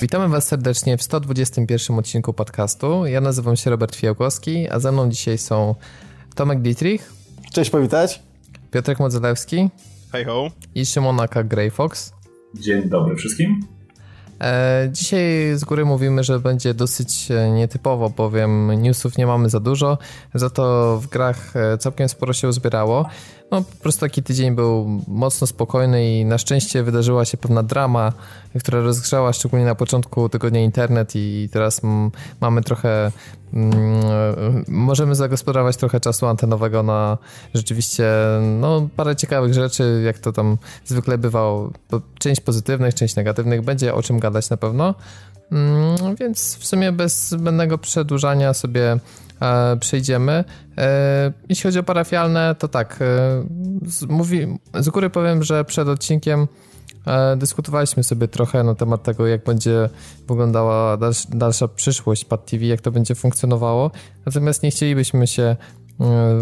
Witamy Was serdecznie w 121 odcinku podcastu. Ja nazywam się Robert Fiałkowski, a ze mną dzisiaj są Tomek Dietrich. Cześć, powitać. Piotrek Modzelewski. Hej ho. I Szymonaka Greyfox. Dzień dobry wszystkim. E, dzisiaj z góry mówimy, że będzie dosyć e, nietypowo, bowiem newsów nie mamy za dużo, za to w grach e, całkiem sporo się uzbierało. No po prostu taki tydzień był mocno spokojny i na szczęście wydarzyła się pewna drama, która rozgrzała szczególnie na początku tygodnia internet i teraz mamy trochę mm, możemy zagospodarować trochę czasu antenowego na rzeczywiście no, parę ciekawych rzeczy, jak to tam zwykle bywało. Część pozytywnych, część negatywnych, będzie o czym gadać na pewno. Mm, więc w sumie bez zbędnego przedłużania sobie e, przejdziemy. E, jeśli chodzi o parafialne, to tak. E, z, mówi, z góry powiem, że przed odcinkiem dyskutowaliśmy sobie trochę na temat tego, jak będzie wyglądała dalsza, przyszłość Pad TV, jak to będzie funkcjonowało. Natomiast nie chcielibyśmy się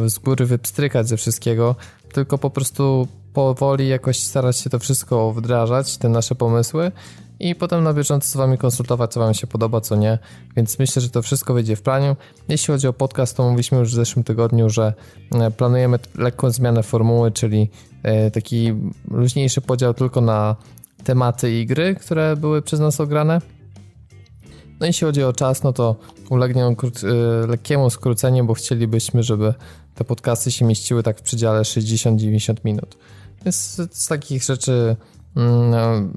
z góry wypstrykać ze wszystkiego, tylko po prostu powoli jakoś starać się to wszystko wdrażać, te nasze pomysły i potem na bieżąco z wami konsultować, co wam się podoba, co nie. Więc myślę, że to wszystko wyjdzie w planie. Jeśli chodzi o podcast, to mówiliśmy już w zeszłym tygodniu, że e, planujemy lekką zmianę formuły, czyli e, taki luźniejszy podział tylko na tematy i gry, które były przez nas ograne. No jeśli chodzi o czas, no to ulegnie on e, lekkiemu skróceniu, bo chcielibyśmy, żeby te podcasty się mieściły tak w przedziale 60-90 minut. Więc z takich rzeczy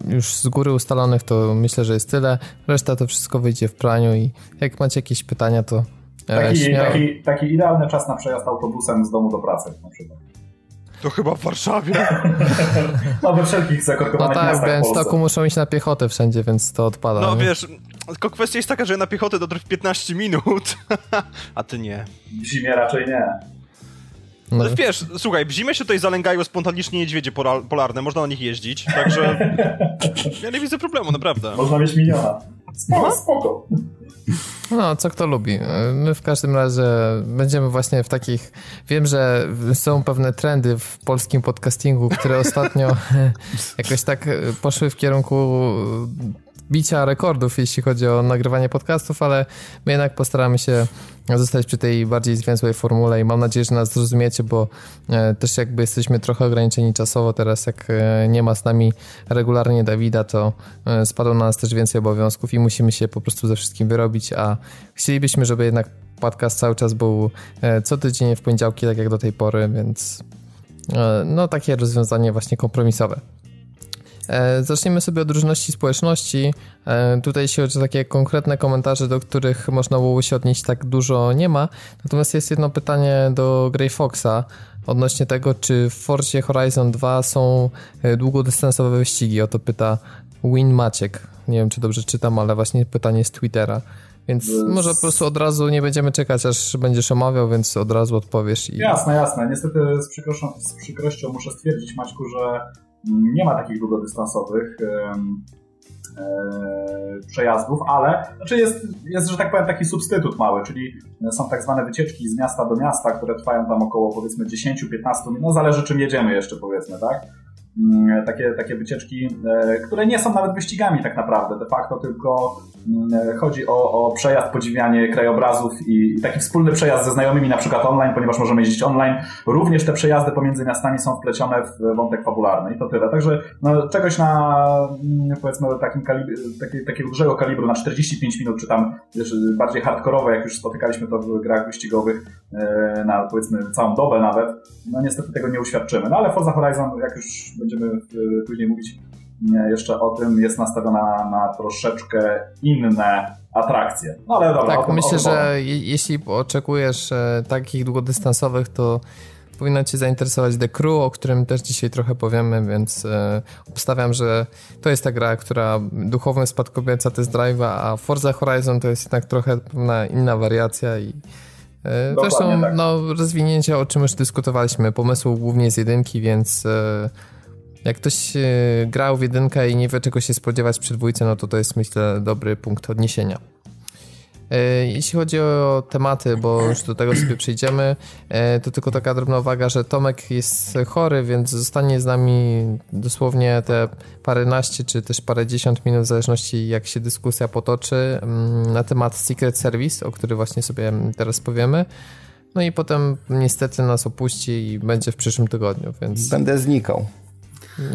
już z góry ustalonych to myślę, że jest tyle. Reszta to wszystko wyjdzie w praniu i jak macie jakieś pytania, to e, taki, taki, taki idealny czas na przejazd autobusem z domu do pracy na przykład. To chyba w Warszawie. no we wszelkich zakorkowanych No tak, w Białymstoku muszą iść na piechotę wszędzie, więc to odpada. No nie? wiesz, tylko kwestia jest taka, że na piechotę dotrę w 15 minut, a ty nie. W zimie raczej nie. No. Wiesz, słuchaj, w zimę się tutaj zalęgają spontanicznie niedźwiedzie polarne, można na nich jeździć, także ja nie widzę problemu, naprawdę. Można mieć miniona. Spoko, no. spoko. No, co kto lubi. My w każdym razie będziemy właśnie w takich. Wiem, że są pewne trendy w polskim podcastingu, które ostatnio jakoś tak poszły w kierunku bicia rekordów, jeśli chodzi o nagrywanie podcastów, ale my jednak postaramy się zostać przy tej bardziej zwięzłej formule i mam nadzieję, że nas zrozumiecie, bo e, też jakby jesteśmy trochę ograniczeni czasowo teraz, jak e, nie ma z nami regularnie Dawida, to e, spadło na nas też więcej obowiązków i musimy się po prostu ze wszystkim wyrobić, a chcielibyśmy, żeby jednak podcast cały czas był co tydzień w poniedziałki, tak jak do tej pory, więc no takie rozwiązanie właśnie kompromisowe. E, zaczniemy sobie od różności społeczności. E, tutaj się o takie konkretne komentarze, do których można było się odnieść tak dużo nie ma. Natomiast jest jedno pytanie do Grey Foxa odnośnie tego, czy w Forzie Horizon 2 są e, długodystansowe wyścigi. O to pyta Win Maciek. Nie wiem, czy dobrze czytam, ale właśnie pytanie z Twittera. Więc może po prostu od razu nie będziemy czekać, aż będziesz omawiał, więc od razu odpowiesz. I... Jasne, jasne. Niestety z przykrością, z przykrością muszę stwierdzić, Maćku, że nie ma takich długodystansowych e, przejazdów, ale znaczy jest, jest, że tak powiem, taki substytut mały, czyli są tak zwane wycieczki z miasta do miasta, które trwają tam około powiedzmy 10-15 minut, no zależy czym jedziemy jeszcze powiedzmy, tak? Mm, takie, takie wycieczki, e, które nie są nawet wyścigami tak naprawdę, de facto tylko chodzi o, o przejazd, podziwianie krajobrazów i, taki wspólny przejazd ze znajomymi na przykład online, ponieważ możemy jeździć online. Również te przejazdy pomiędzy miastami są wplecione w wątek fabularny i to tyle. Także no, czegoś na mm, powiedzmy takim kalibr, taki, takiego dużego kalibru na 45 minut, czy tam bardziej hardkorowe, jak już spotykaliśmy to w grach wyścigowych e, na powiedzmy całą dobę nawet, no niestety tego nie uświadczymy. No ale Forza Horizon, jak już będziemy e, później mówić jeszcze o tym, jest nastawiona na troszeczkę inne atrakcje. No ale dobra. Tak, tym, myślę, że jeśli oczekujesz e, takich długodystansowych, to powinno Cię zainteresować The Crew, o którym też dzisiaj trochę powiemy, więc e, obstawiam, że to jest ta gra, która duchowym spadkobierca test drive'a, a Forza Horizon to jest jednak trochę pewna inna wariacja i e, Zresztą tak. no, rozwinięcie, o czym już dyskutowaliśmy, pomysłu głównie z jedynki, więc e, jak ktoś e, grał w jedynkę i nie wie czego się spodziewać przy dwójce, no to to jest myślę dobry punkt odniesienia. E, jeśli chodzi o tematy, bo już do tego sobie przejdziemy, e, to tylko taka drobna uwaga, że Tomek jest chory, więc zostanie z nami dosłownie te paręnaście czy też parędziesiąt minut, w zależności jak się dyskusja potoczy mm, na temat Secret Service, o który właśnie sobie teraz powiemy. No i potem niestety nas opuści i będzie w przyszłym tygodniu, więc... Będę znikał.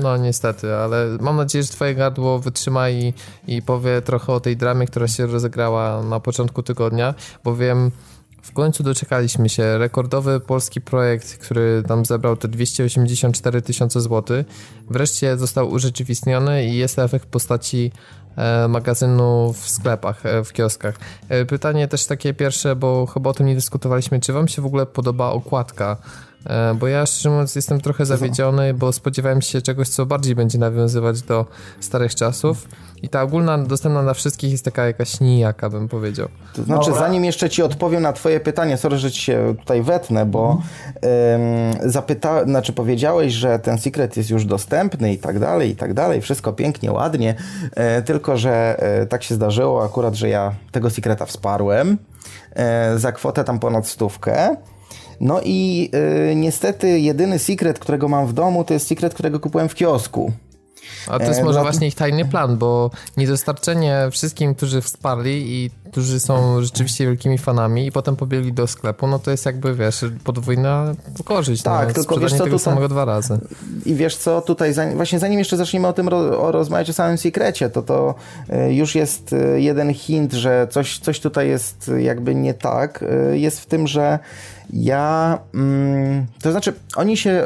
No niestety, ale mam nadzieję, że twoje gardło wytrzyma i, i powie trochę o tej dramie, która się rozegrała na początku tygodnia, bowiem w końcu doczekaliśmy się. Rekordowy polski projekt, który nam zebrał te 284 tysiące złotych, wreszcie został urzeczywistniony i jest efekt postaci e, magazynu w sklepach, e, w kioskach. E, pytanie też takie pierwsze, bo chyba o tym nie dyskutowaliśmy. Czy wam się w ogóle podoba okładka bo ja szczerze mówiąc jestem trochę zawiedziony, bo spodziewałem się czegoś, co bardziej będzie nawiązywać do starych czasów. I ta ogólna, dostępna dla wszystkich jest taka jakaś nijaka, bym powiedział. To znaczy, Dobra. zanim jeszcze ci odpowiem na twoje pytanie, sorry, że ci się tutaj wetnę, bo mhm. zapyta, znaczy powiedziałeś, że ten secret jest już dostępny i tak dalej, i tak dalej, wszystko pięknie, ładnie, e, tylko, że e, tak się zdarzyło akurat, że ja tego secreta wsparłem e, za kwotę tam ponad stówkę. No i y, niestety jedyny secret, którego mam w domu, to jest secret, którego kupiłem w kiosku. A to jest e, może właśnie ich tajny plan, bo niedostarczenie wszystkim, którzy wsparli i którzy są rzeczywiście wielkimi fanami i potem pobiegli do sklepu, no to jest jakby, wiesz, podwójna korzyść. No, tak, no, tylko wiesz co, tego tutaj, samego dwa razy. I wiesz co, tutaj właśnie zanim jeszcze zaczniemy o tym ro, o rozmawiać o samym sekrecie, to to e, już jest e, jeden hint, że coś, coś tutaj jest jakby nie tak. Jest w tym, że ja, mm, to znaczy, oni się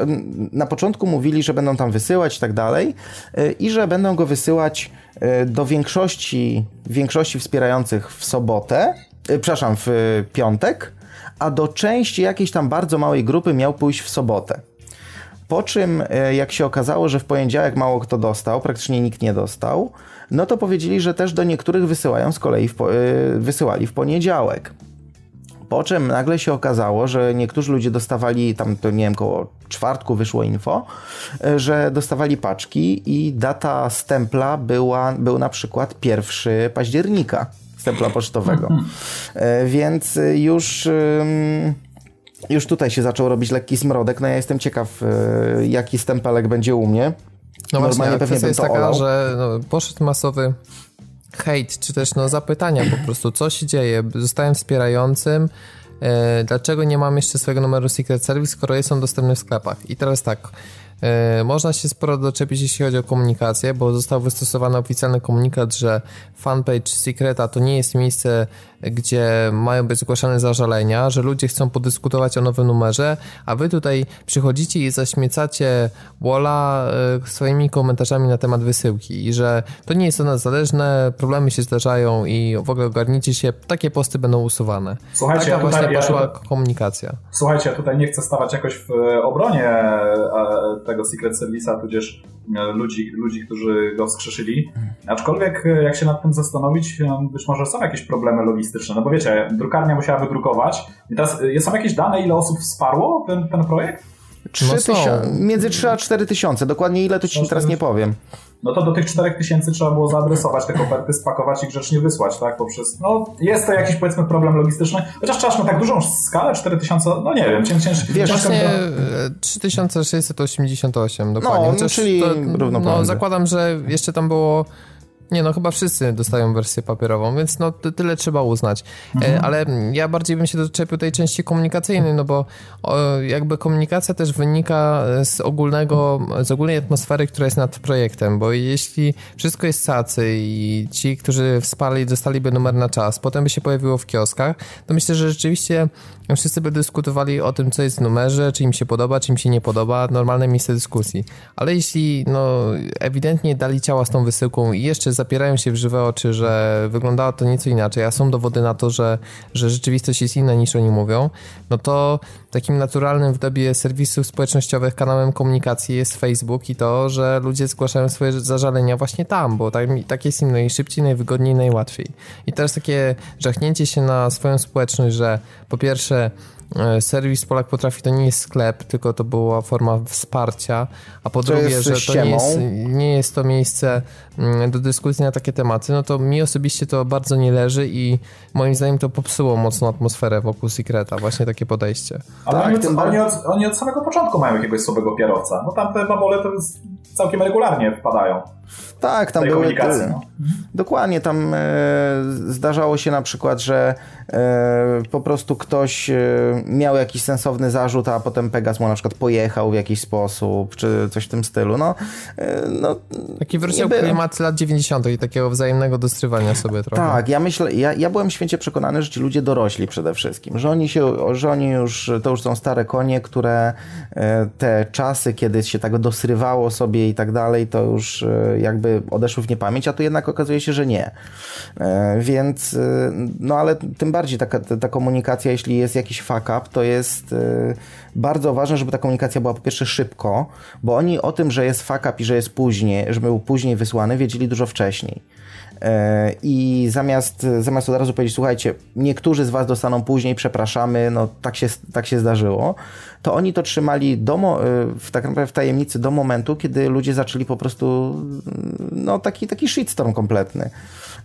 na początku mówili, że będą tam wysyłać i tak dalej, y, i że będą go wysyłać y, do większości, większości wspierających w sobotę, y, przepraszam, w piątek, a do części jakiejś tam bardzo małej grupy miał pójść w sobotę. Po czym, jak się okazało, że w poniedziałek mało kto dostał, praktycznie nikt nie dostał, no to powiedzieli, że też do niektórych wysyłają z kolei w, wysyłali w poniedziałek. Po czym nagle się okazało, że niektórzy ludzie dostawali, tam to nie wiem, koło czwartku wyszło info, e, że dostawali paczki i data stempla była, był na przykład 1 października stempla pocztowego. E, więc już już tutaj się zaczął robić lekki smrodek. No ja jestem ciekaw, e, jaki stempelek będzie u mnie. No Normalnie właśnie, pewnie jest taka, olał. że no, poszedł masowy hejt, czy też no, zapytania po prostu, co się dzieje, zostałem wspierającym, e, dlaczego nie mam jeszcze swojego numeru Secret Service, skoro jest on dostępny w sklepach. I teraz tak, E, można się sporo doczepić, jeśli chodzi o komunikację, bo został wystosowany oficjalny komunikat, że fanpage Secreta to nie jest miejsce, gdzie mają być zgłaszane zażalenia, że ludzie chcą podyskutować o nowym numerze, a wy tutaj przychodzicie i zaśmiecacie Walla e, swoimi komentarzami na temat wysyłki i że to nie jest od nas zależne, problemy się zdarzają i w ogóle ogarnijcie się, takie posty będą usuwane. Słuchajcie, Taka właśnie tutaj, poszła ja, komunikacja. Słuchajcie, ja tutaj nie chcę stawać jakoś w obronie e, tego Secret Service'a, tudzież e, ludzi, ludzi, którzy go wskrzeszyli. Aczkolwiek, e, jak się nad tym zastanowić, e, być może są jakieś problemy logistyczne. No bo wiecie, drukarnia musiała wydrukować. I teraz są jakieś dane, ile osób wsparło ten, ten projekt? 3 no między 3 a 4 tysiące. Dokładnie ile to ci teraz nie powiem no to do tych 4000 trzeba było zaadresować te koperty, spakować i grzecznie wysłać, tak? Poprzez, no jest to jakiś powiedzmy problem logistyczny, chociaż trzeba na tak dużą skalę, 4000, no nie wiem, cięż, cięż, Wiesz, właśnie 3688 dokładnie. No, czyli to, no, zakładam, że jeszcze tam było nie no, chyba wszyscy dostają wersję papierową, więc no tyle trzeba uznać. E, mhm. Ale ja bardziej bym się doczepił tej części komunikacyjnej, no bo jakby komunikacja też wynika z ogólnego, z ogólnej atmosfery, która jest nad projektem, bo jeśli wszystko jest sacy i ci, którzy wsparli, dostaliby numer na czas, potem by się pojawiło w kioskach, to myślę, że rzeczywiście wszyscy by dyskutowali o tym, co jest w numerze, czy im się podoba, czy im się nie podoba, normalne miejsce dyskusji. Ale jeśli no ewidentnie dali ciała z tą wysyłką i jeszcze zapierają się w żywe oczy, że wyglądało to nieco inaczej, a są dowody na to, że, że rzeczywistość jest inna niż oni mówią, no to takim naturalnym w dobie serwisów społecznościowych kanałem komunikacji jest Facebook i to, że ludzie zgłaszają swoje zażalenia właśnie tam, bo tak, tak jest im najszybciej, najwygodniej, najłatwiej. I teraz takie żachnięcie się na swoją społeczność, że po pierwsze e, serwis Polak Potrafi to nie jest sklep, tylko to była forma wsparcia, a po To drugie, że to nie jest, nie jest to miejsce mm, do dyskusji na takie tematy, no to mi osobiście to bardzo nie leży i moim zdaniem to popsuło mocno atmosferę wokół Secreta, właśnie takie podejście. Ale Tak, oni, od, oni, od, oni od samego początku mają jakiegoś słabego kierowca. No tam te babole to jest całkiem regularnie wpadają Tak, tam były... No. Dokładnie, tam e, zdarzało się na przykład, że e, po prostu ktoś e, miał jakiś sensowny zarzut, a potem Pegas mu na przykład pojechał w jakiś sposób, czy coś w tym stylu. No, e, no Taki było. klimat lat 90. i takiego wzajemnego dostrywania sobie trochę. Tak, ja myślę, ja, ja byłem święcie przekonany, że ci ludzie dorośli przede wszystkim, że oni się, że oni już, to już są stare konie, które e, te czasy, kiedy się tak dosrywało sobie i tak dalej, to już e, jakby odeszły w niepamięć, a tu jednak okazuje się, że nie. E, Więc, e, no ale tym bardziej taka, ta komunikacja, jeśli jest jakiś fuck up, to jest bardzo ważne, żeby ta komunikacja była po pierwsze szybko, bo oni o tym, że jest fuck up i że jest później, że był później wysłany, wiedzieli dużo wcześniej. I zamiast, zamiast od razu powiedzieć, słuchajcie, niektórzy z Was dostaną później, przepraszamy, no tak się, tak się zdarzyło, to oni to trzymali do, e, w, tak naprawdę w tajemnicy do momentu, kiedy ludzie zaczęli po prostu, no taki, taki shitstorm kompletny.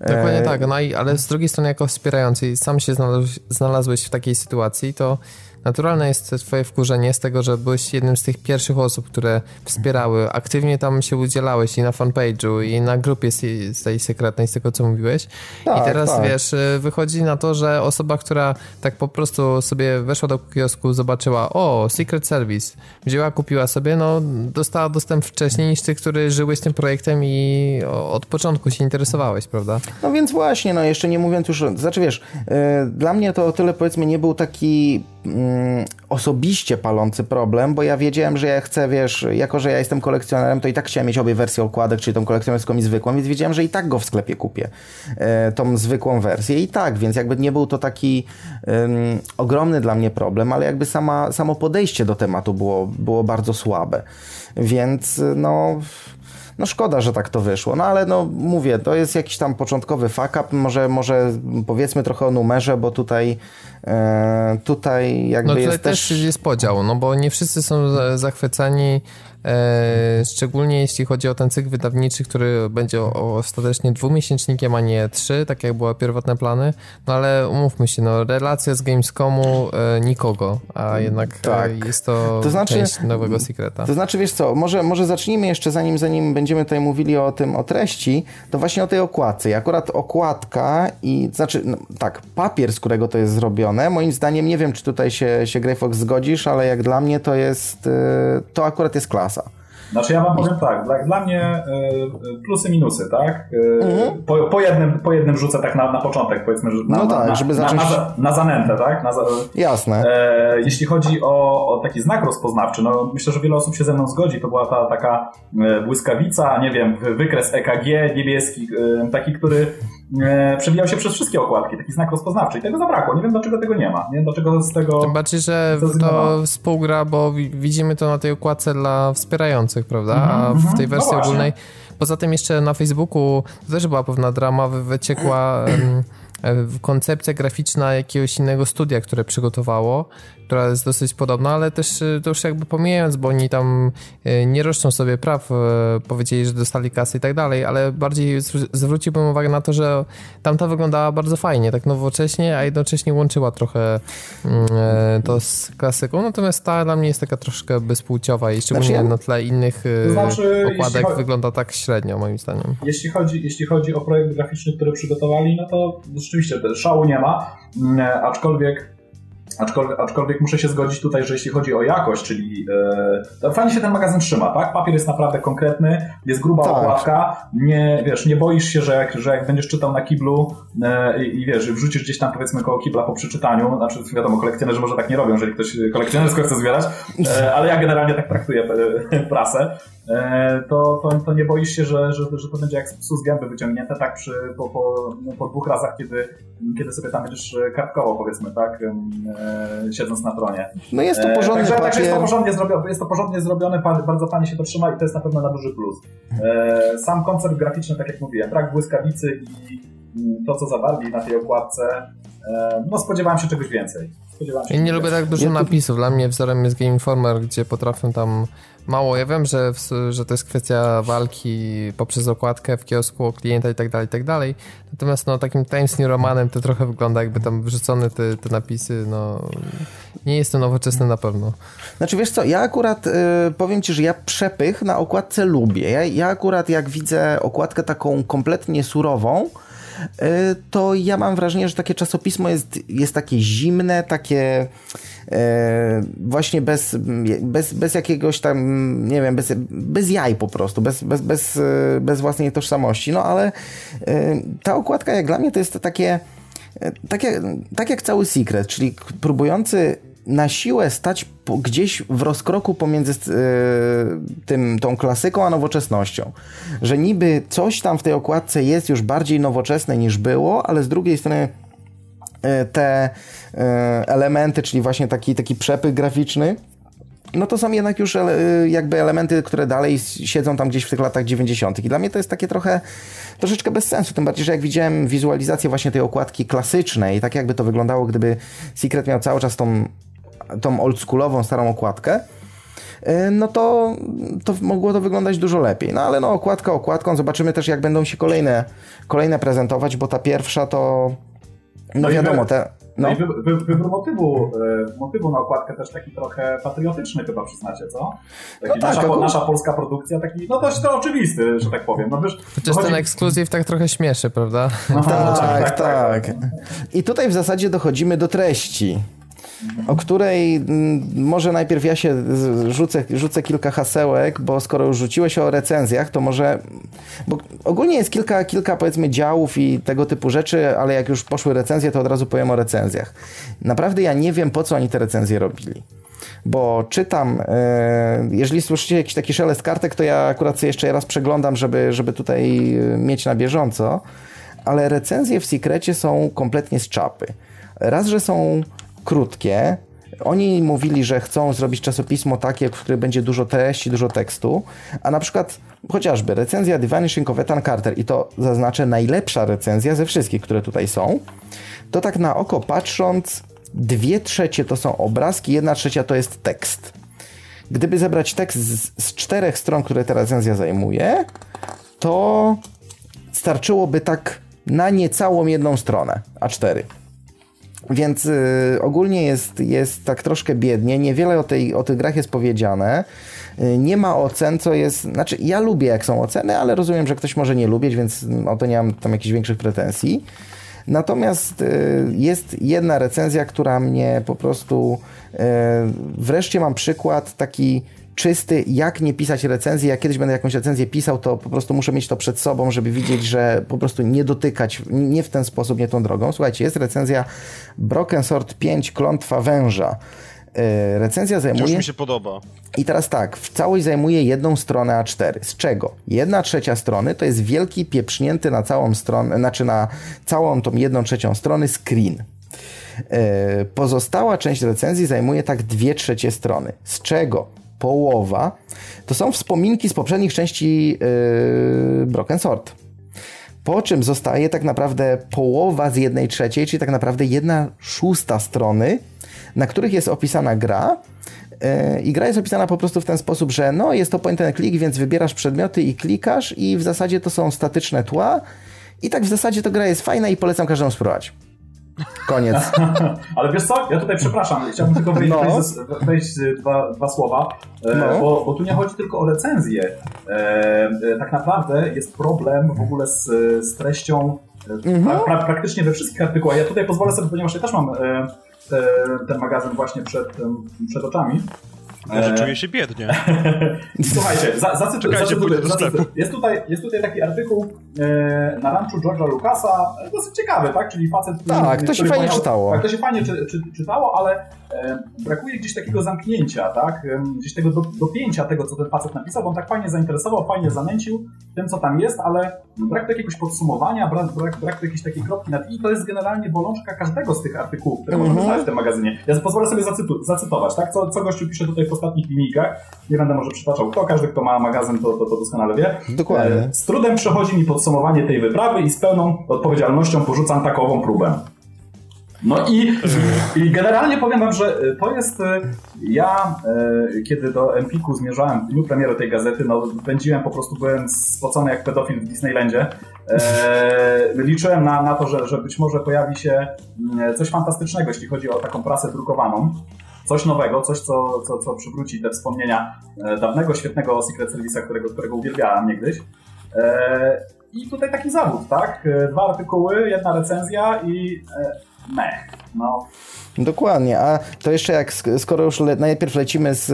Dokładnie E, tak, no i, ale z drugiej strony jako wspierający sam się znalazłeś, znalazłeś w takiej sytuacji, to naturalne jest twoje wkurzenie z tego, że byłeś jednym z tych pierwszych osób, które wspierały, aktywnie tam się udzielałeś i na fanpage'u i na grupie z tej- sekretnej, z tego co mówiłeś i Tak, teraz tak. wiesz, y, wychodzi na to, że osoba, która tak po prostu sobie weszła do kiosku, zobaczyła, o, Secret Service, wzięła, kupiła sobie, no dostała dostęp wcześniej niż ty, który żyłeś tym projektem i od początku się interesowałeś, prawda? No więc właśnie, no jeszcze nie mówiąc już, znaczy wiesz, yy, dla mnie to o tyle powiedzmy nie był taki mm, osobiście palący problem, bo ja wiedziałem, że ja chcę, wiesz, jako że ja jestem kolekcjonerem, to i tak chciałem mieć obie wersje okładek, czyli tą kolekcjonerską i zwykłą, więc wiedziałem, że i tak go w sklepie kupię, e, tą zwykłą wersję. I tak, więc jakby nie był to taki ym, ogromny dla mnie problem, ale jakby sama, samo podejście do tematu było, było bardzo słabe, więc no... No szkoda, że tak to wyszło, no ale no mówię, to jest jakiś tam początkowy fuck up, może, może powiedzmy trochę o numerze, bo tutaj e, tutaj jakby No jest też też... jest podział, no bo nie wszyscy są za- zachwyceni, e, szczególnie jeśli chodzi o ten cykl wydawniczy, który będzie ostatecznie dwumiesięcznikiem, a nie trzy, tak jak były pierwotne plany, no ale umówmy się, no relacja z Gamescomu e, nikogo, a jednak Tak. e, jest to, To znaczy- część nowego Secreta. To znaczy, wiesz co, może, może zacznijmy jeszcze, zanim, zanim będziemy tutaj mówili o tym, o treści, to właśnie o tej okładce. I akurat okładka i, znaczy, no, tak, papier, z którego to jest zrobione, moim zdaniem, nie wiem, czy tutaj się, się Greyfox zgodzisz, ale jak dla mnie to jest, to akurat jest klasa. Znaczy ja wam powiem tak, dla, dla mnie e, e, plusy, minusy, tak? E, Mhm. po, po, jednym, po jednym rzucę tak na, na początek, powiedzmy, że na, No na, tak, na, żeby na, zacząć- na, za- na zanętę, tak? Na, Jasne. E, jeśli chodzi o, o taki znak rozpoznawczy, no myślę, że wiele osób się ze mną zgodzi. To była ta taka e, błyskawica, nie wiem, wy- wykres EKG niebieski, e, taki, który e, przewijał się przez wszystkie okładki, taki znak rozpoznawczy. I tego zabrakło. Nie wiem, dlaczego tego nie ma. Nie wiem, dlaczego z tego. Tym bardziej, że to współgra, bo wi- widzimy to na tej okładce dla wspierających, prawda? A w mhm. tej No wersji właśnie. ogólnej. Poza tym jeszcze na Facebooku też była pewna drama, wy- wyciekła koncepcja graficzna jakiegoś innego studia, które przygotowało, która jest dosyć podobna, ale też e, to już jakby pomijając, bo oni tam e, nie roszczą sobie praw, e, powiedzieli, że dostali kasy i tak dalej, ale bardziej zwró- zwróciłbym uwagę na to, że tamta wyglądała bardzo fajnie, tak nowocześnie, a jednocześnie łączyła trochę mm, to z klasyką, natomiast ta dla mnie jest taka troszkę bezpłciowa i szczególnie Znaczy na tle innych znaczy, okładek chodzi- wygląda tak średnio moim zdaniem. Jeśli chodzi, jeśli chodzi o projekt graficzny, który przygotowali, no to rzeczywiście szału nie ma, mm, aczkolwiek. Aczkolwiek, aczkolwiek muszę się zgodzić tutaj, że jeśli chodzi o jakość, czyli to fajnie się ten magazyn trzyma, tak? Papier jest naprawdę konkretny, jest gruba Tak. okładka, nie, wiesz, nie boisz się, że jak, że jak będziesz czytał na kiblu i, i wiesz, wrzucisz gdzieś tam powiedzmy koło kibla po przeczytaniu, znaczy wiadomo, kolekcjonerzy może tak nie robią, jeżeli ktoś kolekcjonersko chce zbierać, e, ale ja generalnie tak traktuję e, prasę, e, to, to, to nie boisz się, że, że, że to będzie jak psu z gęby wyciągnięte, tak przy, po, po, po dwóch razach, kiedy, kiedy sobie tam będziesz kartkował, powiedzmy, tak, e, siedząc na tronie. No jest to E, porządny Także, także jest, to porządnie zrobione, jest to porządnie zrobione, bardzo fajnie się to trzyma i to jest na pewno na duży plus. E, Sam koncept graficzny, tak jak mówiłem, brak błyskawicy i to, co zawarli na tej okładce, e, no spodziewałem się czegoś więcej. spodziewałem się. I nie lubię tak dużo napisów. Dla mnie wzorem jest Game Informer, gdzie potrafią tam mało. Ja wiem, że, w, że to jest kwestia walki poprzez okładkę w kiosku klienta i tak dalej, i tak dalej. Natomiast no, takim Times New Romanem to trochę wygląda jakby tam wrzucone te, te napisy, no nie jest to nowoczesne na pewno. Znaczy wiesz co, ja akurat y, powiem ci, że ja przepych na okładce lubię. Ja, ja akurat jak widzę okładkę taką kompletnie surową, y, to ja mam wrażenie, że takie czasopismo jest, jest takie zimne, takie E, właśnie bez, bez, bez jakiegoś tam, nie wiem, bez, bez jaj po prostu, bez, bez, bez, e, bez własnej tożsamości. No ale e, ta okładka jak dla mnie to jest takie, tak jak, tak jak cały Secret, czyli próbujący na siłę stać gdzieś w rozkroku pomiędzy tym, tą klasyką a nowoczesnością. Że niby coś tam w tej okładce jest już bardziej nowoczesne niż było, ale z drugiej strony te E, elementy, czyli właśnie taki, taki przepych graficzny, no to są jednak już jakby elementy, które dalej siedzą tam gdzieś w tych latach 90. I dla mnie to jest takie trochę, troszeczkę bez sensu. Tym bardziej, że jak widziałem wizualizację właśnie tej okładki klasycznej, tak jakby to wyglądało, gdyby Secret miał cały czas tą, tą oldschoolową, starą okładkę, e, no to, to mogło to wyglądać dużo lepiej. No ale no okładka okładką, zobaczymy też jak będą się kolejne, kolejne prezentować, bo ta pierwsza to, no, no wiadomo, te... No, no i wy, wy, wybór motywu, e, motywu na okładkę też taki trochę patriotyczny chyba przyznacie, co? Taki no tak, nasza, nasza polska produkcja, taki, no dość to oczywisty, że tak powiem. No wiesz, Chociaż ten ekskluzyw tak trochę śmieszy, prawda? No, tak, tak, tak, tak. I tutaj w zasadzie dochodzimy do treści o której mm, może najpierw ja się rzucę, rzucę kilka hasełek, bo skoro już rzuciłeś o recenzjach, to może. Bo ogólnie jest kilka, kilka powiedzmy działów i tego typu rzeczy, ale jak już poszły recenzje, to od razu powiem o recenzjach. Naprawdę ja nie wiem, po co oni te recenzje robili bo czytam, e, jeżeli słyszycie jakiś taki szelest kartek, to ja akurat sobie jeszcze raz przeglądam, żeby, żeby tutaj e, mieć na bieżąco, ale recenzje w Secrecie są kompletnie z czapy. Raz, że są krótkie. Oni mówili, że chcą zrobić czasopismo takie, w którym będzie dużo treści, dużo tekstu, a na przykład chociażby recenzja The Vanishing of Ethan Carter i to zaznaczę najlepsza recenzja ze wszystkich, które tutaj są, to tak na oko patrząc, dwie trzecie to są obrazki, jedna trzecia to jest tekst. Gdyby zebrać tekst z, z czterech stron, które ta recenzja zajmuje, to starczyłoby tak na niecałą jedną stronę, a cztery. Więc y, ogólnie jest, jest tak troszkę biednie, niewiele o, tej, o tych grach jest powiedziane. Y, nie ma ocen, co jest. Znaczy, ja lubię, jak są oceny, ale rozumiem, że ktoś może nie lubić, więc o to nie mam tam jakichś większych pretensji. Natomiast y, jest jedna recenzja, która mnie po prostu. Y, wreszcie mam przykład taki czysty, jak nie pisać recenzji. Jak kiedyś będę jakąś recenzję pisał, to po prostu muszę mieć to przed sobą, żeby widzieć, że po prostu nie dotykać, nie w ten sposób, nie tą drogą. Słuchajcie, jest recenzja Broken Sword 5 Klątwa Węża. Yy, recenzja zajmuje... Już mi się podoba. I teraz tak, w całość zajmuje jedną stronę A4. Z czego? Jedna trzecia strony to jest wielki, pieprznięty na całą stronę, znaczy na całą tą jedną trzecią strony screen. Yy, pozostała część recenzji zajmuje tak dwie trzecie strony. Z czego? Połowa, to są wspominki z poprzednich części yy, Broken Sword. Po czym zostaje tak naprawdę połowa z jednej trzeciej, czyli tak naprawdę jedna szósta strony, na których jest opisana gra. Yy, I gra jest opisana po prostu w ten sposób, że no jest to point and click, więc wybierasz przedmioty i klikasz i w zasadzie to są statyczne tła. I tak w zasadzie to gra jest fajna i polecam każdemu spróbować. Koniec. Ale wiesz co, ja tutaj przepraszam, chciałbym tylko wejść, no. wejść, wejść dwa, dwa słowa, e, no. bo, bo, tu nie chodzi tylko o recenzję. E, e, tak naprawdę jest problem w ogóle z, z treścią mhm. pra, pra, praktycznie we wszystkich artykułach. Ja tutaj pozwolę sobie, ponieważ ja też mam te, ten magazyn właśnie przed, przed oczami, może e... czuję się biednie. Słuchajcie, za, zacytuję, zacytuję, zacytuję. Jest, tutaj, jest tutaj taki artykuł e, na ranczu George'a Lucasa, dosyć ciekawy, tak? Czyli facet... Tak, to się fajnie czytało. Tak, to się fajnie czy, czy, czytało, ale e, brakuje gdzieś takiego zamknięcia, tak? E, gdzieś tego do, dopięcia tego, co ten facet napisał, bo on tak fajnie zainteresował, fajnie zanęcił tym, co tam jest, ale brak jakiegoś podsumowania, brak, brak, brak jakiejś takiej kropki nad i to jest generalnie bolączka każdego z tych artykułów, które mm -hmm. możemy znaleźć w tym magazynie. Ja pozwolę sobie zacytu, zacytować, tak? Co, co gościu pisze tutaj w ostatnich linijkach. Nie będę może przytaczał kto, każdy, kto ma magazyn, to, to, to doskonale wie. Dokładnie. E, z trudem przechodzi mi podsumowanie tej wyprawy i z pełną odpowiedzialnością porzucam takową próbę. No i, i generalnie powiem wam, że to jest, ja kiedy do Empiku zmierzałem w dniu premiery tej gazety, no pędziłem, po prostu byłem spocony jak pedofil w Disneylandzie. liczyłem na, na to, że, że być może pojawi się mm, coś fantastycznego, jeśli chodzi o taką prasę drukowaną coś nowego, coś, co, co, co przywróci te wspomnienia e, dawnego, świetnego Secret Service'a, którego, którego uwielbiałem niegdyś. E, I tutaj taki zawód, tak? E, dwa artykuły, jedna recenzja i mech. No. Dokładnie, a to jeszcze jak, skoro już le, najpierw lecimy z,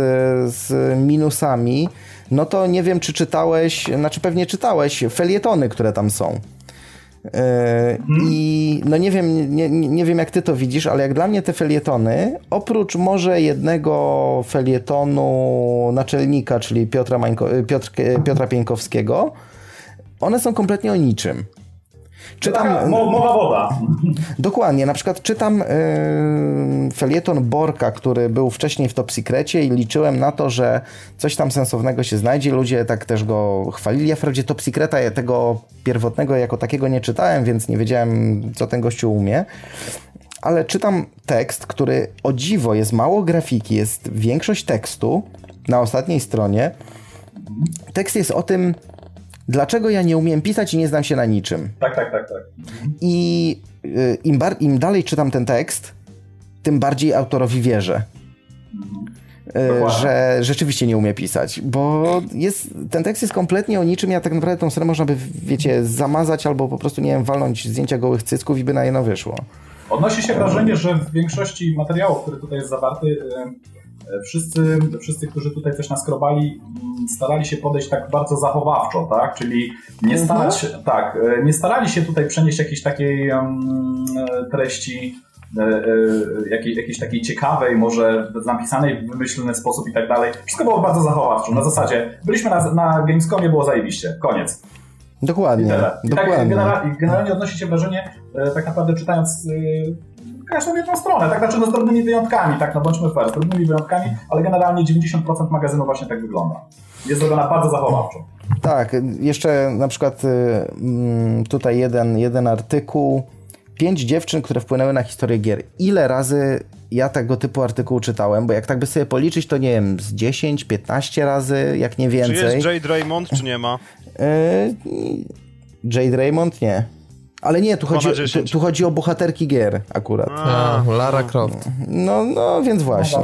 z minusami, no to nie wiem, czy czytałeś, znaczy pewnie czytałeś felietony, które tam są. Hmm. I no nie wiem, nie, nie wiem jak ty to widzisz, ale jak dla mnie te felietony, oprócz może jednego felietonu naczelnika, czyli Piotra, Mańko, Piotr, Piotra Pieńkowskiego, one są kompletnie o niczym. Czytam. Taka mowa woda. Dokładnie. Na przykład czytam yy, felieton Borka, który był wcześniej w Top Secrecie i liczyłem na to, że coś tam sensownego się znajdzie. Ludzie tak też go chwalili. Ja wprawdzie Top Secreta tego pierwotnego jako takiego nie czytałem, więc nie wiedziałem, co ten gościu umie. Ale czytam tekst, który o dziwo jest mało grafiki, jest większość tekstu na ostatniej stronie. Tekst jest o tym, dlaczego ja nie umiem pisać i nie znam się na niczym. Tak, tak, tak, tak. I y, im, im dalej czytam ten tekst, tym bardziej autorowi wierzę. Mhm. Że rzeczywiście nie umie pisać, bo jest, ten tekst jest kompletnie o niczym, ja tak naprawdę tą stronę można by, wiecie, zamazać albo po prostu, nie wiem, walnąć zdjęcia gołych cycków i by na jedno wyszło. Odnosi się wrażenie, że w większości materiałów, który tutaj jest zawarty, wszyscy, wszyscy, którzy tutaj coś naskrobali, mm, starali się podejść tak bardzo zachowawczo, tak? Czyli nie mhm. starać, mhm. tak, e, nie starali się tutaj przenieść jakiejś takiej um, treści e, jakiej, jakiejś takiej ciekawej, może napisanej w wymyślny sposób i tak dalej. Wszystko było bardzo zachowawczo. Na zasadzie byliśmy na, na Gamescomie, było zajebiście. Koniec. Dokładnie. I. I tak dokładnie. generalnie, generalnie odnosi się wrażenie, tak naprawdę czytając każdą jedną stronę, tak? Znaczy no z drobnymi wyjątkami, tak? No bądźmy fair, z drobnymi wyjątkami, ale generalnie 90% magazynu właśnie tak wygląda. Jest zrobiona bardzo zachowawczo. Tak, jeszcze na przykład y, mm, tutaj jeden, jeden artykuł, pięć dziewczyn, które wpłynęły na historię gier. Ile razy ja tego typu artykuł czytałem, bo jak tak by sobie policzyć, to nie wiem, z 10, 15 razy, jak nie więcej. Czy jest Jade Raymond, czy nie ma? Y, Jade Raymond nie. Ale nie, tu chodzi, tu, tu, chodzi o bohaterki gier akurat. A, Lara Croft. No, no więc właśnie.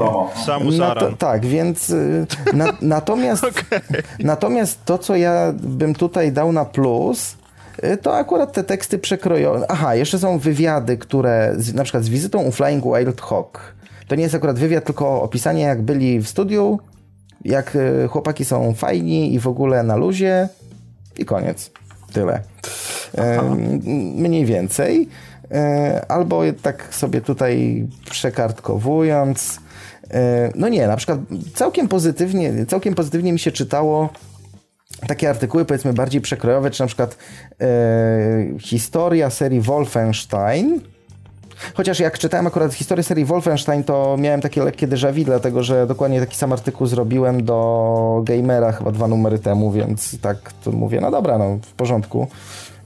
Samus Aran. tak, więc y, na, natomiast, okay. natomiast to, co ja bym tutaj dał na plus, y, to akurat te teksty przekroją. Aha, jeszcze są wywiady, które na przykład z wizytą u Flying Wild Hawk. To nie jest akurat wywiad, tylko opisanie jak byli w studiu, jak y, chłopaki są fajni i w ogóle na luzie i koniec. Tyle. E, mniej więcej. E, albo tak sobie tutaj przekartkowując. E, no nie, na przykład całkiem pozytywnie, całkiem pozytywnie mi się czytało takie artykuły powiedzmy bardziej przekrojowe, czy na przykład e, historia serii Wolfenstein, Chociaż jak czytałem akurat historię serii Wolfenstein, to miałem takie lekkie déjà vu, dlatego że dokładnie taki sam artykuł zrobiłem do Gamera chyba dwa numery temu, więc tak to mówię, no dobra, no w porządku.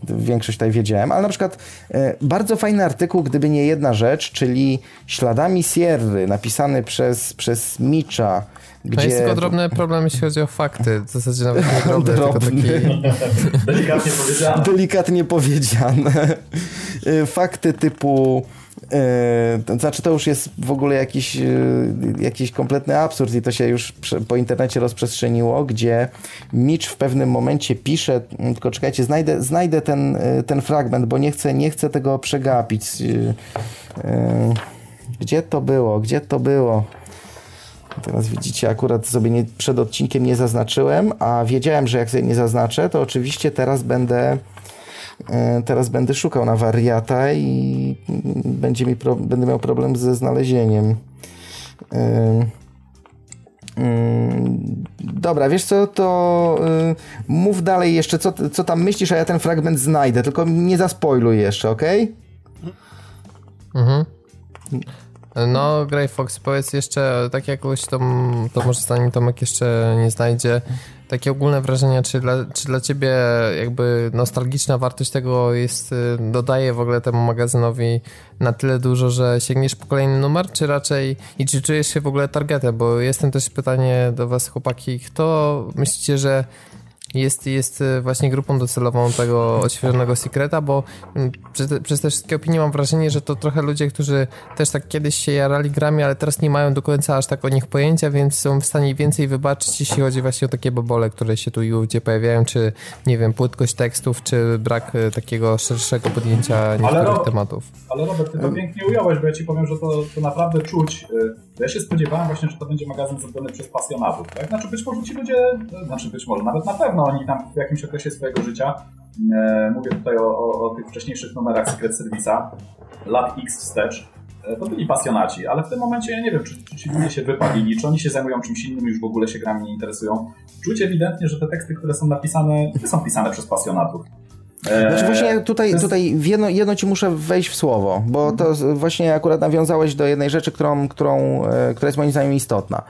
Większość tutaj wiedziałem, ale na przykład e, bardzo fajny artykuł, gdyby nie jedna rzecz, czyli Śladami Sierry, napisany przez, przez Micza, gdzie... To jest tylko drobny problem, jeśli chodzi o fakty. W zasadzie nawet nie drobny, drobny. tylko taki... Delikatnie powiedziane. Delikatnie powiedziane. E, fakty typu to znaczy to już jest w ogóle jakiś, e, jakiś kompletny absurd i to się już po internecie rozprzestrzeniło, gdzie Mitch w pewnym momencie pisze, tylko czekajcie, znajdę, znajdę ten, e, ten fragment, bo nie chcę, nie chcę tego przegapić. E, gdzie to było? Gdzie to było? Teraz widzicie, akurat sobie nie, przed odcinkiem nie zaznaczyłem, a wiedziałem, że jak sobie nie zaznaczę, to oczywiście teraz będę E, teraz będę szukał na wariata i będzie mi pro, będę miał problem ze znalezieniem. E, mm, dobra, wiesz co, to e, mów dalej jeszcze, co, co tam myślisz, a ja ten fragment znajdę, tylko nie zaspoiluj jeszcze, ok? Mhm. No, Grey Fox, powiedz jeszcze, tak jakoś to, to może zanim Tomek jeszcze nie znajdzie, takie ogólne wrażenia, czy dla, czy dla ciebie jakby nostalgiczna wartość tego jest, y, dodaje w ogóle temu magazynowi na tyle dużo, że sięgniesz po kolejny numer, czy raczej i czy czujesz się w ogóle targetem, bo jestem też pytanie do was chłopaki, kto myślicie, że jest, jest e, właśnie grupą docelową tego odświeżonego Secreta, bo mm, przez te, przez te wszystkie opinie mam wrażenie, że to trochę ludzie, którzy też tak kiedyś się jarali grami, ale teraz nie mają do końca aż tak o nich pojęcia, więc są w stanie więcej wybaczyć, jeśli chodzi właśnie o takie bobole, które się tu i ówdzie pojawiają, czy nie wiem, płytkość tekstów, czy brak e, takiego szerszego podjęcia niektórych ale tematów. Ale Robert, ty to pięknie ująłeś, bo ja ci powiem, że to, to naprawdę czuć. Ja się spodziewałem właśnie, że to będzie magazyn zrobiony przez pasjonatów. Tak? Znaczy być może ci ludzie, znaczy być może, nawet na pewno oni tam w jakimś okresie swojego życia, e, mówię tutaj o, o, o, tych wcześniejszych numerach Secret Service'a, lat X wstecz, e, to byli pasjonaci, ale w tym momencie ja nie wiem, czy, czy ci ludzie się wypalili, czy oni się zajmują czymś innym, już w ogóle się grami nie interesują. Czuć ewidentnie, że te teksty, które są napisane, nie są pisane przez pasjonatów. Znaczy właśnie tutaj, tutaj jedno, jedno ci muszę wejść w słowo, bo to właśnie akurat nawiązałeś do jednej rzeczy, którą, którą, e, która jest moim zdaniem istotna.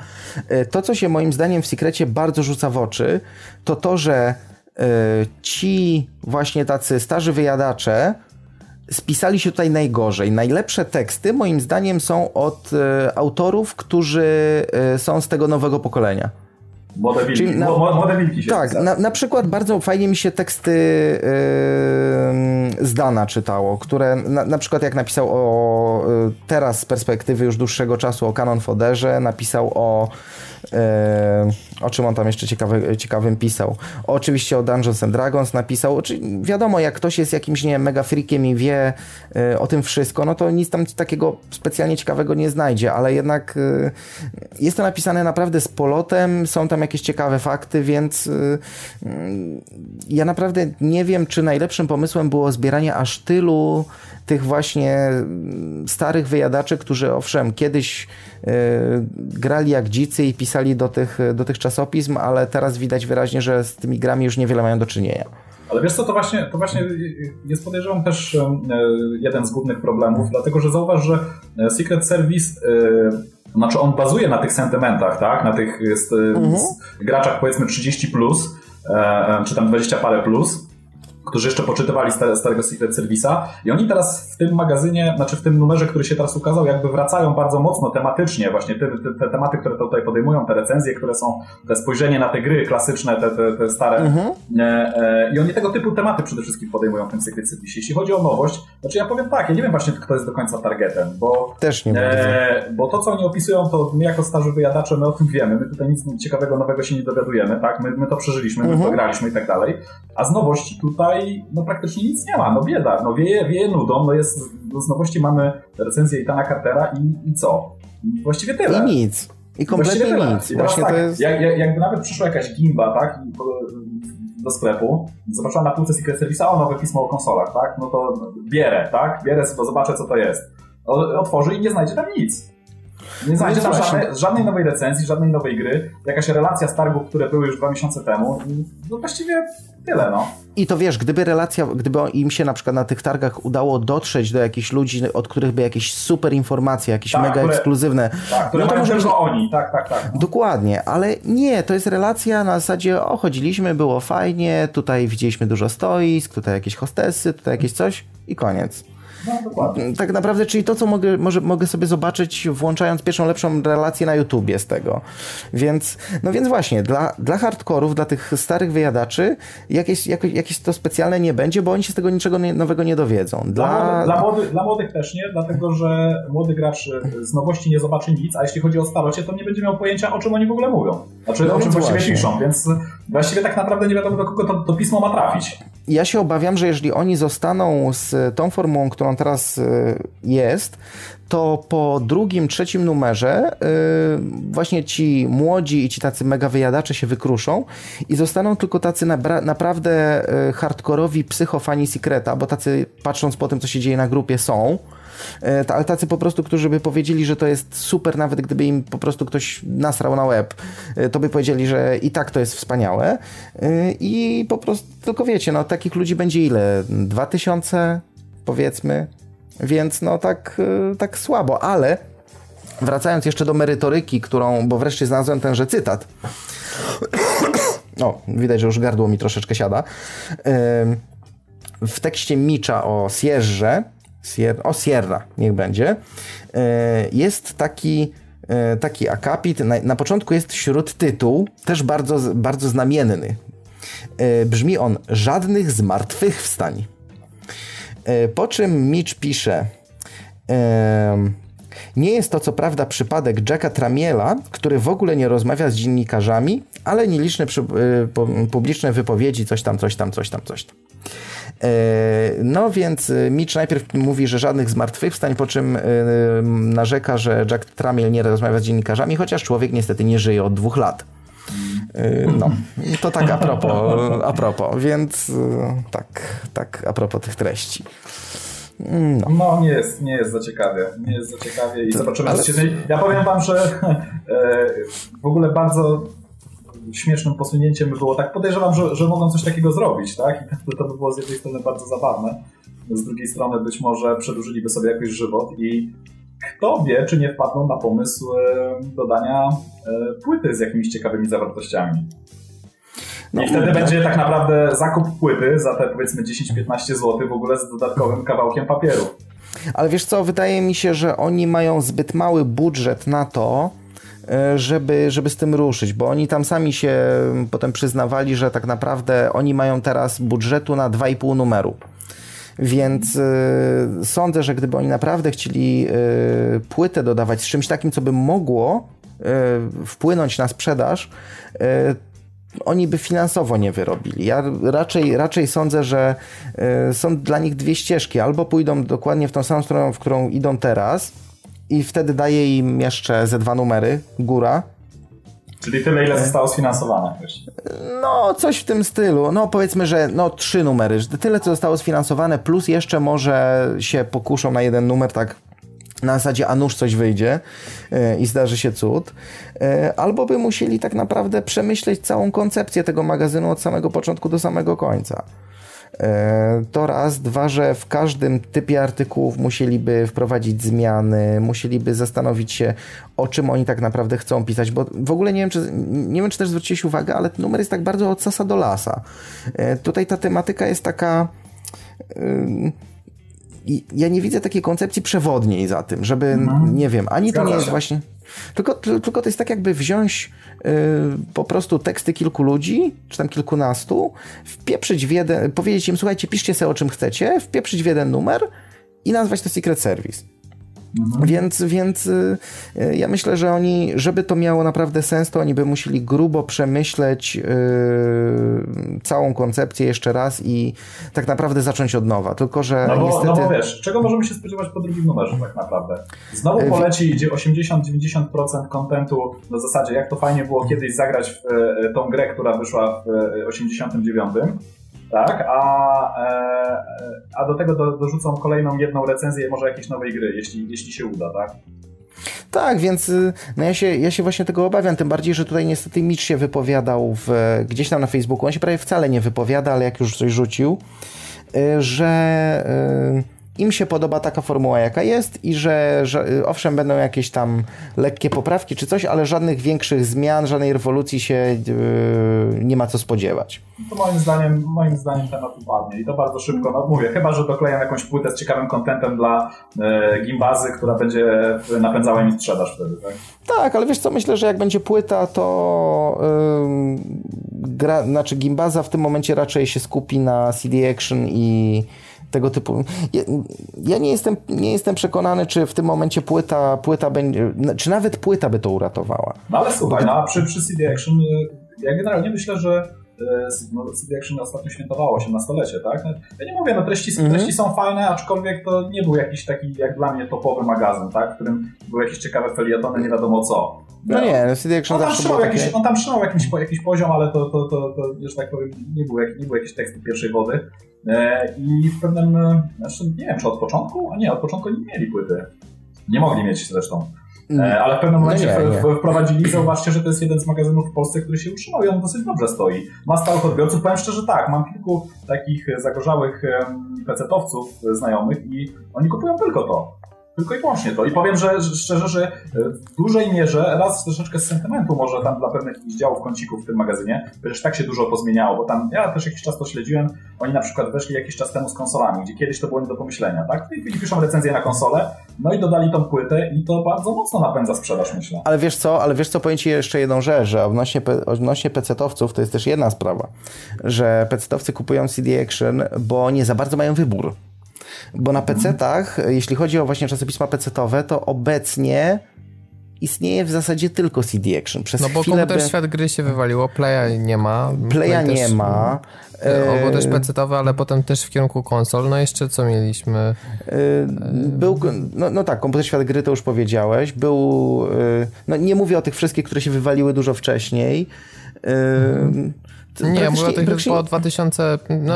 E, to, co się moim zdaniem w Sekrecie bardzo rzuca w oczy, to to, że e, ci właśnie tacy starzy wyjadacze spisali się tutaj najgorzej. Najlepsze teksty moim zdaniem są od autorów, którzy są z tego nowego pokolenia. Młode wilki, Czyli na, młode wilki się Tak, na, na, przykład bardzo fajnie mi się teksty yy, Zdana czytało, które na, na, przykład jak napisał o yy, teraz z perspektywy już dłuższego czasu o Canon Foderze, napisał o o czym on tam jeszcze ciekawy, ciekawym pisał. Oczywiście o Dungeons and Dragons napisał. Wiadomo, jak ktoś jest jakimś, nie wiem, mega freakiem i wie e, o tym wszystko, no to nic tam takiego specjalnie ciekawego nie znajdzie, ale jednak e, jest to napisane naprawdę z polotem, są tam jakieś ciekawe fakty, więc e, ja naprawdę nie wiem, czy najlepszym pomysłem było zbieranie aż tylu tych właśnie starych wyjadaczy, którzy owszem, kiedyś grali jak dzicy i pisali do tych, do tych czasopism, ale teraz widać wyraźnie, że z tymi grami już niewiele mają do czynienia. Ale wiesz co, to właśnie, to właśnie jest podejrzewam też e, jeden z głównych problemów, dlatego że zauważ, że Secret Service znaczy on bazuje na tych sentymentach, tak? Na tych mhm. graczach powiedzmy 30 plus, czy tam 20 parę plus, którzy jeszcze poczytywali stare, starego Secret Service'a i oni teraz w tym magazynie, znaczy w tym numerze, który się teraz ukazał, jakby wracają bardzo mocno tematycznie, właśnie te, te, te tematy, które tutaj podejmują, te recenzje, które są, te spojrzenie na te gry klasyczne, te, te, te stare mhm. e, e, i oni tego typu tematy przede wszystkim podejmują w tym Secret Service. Jeśli chodzi o nowość, znaczy ja powiem tak, ja nie wiem właśnie, kto jest do końca targetem, bo też nie e, bo to, co oni opisują, to my jako starzy wyjadacze, my o tym wiemy, my tutaj nic ciekawego, nowego się nie dowiadujemy, tak, my, my to przeżyliśmy, my mhm. to graliśmy i tak dalej, a z nowości tutaj tutaj no praktycznie nic nie ma, no bieda, no wieje, wieje nudą, no jest, no z nowości mamy recenzję Itana Cartera i, i co? Właściwie tyle. I nic. I kompletnie nic. I Właśnie tak, jest... jak, jak, jakby nawet przyszła jakaś gimba, tak, do sklepu, zobaczyła na półce Secret Service'a, o, nowe pismo o konsolach, tak, no to bierę, tak, bierę, to zobaczę, co to jest. Otworzy i nie znajdzie tam nic. Nie znajdzie tam żadnej, żadnej nowej recenzji, żadnej nowej gry, jakaś relacja z targów, które były już dwa miesiące temu. No właściwie tyle, no. I to wiesz, gdyby relacja, gdyby im się na przykład na tych targach udało dotrzeć do jakichś ludzi, od których by jakieś super informacje, jakieś tak, mega które, ekskluzywne. Tak, które no to może być oni, tak, tak, tak. No. Dokładnie, ale nie, to jest relacja na zasadzie, o, chodziliśmy, było fajnie, tutaj widzieliśmy dużo stoisk, tutaj jakieś hostesy, tutaj jakieś coś i koniec. No, tak naprawdę, czyli to, co mogę, może, mogę sobie zobaczyć, włączając pierwszą lepszą relację na YouTubie z tego. Więc, no więc właśnie, dla, dla hardkorów, dla tych starych wyjadaczy, jakieś, jakieś, jakieś to specjalne nie będzie, bo oni się z tego niczego nie, nowego nie dowiedzą. Dla... Dla, dla, młody, dla młodych też nie, dlatego że młody gracz z nowości nie zobaczy nic, a jeśli chodzi o starocie, to nie będzie miał pojęcia, o czym oni w ogóle mówią. Znaczy, no o czym właściwie piszą, więc właściwie tak naprawdę nie wiadomo, do kogo to, to pismo ma trafić. Ja się obawiam, że jeżeli oni zostaną z tą formułą, którą teraz y, jest, to po drugim, trzecim numerze y, właśnie ci młodzi i ci tacy mega wyjadacze się wykruszą i zostaną tylko tacy naprawdę y, hardkorowi psychofani Secreta, bo tacy patrząc po tym, co się dzieje na grupie są, ale tacy po prostu, którzy by powiedzieli, że to jest super, nawet gdyby im po prostu ktoś nasrał na web, to by powiedzieli, że i tak to jest wspaniałe i po prostu, tylko wiecie, no takich ludzi będzie ile? Dwa tysiące powiedzmy, więc no tak, tak słabo, ale wracając jeszcze do merytoryki, którą, bo wreszcie znalazłem tenże cytat. O, widać, że już gardło mi troszeczkę siada. W tekście Micza o Sierrze, Sierra, o Sierra, niech będzie, jest taki taki akapit. Na, na początku jest śródtytuł, też bardzo, bardzo znamienny. Brzmi on Żadnych zmartwychwstań. Po czym Mitch pisze nie jest to co prawda przypadek Jacka Tramiela, który w ogóle nie rozmawia z dziennikarzami, ale nieliczne publiczne wypowiedzi, coś tam, coś tam, coś tam, coś tam. No więc y, Mitch najpierw mówi, że żadnych zmartwychwstań, po czym y, narzeka, że Jack Tramiel nie rozmawia z dziennikarzami, chociaż człowiek niestety nie żyje od dwóch lat. No, to tak a propos, a propos, więc tak, tak a propos tych treści. No. no, nie jest, nie jest za ciekawie. Nie jest za ciekawie i zobaczymy, Ale... co się zmieni. Ja powiem wam, że e, w ogóle bardzo śmiesznym posunięciem by było tak, podejrzewam, że, że mogą coś takiego zrobić, tak? I to by było z jednej strony bardzo zabawne, z drugiej strony być może przedłużyliby sobie jakoś żywot i kto wie, czy nie wpadną na pomysł e, dodania e, płyty z jakimiś ciekawymi zawartościami. No, I wtedy no, będzie tak naprawdę zakup płyty za te powiedzmy 10-15 zł w ogóle z dodatkowym kawałkiem papieru. Ale wiesz co, wydaje mi się, że oni mają zbyt mały budżet na to, żeby, żeby z tym ruszyć, bo oni tam sami się potem przyznawali, że tak naprawdę oni mają teraz budżetu na 2,5 numeru. Więc y, sądzę, że gdyby oni naprawdę chcieli y, płytę dodawać z czymś takim, co by mogło y, wpłynąć na sprzedaż, oni by finansowo nie wyrobili. Ja raczej, raczej sądzę, że są dla nich dwie ścieżki. Albo pójdą dokładnie w tą samą stronę, w którą idą teraz i wtedy daje im jeszcze ze dwa numery, góra. Czyli tyle, ile zostało sfinansowane. No, coś w tym stylu. No, powiedzmy, że no, trzy numery. Tyle, co zostało sfinansowane, plus jeszcze może się pokuszą na jeden numer, tak na zasadzie, a nuż coś wyjdzie e, i zdarzy się cud, e, albo by musieli tak naprawdę przemyśleć całą koncepcję tego magazynu od samego początku do samego końca. E, to raz, dwa, że w każdym typie artykułów musieliby wprowadzić zmiany, musieliby zastanowić się, o czym oni tak naprawdę chcą pisać, bo w ogóle nie wiem, czy, nie wiem, czy też zwróciłeś uwagę, ale ten numer jest tak bardzo od sasa do lasa. Tutaj ta tematyka jest taka ja nie widzę takiej koncepcji przewodniej za tym, żeby, mhm. nie wiem, ani to nie jest właśnie... Tylko, tylko to jest tak jakby wziąć yy, po prostu teksty kilku ludzi, czy tam kilkunastu, wpieprzyć w jeden, powiedzieć im, słuchajcie, piszcie sobie o czym chcecie, wpieprzyć w jeden numer i nazwać to Secret Service. Mhm. Więc, więc y, y, ja myślę, że oni, żeby to miało naprawdę sens, to oni by musieli grubo przemyśleć y, całą koncepcję jeszcze raz i tak naprawdę zacząć od nowa. Tylko, że no bo, niestety... no bo wiesz, czego możemy się spodziewać po drugim numerze tak naprawdę? Znowu poleci, gdzie 80-90% kontentu na zasadzie, jak to fajnie było kiedyś zagrać w tą grę, która wyszła w 89 tak? A, e, a do tego do, dorzucą kolejną jedną recenzję może jakiejś nowej gry, jeśli, jeśli się uda, tak? Tak, więc y, no ja, się, ja się właśnie tego obawiam, tym bardziej, że tutaj niestety Mitch się wypowiadał w, gdzieś tam na Facebooku, on się prawie wcale nie wypowiada, ale jak już coś rzucił, y, że y, im się podoba taka formuła, jaka jest i że, że, y, owszem, będą jakieś tam lekkie poprawki czy coś, ale żadnych większych zmian, żadnej rewolucji się yy, nie ma co spodziewać. To moim zdaniem, moim zdaniem temat upadnie i to bardzo szybko, no mówię, chyba, że dokleję jakąś płytę z ciekawym kontentem dla yy, gimbazy, która będzie napędzała mi sprzedaż wtedy, tak? Tak, ale wiesz co, myślę, że jak będzie płyta, to yy, gra, znaczy gimbaza w tym momencie raczej się skupi na CD Action i tego typu. Ja, ja, nie, jestem, nie jestem przekonany, czy w tym momencie płyta, płyta będzie, czy nawet płyta by to uratowała. No ale słuchaj, no, a przy, przy CD Action, y, ja generalnie myślę, że y, no, CD Action ostatnio świętowało się na stolecie, tak? No, ja nie mówię, no treści, mm -hmm. treści są fajne, aczkolwiek to nie był jakiś taki, jak dla mnie, topowy magazyn, tak? W którym były jakieś ciekawe felietony, nie wiadomo co. No, no nie, no CD Action on zawsze był jakiś, On tam trzymał jakiś, jakiś poziom, ale to, to, to, to, że tak powiem, nie był, nie był jakiś tekst pierwszej wody. E, I w pewnym, e, znaczy nie wiem, czy od początku? A nie, od początku nie mieli płyty. Nie mogli mieć zresztą. E, ale w pewnym no momencie no nie, nie. wprowadzili, zauważcie, że to jest jeden z magazynów w Polsce, który się utrzymał i on dosyć dobrze stoi. Ma stałych odbiorców, powiem szczerze tak, mam kilku takich zagorzałych pecetowców znajomych i oni kupują tylko to. Tylko i wyłącznie to. I powiem, że, szczerze, że w dużej mierze, raz troszeczkę z sentymentu może tam dla pewnych działów kącików w tym magazynie, przecież tak się dużo pozmieniało, bo tam ja też jakiś czas to śledziłem, oni na przykład weszli jakiś czas temu z konsolami, gdzie kiedyś to było nie do pomyślenia, tak? I piszą recenzję na konsolę, no i dodali tą płytę i to bardzo mocno napędza sprzedaż, myślę. Ale wiesz co, ale wiesz co, powiem Ci jeszcze jedną rzecz, że odnośnie, odnośnie PC-towców to jest też jedna sprawa, że PC-towcy kupują CD Action, bo nie za bardzo mają wybór. Bo na PC-tach, jeśli chodzi o właśnie czasopisma PC-towe, to obecnie istnieje w zasadzie tylko CD Action. Przez no bo chwilę komputer świat gry się wywaliło, Playa nie ma. Playa nie też, ma. Bo też PC-towe, ale potem też w kierunku konsol. No jeszcze co mieliśmy? E, był, no, no tak, komputer świat gry to już powiedziałeś. Był, e, no nie mówię o tych wszystkich, które się wywaliły dużo wcześniej. Mhm. Nie, mówię o tych praktycznie... po 2000, no,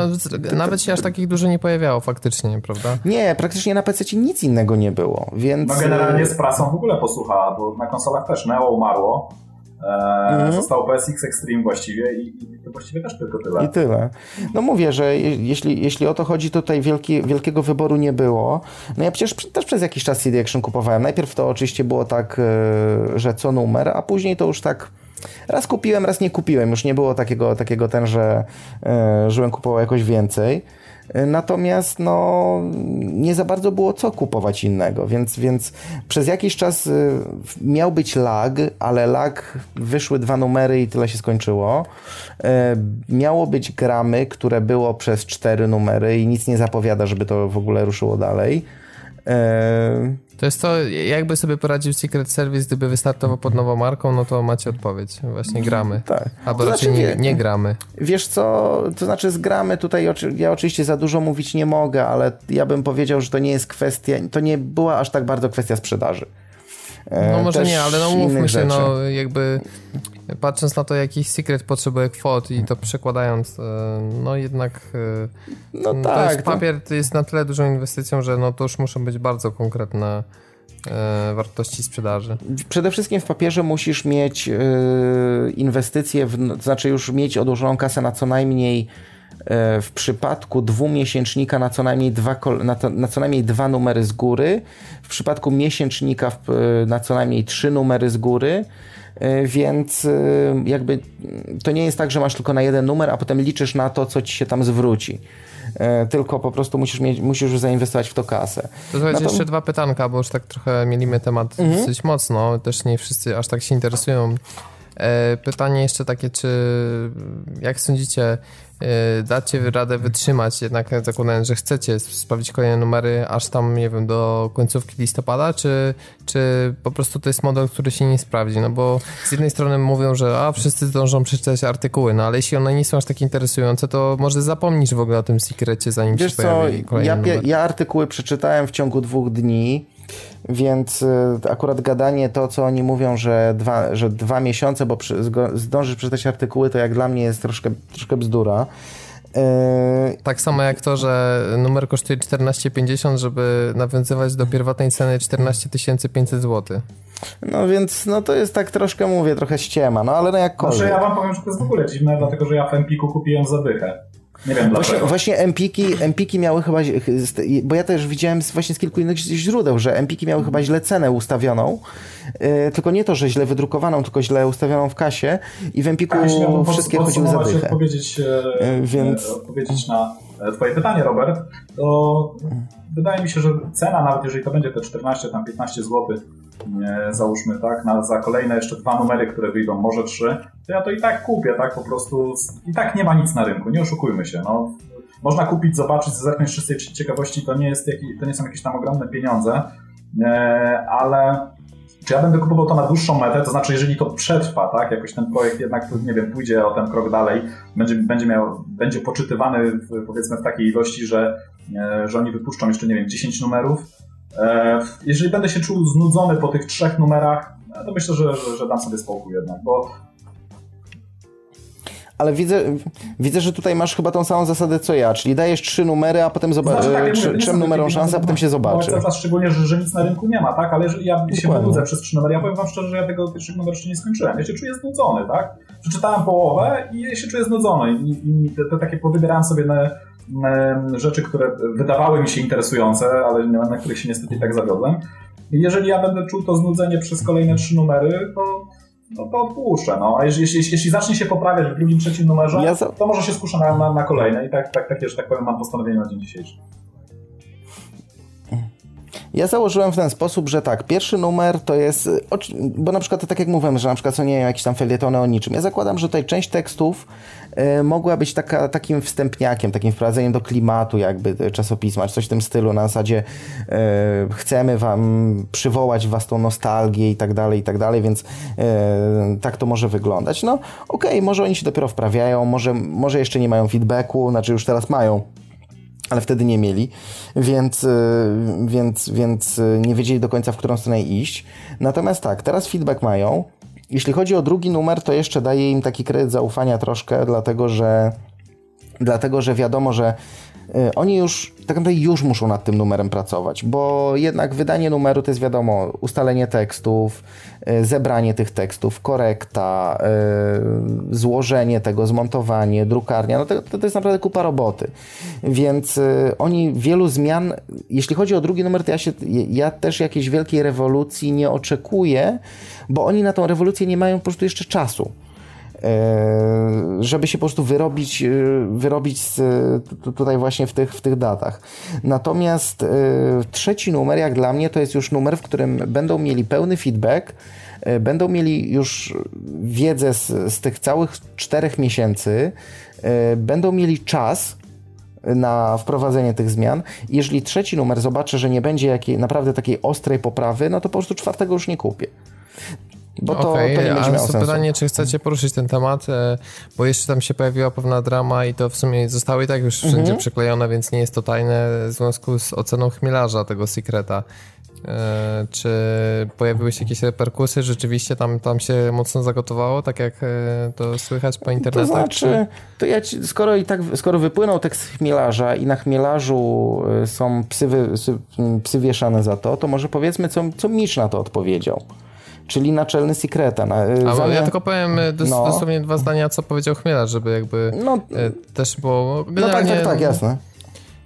nawet się aż takich dużo nie pojawiało faktycznie, prawda? Nie, praktycznie na PC nic innego nie było, więc... No generalnie z prasą w ogóle posłuchała, bo na konsolach też Neo umarło, Eee, mhm. Zostało PSX Extreme właściwie i, i, to właściwie też tylko tyle. I tyle. No mówię, że jeśli, jeśli o to chodzi, tutaj wielki, wielkiego wyboru nie było. No ja przecież też przez jakiś czas CD Action kupowałem. Najpierw to oczywiście było tak, e, że co numer, a później to już tak Raz kupiłem, raz nie kupiłem. Już nie było takiego, takiego ten, że e, żebym kupował jakoś więcej. E, natomiast no, nie za bardzo było co kupować innego, więc, więc przez jakiś czas e, miał być lag, ale lag wyszły dwa numery i tyle się skończyło. Miało być gramy, które było przez cztery numery i nic nie zapowiada, żeby to w ogóle ruszyło dalej. To jest to, jakby sobie poradził Secret Service, gdyby wystartował pod nową marką, no to macie odpowiedź. Właśnie gramy. Tak. Albo to raczej znaczy, nie, nie, gramy. Wiesz co, to znaczy z gramy tutaj, ja oczywiście za dużo mówić nie mogę, ale ja bym powiedział, że to nie jest kwestia, to nie była aż tak bardzo kwestia sprzedaży. No może nie, ale no mówmy się, no jakby patrząc na to, jakiś secret potrzebuje kwot i to przekładając, e, no jednak e, no to tak, jest papier to... jest na tyle dużą inwestycją, że no to już muszą być bardzo konkretne e, wartości sprzedaży. Przede wszystkim w papierze musisz mieć inwestycje, w, to znaczy już mieć odłożoną kasę na co najmniej w przypadku dwumiesięcznika na co najmniej dwa, na, to, na co najmniej dwa numery z góry, w przypadku miesięcznika na co najmniej trzy numery z góry, E, więc e, jakby to nie jest tak, że masz tylko na jeden numer, a potem liczysz na to, co ci się tam zwróci. E, tylko po prostu musisz, mieć, musisz już zainwestować w to kasę. To słuchajcie, to... jeszcze dwa pytanka, bo już tak trochę mielimy temat mhm. dosyć mocno. Też nie wszyscy aż tak się interesują. Pytanie jeszcze takie, czy jak sądzicie, Y, dacie radę wytrzymać, jednak zakładając, że chcecie sprawdzić kolejne numery aż tam, nie wiem, do końcówki listopada, czy, czy po prostu to jest model, który się nie sprawdzi? No bo z jednej strony mówią, że a, wszyscy zdążą przeczytać artykuły, no ale jeśli one nie są aż tak interesujące, to może zapomnisz w ogóle o tym sekrecie, zanim Wiesz się pojawi co, ja, ja artykuły przeczytałem w ciągu dwóch dni, więc y, akurat gadanie to, co oni mówią, że dwa, że dwa miesiące, bo przy, zdążysz przeczytać artykuły, to jak dla mnie jest troszkę, troszkę bzdura. Y, tak samo jak to, że numer kosztuje 14,50, żeby nawiązywać do pierwotnej ceny 14 500 zł. No więc no to jest tak troszkę, mówię, trochę ściema, no ale no jakkolwiek. Znaczy ja wam powiem, że to jest w ogóle dziwne, dlatego że ja w Empiku kupiłem zadychę. Nie wiem właśnie, właśnie Empiki, Empiki miały chyba, bo ja też widziałem właśnie z kilku innych źródeł, że Empiki miały chyba źle cenę ustawioną, yy, tylko nie to, że źle wydrukowaną, tylko źle ustawioną w kasie i w Empiku tak, wszystkie chodziły za dychę. Odpowiedzieć, yy, Więc... odpowiedzieć na e, twoje pytanie, Robert, to wydaje mi się, że cena, nawet jeżeli to będzie te 14, tam 15 zł, załóżmy, tak, na, za kolejne jeszcze dwa numery, które wyjdą, może trzy, to ja to i tak kupię, tak, po prostu i tak nie ma nic na rynku, nie oszukujmy się, no. Można kupić, zobaczyć, zerknąć z ciekawości, to nie, jest to nie są jakieś tam ogromne pieniądze, ale czy ja będę kupował to na dłuższą metę, to znaczy jeżeli to przetrwa, tak, jakoś ten projekt jednak, nie wiem, pójdzie o ten krok dalej, będzie, będzie, miał, będzie poczytywany w, powiedzmy w takiej ilości, że, e, że oni wypuszczą jeszcze, nie wiem, 10 numerów, E, jeżeli będę się czuł znudzony po tych trzech numerach, e, to myślę, że, że, że dam sobie spokój jednak, bo ale widzę, widzę, że tutaj masz chyba tą samą zasadę co ja, czyli dajesz trzy numery, a potem zobaczysz, znaczy, tak, trzem numerom szansę, a potem się zobaczy. Cały czas szczególnie, że, że nic na rynku nie ma, tak? Ale jeżeli ja się wynudzę przez trzy numery, ja powiem wam szczerze, że ja tego pierwszego numeru jeszcze nie skończyłem. Ja się czuję znudzony, tak? Przeczytałem połowę i się czuję znudzony i, i te, te takie powybierałem sobie na rzeczy, które wydawały mi się interesujące, ale na których się niestety tak zawiodłem. Jeżeli ja będę czuł to znudzenie przez kolejne trzy numery, to no to odpuszczę. No. A jeśli, jeśli, jeśli zacznie się poprawiać w drugim, trzecim numerze, ja za... to może się skuszę na, na, na kolejne. I tak, tak, takie, że tak powiem, mam postanowienie na dzień dzisiejszy. Ja założyłem w ten sposób, że tak, pierwszy numer to jest, bo na przykład tak jak mówiłem, że na przykład są nie jakieś tam felietony o niczym. Ja zakładam, że tutaj część tekstów y, mogła być taka, takim wstępniakiem, takim wprowadzeniem do klimatu jakby czasopisma, czy coś w tym stylu, na zasadzie y, chcemy wam przywołać was tą nostalgię i tak dalej, i tak dalej, więc y, tak to może wyglądać. No okej, okay, może oni się dopiero wprawiają, może, może jeszcze nie mają feedbacku, znaczy już teraz mają, ale wtedy nie mieli, więc, y, więc, więc y, nie wiedzieli do końca, w którą stronę iść. Natomiast tak, teraz feedback mają. Jeśli chodzi o drugi numer, to jeszcze daje im taki kredyt zaufania troszkę, dlatego że, dlatego, że wiadomo, że oni już tak naprawdę już muszą nad tym numerem pracować, bo jednak wydanie numeru to jest wiadomo, ustalenie tekstów, y, zebranie tych tekstów, korekta, y, złożenie tego, zmontowanie, drukarnia, no to, to jest naprawdę kupa roboty. Więc oni wielu zmian, jeśli chodzi o drugi numer, to ja, się, ja też jakiejś wielkiej rewolucji nie oczekuję, bo oni na tą rewolucję nie mają po prostu jeszcze czasu. E, żeby się po prostu wyrobić, e, wyrobić tutaj właśnie w tych, w tych datach. Natomiast e, trzeci numer, jak dla mnie, to jest już numer, w którym będą mieli pełny feedback, będą mieli już wiedzę z, z tych całych czterech miesięcy, będą mieli czas na wprowadzenie tych zmian. Jeżeli trzeci numer zobaczę, że nie będzie jakiej naprawdę takiej ostrej poprawy, no to po prostu czwartego już nie kupię. Bo to, okay, to nie będzie miało sensu. pytanie, czy chcecie poruszyć ten temat, e, bo jeszcze tam się pojawiła pewna drama i to w sumie zostało i tak już wszędzie mhm. przyklejone, więc nie jest to tajne w związku z oceną chmielarza tego Secreta. E, czy pojawiły się jakieś reperkusje? Rzeczywiście tam, tam się mocno zagotowało, tak jak e, to słychać po internecie? To znaczy, to ja ci, skoro i tak, skoro wypłynął tekst chmielarza i na chmielarzu są psy, psy wieszane za to, to może powiedzmy, co, co Micz na to odpowiedział czyli naczelny Secreta. Na, A, zamiast... Ja tylko powiem e, dos, no. dosłownie dwa zdania, co powiedział Chmielarz, żeby jakby no, e, też było... Generalnie, no tak, tak, tak, jasne.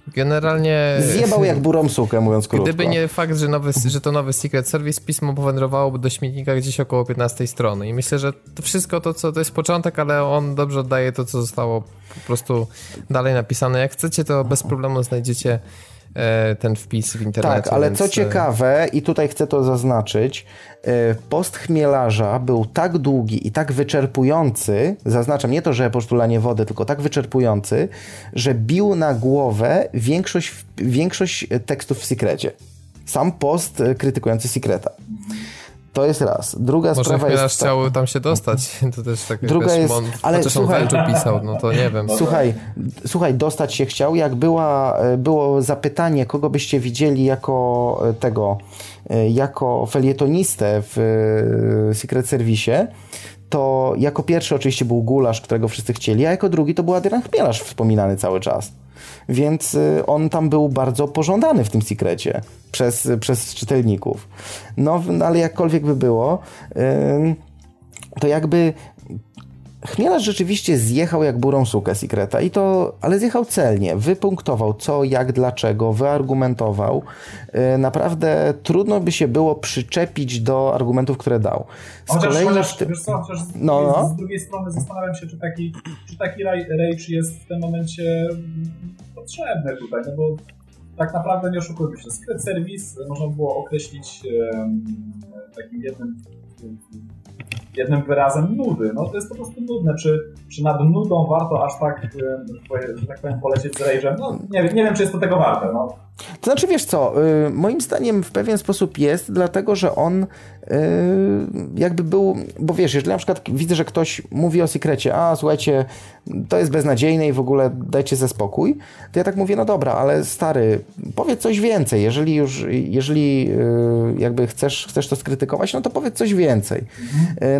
Generalnie... Zjebał jak burą sukę, mówiąc krótko. Gdyby nie fakt, że, nowy, że to nowy Secret Service, pismo powędrowałoby do śmietnika gdzieś około 15 strony. I myślę, że to wszystko to, co to jest początek, ale on dobrze oddaje to, co zostało po prostu dalej napisane. Jak chcecie, to bez problemu znajdziecie ten wpis w internecie. Tak, ale więc... co e, ciekawe, i tutaj chcę to zaznaczyć, e, post chmielarza był tak długi i tak wyczerpujący, zaznaczam nie to, że po prostu lanie wody, tylko tak wyczerpujący, że bił na głowę większość, większość tekstów w Secrecie. Sam post krytykujący Secreta. To jest raz. Druga Może sprawa jest... Może chciał tam się dostać. To też tak Druga jest... Ale słuchaj... on pisał, no to nie wiem. Słuchaj, słuchaj, dostać się chciał. Jak była, było zapytanie, kogo byście widzieli jako e, tego, e, jako felietonistę w e, Secret Service, to jako pierwszy oczywiście był Gulasz, którego wszyscy chcieli, a jako drugi to był Adrian Chmielarz wspominany cały czas więc y, on tam był bardzo pożądany w tym sekrecie przez, przez czytelników. No, ale jakkolwiek by było, to jakby Chmielarz rzeczywiście zjechał jak burą sukę Secreta i to, ale zjechał celnie, wypunktował co, jak, dlaczego, wyargumentował. Y, naprawdę trudno by się było przyczepić do argumentów, które dał. Z chociaż, kolei chociaż, ty... wiesz co, chociaż z, no, no. z drugiej strony zastanawiam się, czy taki, czy taki rage jest w tym momencie potrzebny tutaj, no bo tak naprawdę nie oszukujmy się. Secret Service można było określić um, takim jednym jednym wyrazem nudy. No to jest po prostu nudne. Czy, czy nad nudą warto aż tak, że tak powiem, polecieć z Rage'em? No nie, nie wiem, czy jest to tego warte. No. To znaczy, wiesz co, y, moim zdaniem w pewien sposób jest, dlatego że on y, jakby był, bo wiesz, jeżeli na przykład widzę, że ktoś mówi o sekrecie, a słuchajcie, to jest beznadziejne i w ogóle dajcie ze spokój, to ja tak mówię, no dobra, ale stary, powiedz coś więcej, jeżeli już, jeżeli y, jakby chcesz, chcesz to skrytykować, no to powiedz coś więcej.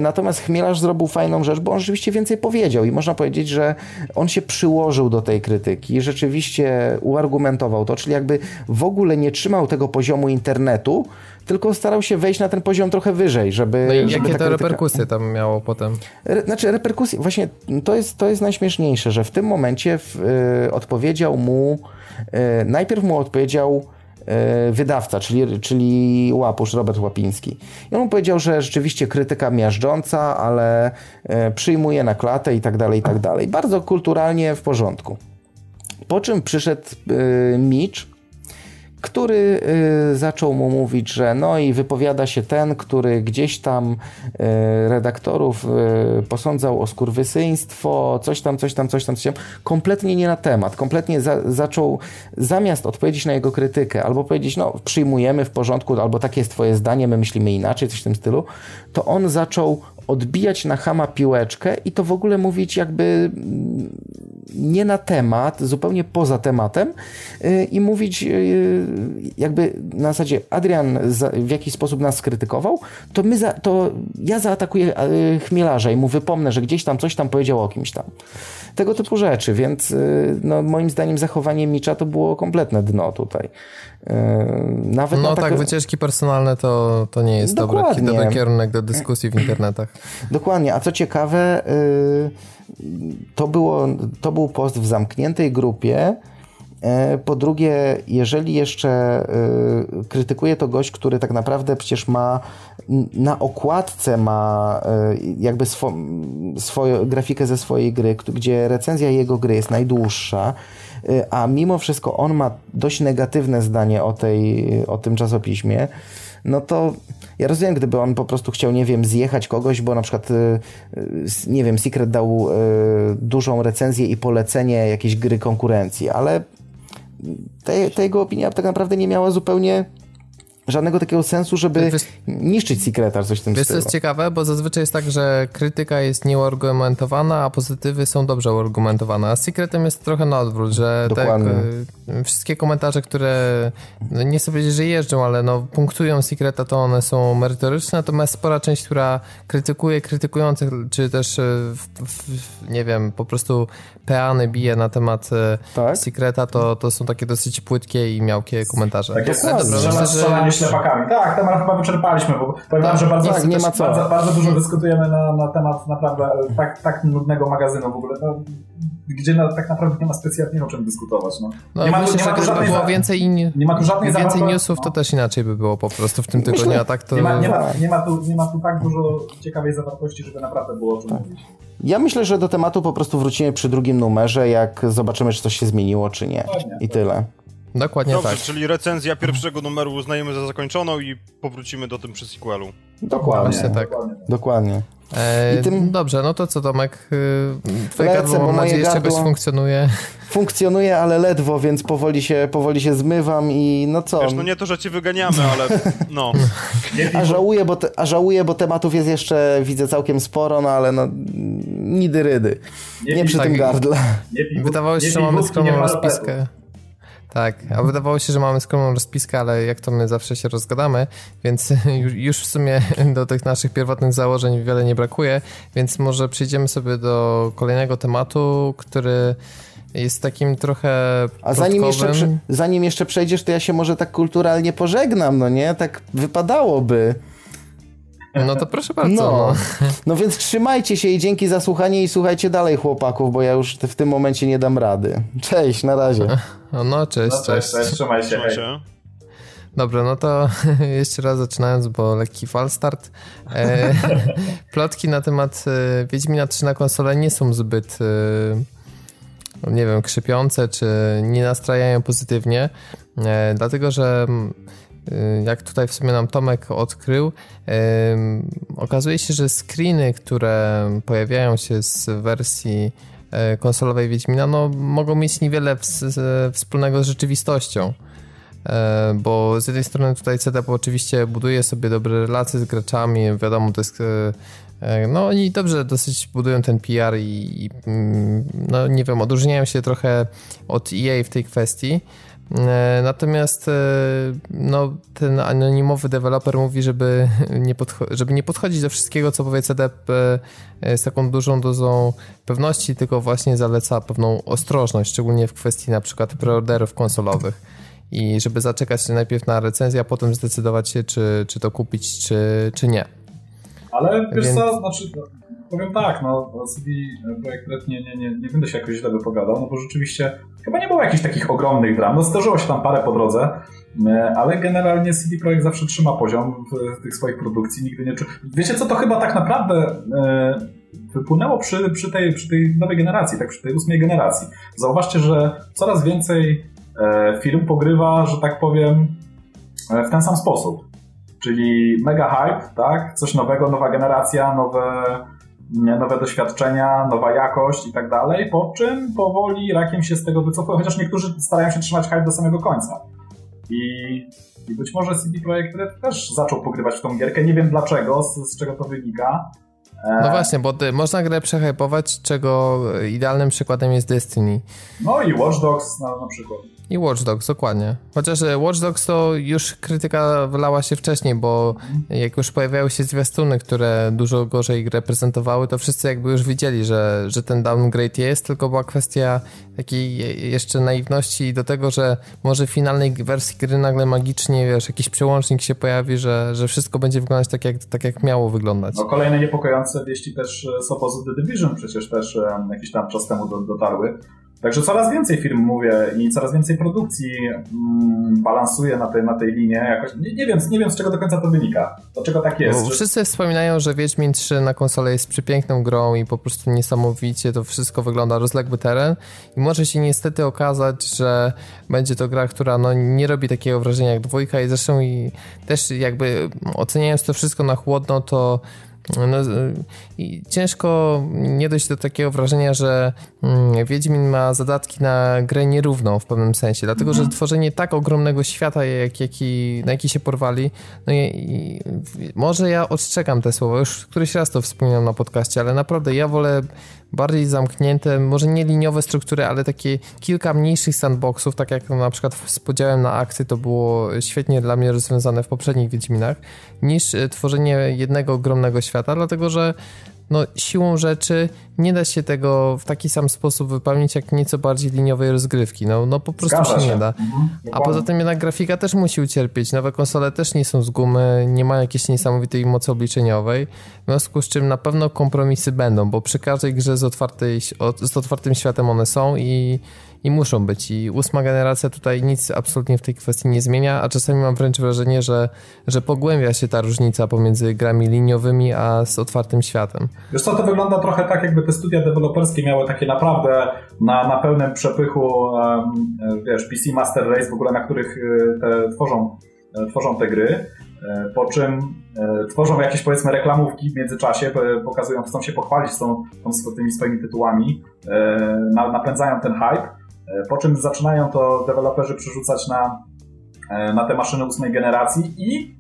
Natomiast Chmielarz zrobił fajną rzecz, bo on rzeczywiście więcej powiedział i można powiedzieć, że on się przyłożył do tej krytyki, rzeczywiście uargumentował to, czyli jakby w ogóle nie trzymał tego poziomu internetu, tylko starał się wejść na ten poziom trochę wyżej, żeby... No i żeby jakie to krytyka- reperkusje tam miało potem? Re, znaczy reperkusje, właśnie to jest, to jest najśmieszniejsze, że w tym momencie w, y, odpowiedział mu, y, najpierw mu odpowiedział wydawca, czyli, czyli Łapusz, Robert Łapiński. I on powiedział, że rzeczywiście krytyka miażdżąca, ale y, przyjmuje na klatę i tak dalej, i tak dalej. Bardzo kulturalnie w porządku. Po czym przyszedł y, Mitch, który y, zaczął mu mówić, że no i wypowiada się ten, który gdzieś tam y, redaktorów y, posądzał o skurwysyństwo, coś tam, coś tam, coś tam, coś tam. Kompletnie nie na temat. Kompletnie za, zaczął, zamiast odpowiedzieć na jego krytykę, albo powiedzieć, no przyjmujemy w porządku, albo takie jest twoje zdanie, my myślimy inaczej, coś w tym stylu, to on zaczął odbijać na chama piłeczkę i to w ogóle mówić jakby mm, nie na temat, zupełnie poza tematem yy, i mówić yy, jakby na zasadzie Adrian w jakiś sposób nas skrytykował, to, my za, to ja zaatakuję yy, chmielarza i mu wypomnę, że gdzieś tam coś tam powiedział o kimś tam. Tego typu rzeczy, więc no, moim zdaniem zachowanie Micza to było kompletne dno tutaj. Nawet No tak, takie- wycieczki personalne to, to nie jest dobry, Dokładnie. dobry kierunek do dyskusji w internetach. Dokładnie, a co ciekawe, y, to, było, to był post w zamkniętej grupie. E, Po drugie, jeżeli jeszcze y, krytykuje to gość, który tak naprawdę przecież ma na okładce ma y, jakby swo, swoją grafikę ze swojej gry, gdzie recenzja jego gry jest najdłuższa, a mimo wszystko on ma dość negatywne zdanie o, tej, o tym czasopiśmie, no to ja rozumiem, gdyby on po prostu chciał, nie wiem, zjechać kogoś, bo na przykład, y, y, nie wiem, Secret dał y, dużą recenzję i polecenie jakiejś gry konkurencji, ale ta jego opinia tak naprawdę nie miała zupełnie żadnego takiego sensu, żeby Wiesz- niszczyć Secretar, coś w tym Wiesz, co stylu. jest ciekawe, bo zazwyczaj jest tak, że krytyka jest nieuargumentowana, a pozytywy są dobrze uargumentowane. A z Secretem jest trochę na odwrót, że tak, Dokładnie. y, wszystkie komentarze, które no nie chcę powiedzieć, że jeżdżą, ale no punktują Secreta, to one są merytoryczne, natomiast spora część, która krytykuje krytykujących, czy też y, w, w, nie wiem, po prostu peany bije na temat y, Tak? Secreta, to, to są takie dosyć płytkie i miałkie komentarze. Tak jest Ale dobra, myślę, że Tak, temat chyba wyczerpaliśmy, bo powiem wam, że bardzo, tak, nie ma co. bardzo, bardzo dużo dyskutujemy na, na temat naprawdę e, tak, tak nudnego magazynu w ogóle, no, gdzie na, tak naprawdę nie ma specjalnie o czym dyskutować. No. No, nie, ma, tu- myślę, nie, ma tu żadnej było więcej, nie ma tu żadnej więcej newsów, to też inaczej by było po prostu w tym tygodniu, a tak to... nie, ma, nie, ma, Tak. nie, ma tu, nie ma tu tak dużo ciekawej zawartości, żeby naprawdę było o czym mówić. Ja myślę, że do tematu po prostu wrócimy przy drugim numerze, jak zobaczymy, czy coś się zmieniło, czy nie. I tyle. Dokładnie Dobrze, tak. czyli recenzja pierwszego numeru uznajemy za zakończoną i powrócimy do tym przy sequelu. Dokładnie. Właśnie tak. Dokładnie. E, I tym- Dobrze, no to co Tomek? y, Twoje Lecę, gardło bo mam moje nadzieję gardło- funkcjonuje. Funkcjonuje, ale ledwo, więc powoli się, powoli się zmywam i no co. Wiesz, no nie to, że cię wyganiamy, ale no. A żałuję, bo te, a żałuję, bo tematów jest jeszcze, widzę, całkiem sporo, no ale no, nidy rydy. Nie Nie przy tak. tym gardle. nie piwo- Wydawało się, że mamy skromną rozpiskę. Tak, a wydawało się, że mamy skromną rozpiskę, ale jak to my zawsze się rozgadamy, więc już- w sumie do tych naszych pierwotnych założeń wiele nie brakuje, więc może przejdziemy sobie do kolejnego tematu, który jest takim trochę A zanim jeszcze, zanim jeszcze przejdziesz, to ja się może tak kulturalnie pożegnam, no nie? Tak wypadałoby. No to proszę bardzo. No. No. No więc trzymajcie się i dzięki za słuchanie i słuchajcie dalej chłopaków, bo ja już w tym momencie nie dam rady. Cześć, na razie. No, no cześć, No, cześć, cześć. trzymaj się. Trzymaj się. Dobra, no to jeszcze raz zaczynając, bo lekki falstart. E, plotki na temat e, Wiedźmina 3 na konsolę nie są zbyt, e, nie wiem, krzypiące, czy nie nastrajają pozytywnie, e, dlatego że jak tutaj w sumie nam Tomek odkrył, okazuje się, że screeny, które pojawiają się z wersji e, konsolowej Wiedźmina, no mogą mieć niewiele wspólnego z rzeczywistością. E, Bo z jednej strony tutaj CDP oczywiście buduje sobie dobre relacje z graczami, wiadomo, to jest. No, oni dobrze dosyć budują ten PR i, i mm, no nie wiem, odróżniają się trochę od EA w tej kwestii. E, Natomiast e, no, ten anonimowy deweloper mówi, żeby nie, żeby nie podchodzić do wszystkiego, co powie CDP e, z taką dużą dozą pewności, tylko właśnie zaleca pewną ostrożność, szczególnie w kwestii na przykład preorderów konsolowych. i żeby zaczekać najpierw na recenzję, a potem zdecydować się, czy, czy to kupić, czy, czy nie. Ale wiesz Więc... co, znaczy, powiem tak, no CD Projekt Red nie, nie, nie, nie będę się jakoś źle wypowiadał, no bo rzeczywiście chyba nie było jakichś takich ogromnych dram, no zdarzyło się tam parę po drodze, e, ale generalnie CD Projekt zawsze trzyma poziom w, tych swoich produkcji, nigdy nie... Wiecie co, to chyba tak naprawdę... E, wypłynęło przy, przy, tej, przy tej nowej generacji, tak przy tej ósmej generacji. Zauważcie, że coraz więcej e, firm pogrywa, że tak powiem, w ten sam sposób. Czyli mega hype, tak? Coś nowego, nowa generacja, nowe, nowe doświadczenia, nowa jakość i tak dalej, po czym powoli rakiem się z tego wycofuje, chociaż niektórzy starają się trzymać hype do samego końca. I, i być może CD Projekt Red też zaczął pogrywać w tą gierkę, nie wiem dlaczego, z, z czego to wynika, no właśnie, bo można grę przehypować, czego idealnym przykładem jest Destiny. No i Watch Dogs na, na przykład. I Watch Dogs, dokładnie. Chociaż e, Watch Dogs to już krytyka wylała się wcześniej, bo jak już pojawiały się zwiastuny, które dużo gorzej grę prezentowały, to wszyscy jakby już widzieli, że, że ten downgrade jest, tylko była kwestia takiej jeszcze naiwności do tego, że może w finalnej wersji gry nagle magicznie, wiesz, jakiś przełącznik się pojawi, że, że wszystko będzie wyglądać tak jak, tak, jak miało wyglądać. No kolejne niepokojące wieści też z opozy The Division przecież też jakiś tam czas temu dotarły Także coraz więcej firm, mówię, i coraz więcej produkcji mm, balansuje na tej, na tej linie. Jakoś, nie, nie, wiem, nie wiem, z czego do końca to wynika. Dlaczego tak jest? Bo Wszyscy wspominają, że Wiedźmin 3 na konsolę jest przepiękną grą i po prostu niesamowicie to wszystko wygląda, rozległy teren. I może się niestety okazać, że będzie to gra, która no, nie robi takiego wrażenia jak dwójka i zresztą i też jakby oceniając to wszystko na chłodno, to no, i ciężko nie dojść do takiego wrażenia, że mm, Wiedźmin ma zadatki na grę nierówną w pewnym sensie, dlatego że mhm. tworzenie tak ogromnego świata, jak, jaki, na jaki się porwali, no i, i, może ja odczekam te słowa, już któryś raz to wspominam na podcaście, ale naprawdę ja wolę bardziej zamknięte, może nie liniowe struktury, ale takie kilka mniejszych sandboxów, tak jak na przykład z podziałem na akcje to było świetnie dla mnie rozwiązane w poprzednich Wiedźminach, niż e, tworzenie jednego ogromnego świata, dlatego że no, siłą rzeczy nie da się tego w taki sam sposób wypełnić jak nieco bardziej liniowej rozgrywki. No, no po prostu się, się, nie da. Mhm, A poza tym jednak grafika też musi ucierpieć. Nowe konsole też nie są z gumy, nie mają jakiejś niesamowitej mocy obliczeniowej. W związku z czym na pewno kompromisy będą, bo przy każdej grze z, otwartej, z otwartym światem one są i i muszą być. I ósma generacja tutaj nic absolutnie w tej kwestii nie zmienia, a czasami mam wręcz wrażenie, że, że pogłębia się ta różnica pomiędzy grami liniowymi a z otwartym światem. Wiesz co, to wygląda trochę tak, jakby te studia deweloperskie miały takie naprawdę na, na pełnym przepychu, wiesz, PC Master Race w ogóle, na których e, te, tworzą, e, tworzą te gry. Po czym tworzą jakieś powiedzmy reklamówki w międzyczasie, pokazują, chcą się pochwalić z, tą, z tymi swoimi tytułami, napędzają ten hype E, po czym zaczynają to deweloperzy przerzucać na, e, na te maszyny ósmej generacji i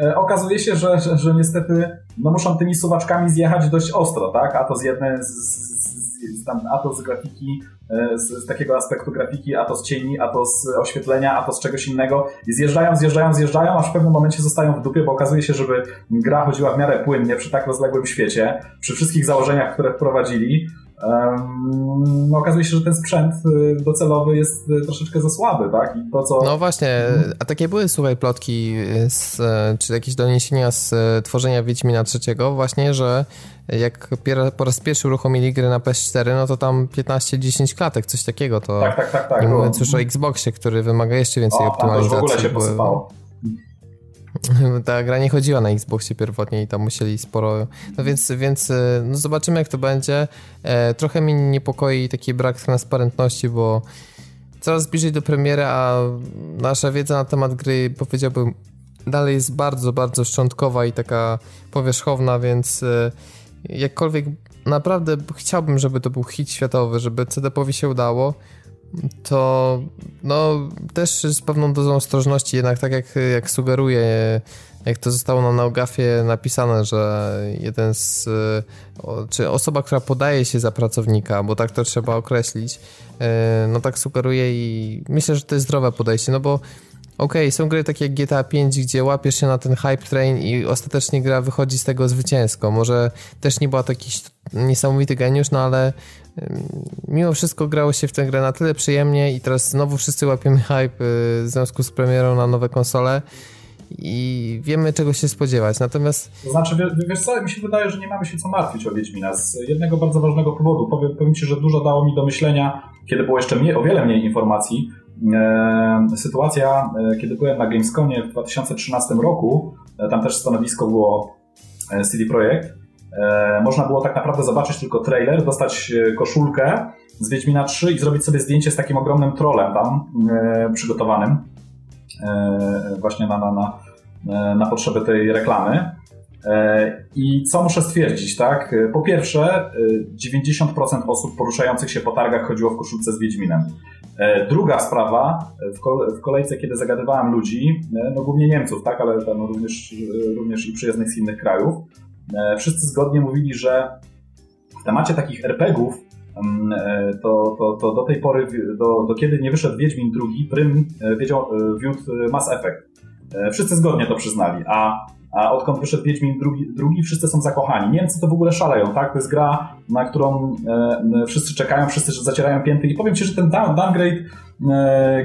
e, okazuje się, że, że, że niestety no muszą tymi suwaczkami zjechać dość ostro, tak? A to z jednej, z, z, tam, a to z grafiki, z, z, takiego aspektu grafiki, a to z cieni, a to z oświetlenia, a to z czegoś innego. I zjeżdżają, zjeżdżają, zjeżdżają, aż w pewnym momencie zostają w dupie, bo okazuje się, żeby gra chodziła w miarę płynnie przy tak rozległym świecie, przy wszystkich założeniach, które wprowadzili, no, okazuje się, że ten sprzęt y, docelowy jest y, troszeczkę za słaby, tak? I to, co... No właśnie, a takie były, słuchaj, plotki, z, czy jakieś doniesienia z tworzenia Wiedźmina trzeciego, właśnie, że jak po raz pierwszy uruchomili gry na PS4, no to tam 15-10 klatek, coś takiego, to tak, tak, tak, tak. nie mówiąc już o Xboxie, który wymaga jeszcze więcej o, optymalizacji. to w ogóle się posypało. ta gra nie chodziła na Xboxie pierwotnie i tam musieli sporo. No więc, więc e, no zobaczymy, jak to będzie. E, trochę mnie niepokoi taki brak transparentności, bo coraz bliżej do premiery, a nasza wiedza na temat gry, powiedziałbym, dalej jest bardzo, bardzo szczątkowa i taka powierzchowna, więc e, jakkolwiek naprawdę chciałbym, żeby to był hit światowy, żeby CD-powi się udało to no też z pewną dozą ostrożności, jednak tak jak, jak sugeruje, jak to zostało na Naugafie napisane, że jeden z, czy osoba, która podaje się za pracownika, bo tak to trzeba określić, e, no tak sugeruje i myślę, że to jest zdrowe podejście, no bo Okej, okay, są gry takie jak GTA 5, gdzie łapiesz się na ten hype train i ostatecznie gra wychodzi z tego zwycięsko. Może też nie była to jakiś niesamowity geniusz, no ale mimo wszystko grało się w tę grę na tyle przyjemnie i teraz znowu wszyscy łapiemy hype y, w związku z premierą na nowe konsole i wiemy czego się spodziewać, natomiast... To znaczy, wiesz co, mi się wydaje, że nie mamy się co martwić o Wiedźmina z jednego bardzo ważnego powodu. Powiem, powiem Ci, że dużo dało mi do myślenia, kiedy było jeszcze mniej, o wiele mniej informacji. E, sytuacja, e, kiedy byłem na Gamescomie w 2013 roku, e, tam też stanowisko było CD Projekt, można było tak naprawdę zobaczyć tylko trailer, dostać koszulkę z Wiedźmina 3 i zrobić sobie zdjęcie z takim ogromnym trolem tam przygotowanym właśnie na, na, na, na potrzeby tej reklamy. I co muszę stwierdzić, tak? Po pierwsze, 90% osób poruszających się po targach chodziło w koszulce z Wiedźminem. Druga sprawa, w kolejce, kiedy zagadywałem ludzi, no głównie Niemców, tak, ale tam również, również i przyjezdnych z innych krajów, wszyscy zgodnie mówili, że w temacie takich RPGów to, to, to do tej pory, do, do kiedy nie wyszedł Wiedźmin II, Prym wiedział, wiódł Mass Effect. Wszyscy zgodnie to przyznali, a odkąd wyszedł Wiedźmin drugi, drugi, wszyscy są zakochani. Niemcy to w ogóle szaleją, tak? To jest gra, na którą e, wszyscy czekają, wszyscy zacierają pięty i powiem Ci, że ten downgrade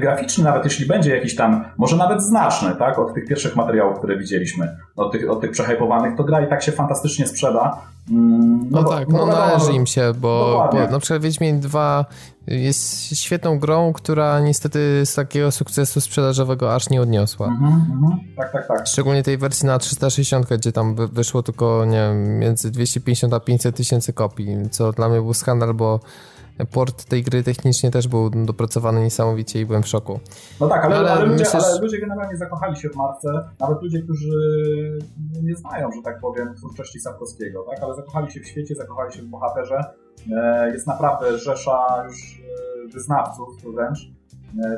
graficzny, nawet jeśli będzie jakiś tam, może nawet znaczny, tak? Od tych pierwszych materiałów, które widzieliśmy, od tych, od tych przehypowanych, to gra i tak się fantastycznie sprzeda. No, no bo, tak, no, no należy im się, bo, bo na przykład Wiedźmin 2 jest świetną grą, która niestety z takiego sukcesu sprzedażowego aż nie odniosła. Mhm, mhm. Tak, tak, tak. Szczególnie tej wersji na 360, gdzie tam wyszło tylko, nie wiem, między 250 a 500 tysięcy kopii, co dla mnie był skandal, bo port tej gry technicznie też był dopracowany niesamowicie i byłem w szoku. No tak, ale, ale, ale, ludzie, myślisz... ale ludzie generalnie zakochali się w marce, nawet ludzie, którzy nie znają, że tak powiem, twórczości Sapkowskiego, tak? ale zakochali się w świecie, zakochali się w bohaterze. E, jest naprawdę rzesza już e, wyznawców wręcz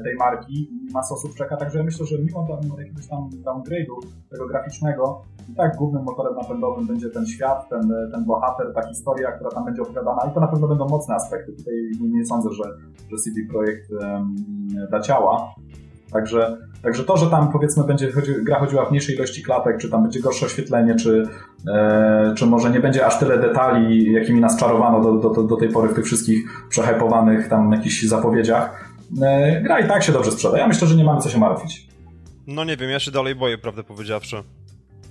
tej marki i masa osób czeka, także myślę, że mimo jakiegoś tam downgrade'u tego graficznego, i tak głównym motorem napędowym będzie ten świat, ten, ten bohater, ta historia, która tam będzie opowiadana i to na pewno będą mocne aspekty. Tutaj nie sądzę, że, że CD Projekt um, da ciała. Także, także to, że tam powiedzmy będzie chodzi, gra chodziła w mniejszej ilości klatek, czy tam będzie gorsze oświetlenie, czy, e, czy może nie będzie aż tyle detali, jakimi nas czarowano do, do, do tej pory w tych wszystkich przehypowanych tam jakichś zapowiedziach, e, gra i tak się dobrze sprzeda. Ja myślę, że nie mamy co się martwić. No nie wiem, ja się dalej boję, prawdę powiedziawszy.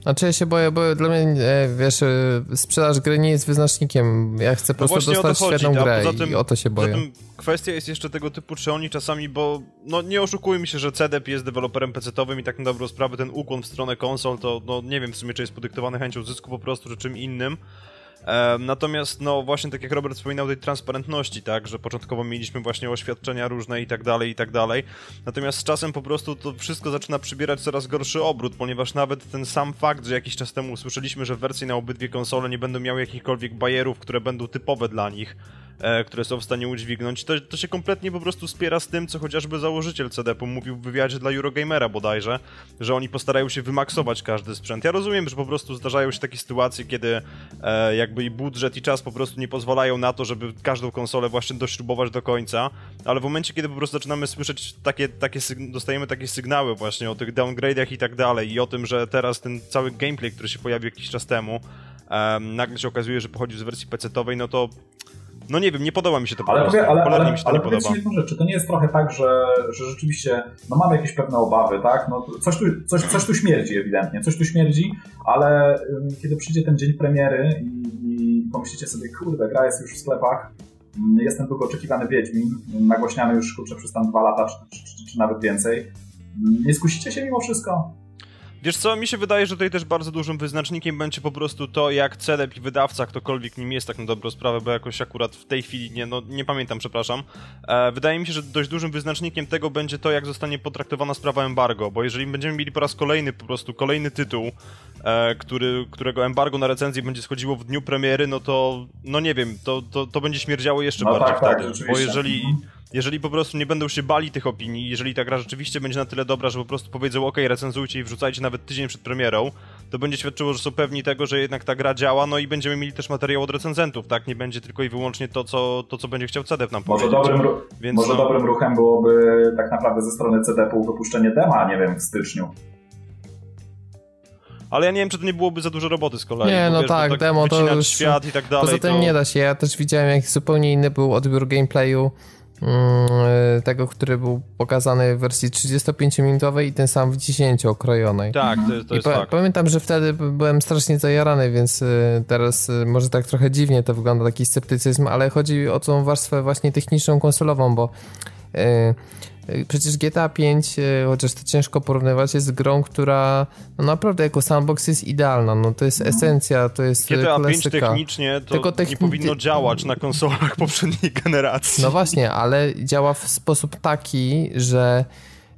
Znaczy ja się boję, bo dla mnie, e, wiesz, e, sprzedaż gry nie jest wyznacznikiem. Ja chcę po no prostu dostać świetną grę tym, i o to się boję. Poza tym kwestia jest jeszcze tego typu, czy oni czasami, bo no nie oszukujmy się, że CDEP jest deweloperem PC-owym i tak na dobrą sprawę ten ukłon w stronę konsol to no nie wiem w sumie, czy jest podyktowany chęcią zysku po prostu, czy czym innym. Natomiast, no właśnie tak jak Robert wspominał tej transparentności, tak, że początkowo mieliśmy właśnie oświadczenia różne i tak dalej, i tak dalej. Natomiast z czasem po prostu to wszystko zaczyna przybierać coraz gorszy obrót, ponieważ nawet ten sam fakt, że jakiś czas temu usłyszeliśmy, że wersje na obydwie konsole nie będą miały jakichkolwiek bajerów, które będą typowe dla nich, e, które są w stanie udźwignąć, to, to się kompletnie po prostu spiera z tym, co chociażby założyciel CDP mówił w wywiadzie dla Eurogamera bodajże, że oni postarają się wymaksować każdy sprzęt. Ja rozumiem, że po prostu zdarzają się takie sytuacje, kiedy e, jakby i budżet i czas po prostu nie pozwalają na to, żeby każdą konsolę właśnie dośrubować do końca, ale w momencie, kiedy po prostu zaczynamy słyszeć takie, takie dostajemy takie sygnały właśnie o tych downgrade'ach i tak dalej i o tym, że teraz ten cały gameplay, który się pojawił jakiś czas temu, nagle się okazuje, że pochodzi z wersji PC-owej, no to no nie wiem, nie podoba mi się to po ale, prostu. Ale, ale, mi się to ale nie podoba. jedną rzecz, czy to nie jest trochę tak, że, że rzeczywiście no mamy jakieś pewne obawy, tak? No, coś, tu, coś, coś tu śmierdzi ewidentnie, coś tu śmierdzi, ale um, kiedy przyjdzie ten dzień premiery i, i pomyślicie sobie, kurde, gra jest już w sklepach, jest ten długo oczekiwany Wiedźmin, nagłośniany już kurczę przez tam dwa lata, czy, czy, czy, czy nawet więcej, nie skusicie się mimo wszystko? Wiesz co, mi się wydaje, że tutaj też bardzo dużym wyznacznikiem będzie po prostu to, jak celeb i wydawca, ktokolwiek nim jest tak na dobrą sprawę, bo jakoś akurat w tej chwili nie, no, nie pamiętam, przepraszam. E, wydaje mi się, że dość dużym wyznacznikiem tego będzie to, jak zostanie potraktowana sprawa embargo, bo jeżeli będziemy mieli po raz kolejny po prostu kolejny tytuł, e, który, którego embargo na recenzję będzie schodziło w dniu premiery, no to, no nie wiem, to, to, to będzie śmierdziało jeszcze no bardziej tak, wtedy, tak, bo jeżeli... Mhm jeżeli po prostu nie będą się bali tych opinii, jeżeli ta gra rzeczywiście będzie na tyle dobra, że po prostu powiedzą ok, recenzujcie i wrzucajcie nawet tydzień przed premierą, to będzie świadczyło, że są pewni tego, że jednak ta gra działa, no i będziemy mieli też materiał od recenzentów, tak? Nie będzie tylko i wyłącznie to, co, to, co będzie chciał CDF nam może powiedzieć. Dobrym, Więc może no... dobrym ruchem byłoby tak naprawdę ze strony CDP-u wypuszczenie dema, nie wiem, w styczniu. Ale ja nie wiem, czy to nie byłoby za dużo roboty z kolei. Nie, no wiesz, tak, tak, demo to już... świat i tak dalej. Poza tym to... nie da się. Ja też widziałem, jak zupełnie inny był odbiór gameplayu tego, który był pokazany w wersji 35-minutowej i ten sam w 10 okrojonej. Tak, to, to jest I fakt. Pamiętam, że wtedy byłem strasznie zajarany, więc y, teraz y, może tak trochę dziwnie to wygląda, taki sceptycyzm, ale chodzi o tą warstwę właśnie techniczną, konsolową, bo Przecież GTA 5, e, chociaż to ciężko porównywać, jest grą, która no naprawdę jako sandbox jest idealna. No to jest esencja, to jest GTA klasyka. 5 technicznie to Tylko techni... nie powinno działać na konsolach poprzedniej generacji. No właśnie, ale działa w sposób taki, że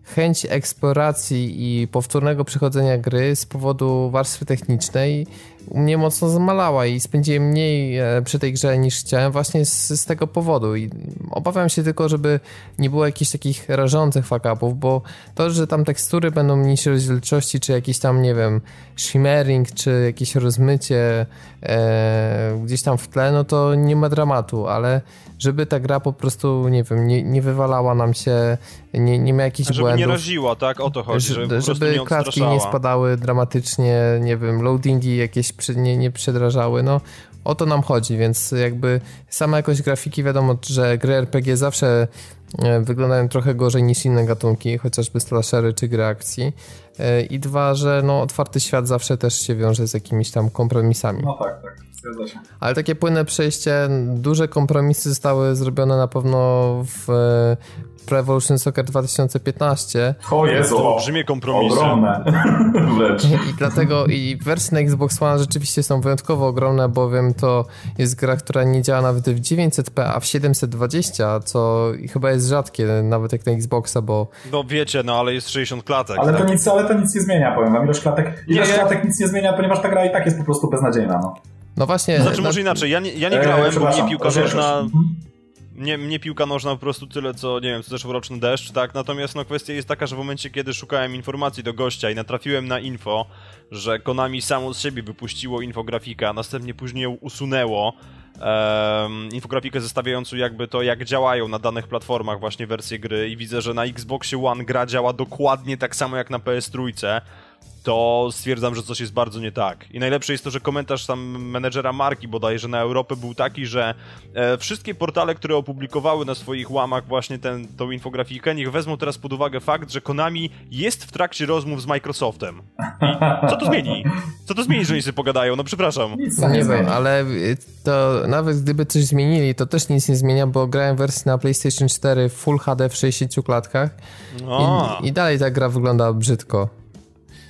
chęć eksploracji i powtórnego przechodzenia gry z powodu warstwy technicznej mnie mocno zmalała i spędziłem mniej e, przy tej grze niż chciałem właśnie z, z tego powodu i obawiam się tylko, żeby nie było jakichś takich rażących fakapów, bo to, że tam tekstury będą mniejszej rozdzielczości, czy jakiś tam, nie wiem, shimmering, czy jakieś rozmycie e, gdzieś tam w tle, no to nie ma dramatu, ale żeby ta gra po prostu, nie wiem, nie, nie wywalała nam się, nie, nie miała jakichś żeby błędów. Żeby nie raziła, tak? O to chodzi, żeby, żeby nie klatki nie spadały dramatycznie, nie wiem, loadingi jakieś nie, nie przedrażały, no o to nam chodzi, więc jakby sama jakość grafiki, wiadomo, że gry RPG zawsze e, wyglądają trochę gorzej niż inne gatunki, chociażby slashery czy gry akcji. E, I dwa, że no, otwarty świat zawsze też się wiąże z jakimiś tam kompromisami. No tak, tak. Zgadza się. Ale takie płynne przejście, duże kompromisy zostały zrobione na pewno w Pro Evolution Soccer 2015. O Jezu, to olbrzymie kompromisy. Ogromne. I dlatego i wersje na Xbox One rzeczywiście są wyjątkowo ogromne, bowiem to jest gra, która nie działa nawet w 900p, a w 720, co chyba jest rzadkie, nawet jak na Xboxa, bo... No wiecie, no ale jest 60 klatek. Ale, tak? to, nic, ale to nic nie zmienia, powiem wam. Ilość klatek, ilość nie, klatek nic nie zmienia, ponieważ ta gra i tak jest po prostu beznadziejna, no. No właśnie. Znaczy, może inaczej, ja nie, ja nie grałem, e, bo mnie piłka nożna. Mhm. Mnie, piłka nożna po prostu tyle, co nie wiem, co zeszłoroczny deszcz, tak? Natomiast no kwestia jest taka, że w momencie, kiedy szukałem informacji do gościa i natrafiłem na info, że Konami samo z siebie wypuściło infografika, a następnie później ją usunęło, um, infografikę zestawiającą jakby to, jak działają na danych platformach właśnie wersje gry i widzę, że na Xboxie One gra działa dokładnie tak samo jak na PS3, to stwierdzam, że coś jest bardzo nie tak. I najlepsze jest to, że komentarz tam menedżera marki bodajże na Europę był taki, że e, wszystkie portale, które opublikowały na swoich łamach właśnie ten, tą infografikę, niech wezmą teraz pod uwagę fakt, że Konami jest w trakcie rozmów z Microsoftem. I co to zmieni? Co to zmieni, że oni sobie pogadają? No przepraszam. Nic no nie wiem, ale to nawet gdyby coś zmienili, to też nic nie zmienia, bo grałem wersję na PlayStation 4 Full HD w 60 klatkach i, i dalej ta gra wygląda brzydko.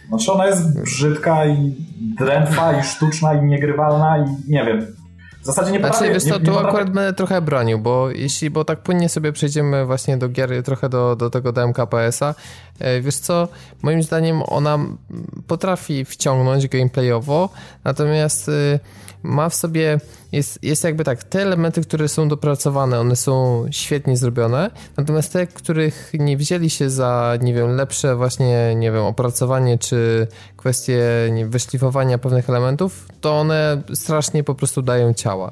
Znaczy ona jest brzydka i drętwa i sztuczna i niegrywalna i nie wiem. W zasadzie nie potrafię... Znaczy, wiesz co, tu akurat będę trochę bronił, bo jeśli, bo tak płynnie sobie przejdziemy właśnie do gier, trochę do, do tego DMK PS-a, e, wiesz co, moim zdaniem ona potrafi wciągnąć gameplayowo, natomiast y, ma w sobie, jest, jest jakby tak, te elementy, które są dopracowane, one są świetnie zrobione, natomiast te, których nie wzięli się za, nie wiem, lepsze właśnie, nie wiem, opracowanie czy kwestie wyszlifowania pewnych elementów, to one strasznie po prostu dają ciała.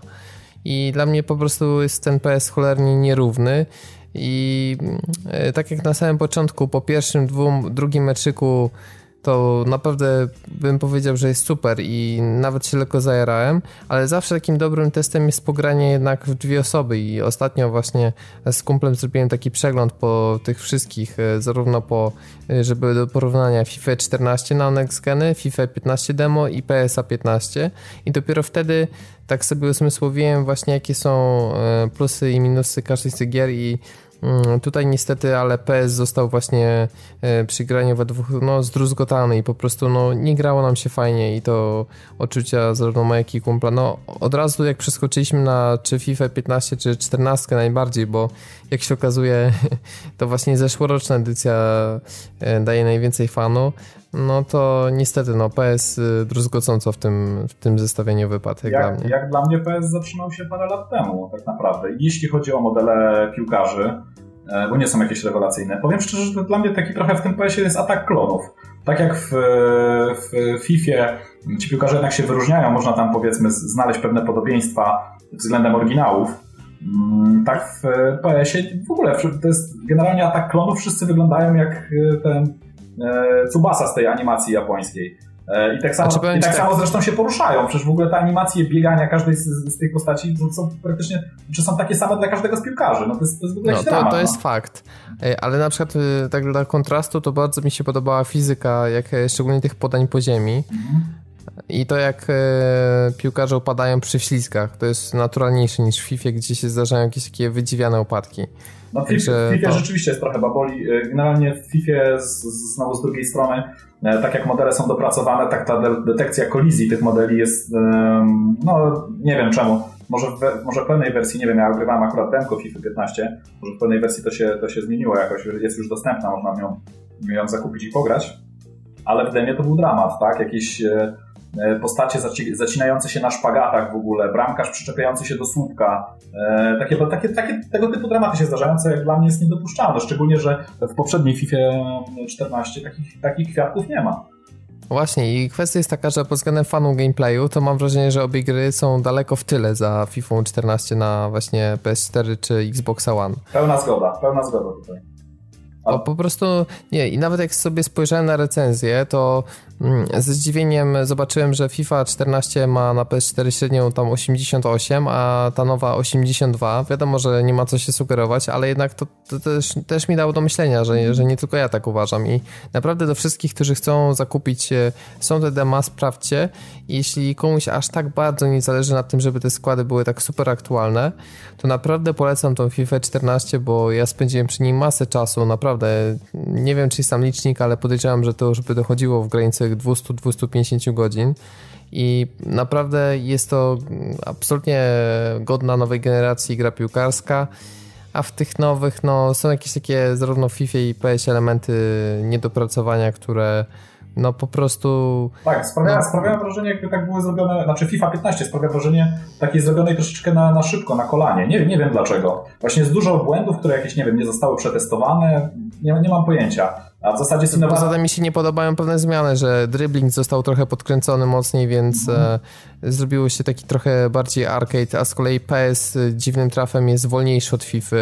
I dla mnie po prostu jest ten PS cholernie nierówny i e, tak jak na samym początku, po pierwszym, dwóm, drugim meczyku to naprawdę bym powiedział, że jest super i nawet się lekko zajarałem, ale zawsze takim dobrym testem jest pogranie jednak w dwie osoby i ostatnio właśnie z kumplem zrobiłem taki przegląd po tych wszystkich, e, zarówno po, e, żeby do porównania FIFA 14 na Next Geny, FIFA 15 demo i PSA 15 i dopiero wtedy tak sobie usmysłowiłem właśnie jakie są e, plusy i minusy każdej z tych gier i tutaj niestety, ale PS został właśnie e, przy graniu we dwóch no, zdruzgotany i po prostu no, nie grało nam się fajnie i to odczucia zarówno moje jak i kumpla. No, od razu jak przeskoczyliśmy na czy FIFA 15 czy 14 najbardziej, bo jak się okazuje to właśnie zeszłoroczna edycja e, daje najwięcej fanu, no to niestety no PS y, druzgocąco w tym, w tym zestawieniu wypadł jak, jak, dla mnie. Jak dla mnie PS zaczynał się parę lat temu tak naprawdę. Jeśli chodzi o modele piłkarzy, e, bo nie są jakieś rewelacyjne. Powiem szczerze, że dla mnie taki trochę w tym PS-ie jest atak klonów. tak jak w, w FIFA ci piłkarze jednak się wyróżniają, można tam powiedzmy znaleźć pewne podobieństwa względem oryginałów, mm, tak w PS-ie w ogóle to jest generalnie atak klonów, wszyscy wyglądają jak ten e, Tsubasa z tej animacji japońskiej. E, I tak, samo, i tak, tak, samo zresztą się poruszają. Przecież w ogóle te animacje biegania każdej z, z tych postaci są praktycznie, czy są takie same dla każdego z piłkarzy. No to jest, to jest w ogóle no, to, dramat, to jest no. fakt. E, ale na przykład e, tak dla kontrastu to bardzo mi się podobała fizyka, jak szczególnie tych podań po ziemi. Mhm. I to jak e, piłkarze upadają przy ślizgach, to jest naturalniejsze niż w FIFA, gdzie się zdarzają jakieś takie wydziwiane upadki. No w FIFA, FIFA to... rzeczywiście jest trochę baboli. Generalnie w FIFA z, znowu z drugiej strony E, tak jak modele są dopracowane, tak ta detekcja kolizji tych modeli jest, no nie wiem czemu. Może w, może w pełnej wersji, nie wiem, ja ogrywałem akurat demko FIFA 15, może w pełnej wersji to się, to się zmieniło jakoś, jest już dostępna, można ją, ją zakupić i pograć, ale w demie to był dramat, tak? Jakieś e, E, postacie zacinające się na szpagatach w ogóle, bramkarz przyczepiający się do słupka. E, takie, takie, takie tego typu dramaty się zdarzają, co jak dla mnie jest niedopuszczalne. Szczególnie, że w poprzedniej FIFA 14 takich, takich kwiatków nie ma. Właśnie i kwestia jest taka, że pod względem fanu gameplayu to mam wrażenie, że obie gry są daleko w tyle za FIFA 14 na właśnie PS4 czy Xbox One. Pełna zgoda, pełna zgoda tutaj. Po prostu, nie, i nawet jak sobie spojrzałem na recenzję, to ze zdziwieniem zobaczyłem, że FIFA 14 ma na PS4 średnią tam 88, a ta nowa 82. Wiadomo, że nie ma co się sugerować, ale jednak to, to też, też mi dało do myślenia, że, że nie tylko ja tak uważam. I naprawdę do wszystkich, którzy chcą zakupić e, są te dema, sprawdźcie. Jeśli komuś aż tak bardzo nie zależy na tym, żeby te składy były tak super aktualne, to naprawdę polecam tą FIFA 14, bo ja spędziłem przy niej masę czasu, naprawdę. Nie wiem, czy jest tam licznik, ale podejrzewam, że to już by dochodziło w granicach 200-250 godzin. I naprawdę jest to absolutnie godna nowej generacji gra piłkarska. A w tych nowych, no, są jakieś takie zarówno w FIFA i PS elementy niedopracowania, które no po prostu... Tak, sprawia, no. sprawia wrażenie, jakby tak były zrobione, znaczy FIFA 15 sprawia wrażenie takiej zrobionej troszeczkę na, na szybko, na kolanie. Nie, nie wiem dlaczego. Właśnie jest dużo błędów, które jakieś, nie wiem, nie zostały przetestowane, nie, nie mam pojęcia. A w zasadzie Sinnowa... Poza tym mi się nie podobają pewne zmiany, że dribbling został trochę podkręcony mocniej, więc mm. e, zrobiło się taki trochę bardziej arcade, a z kolei PS dziwnym trafem jest wolniejszy od FIFA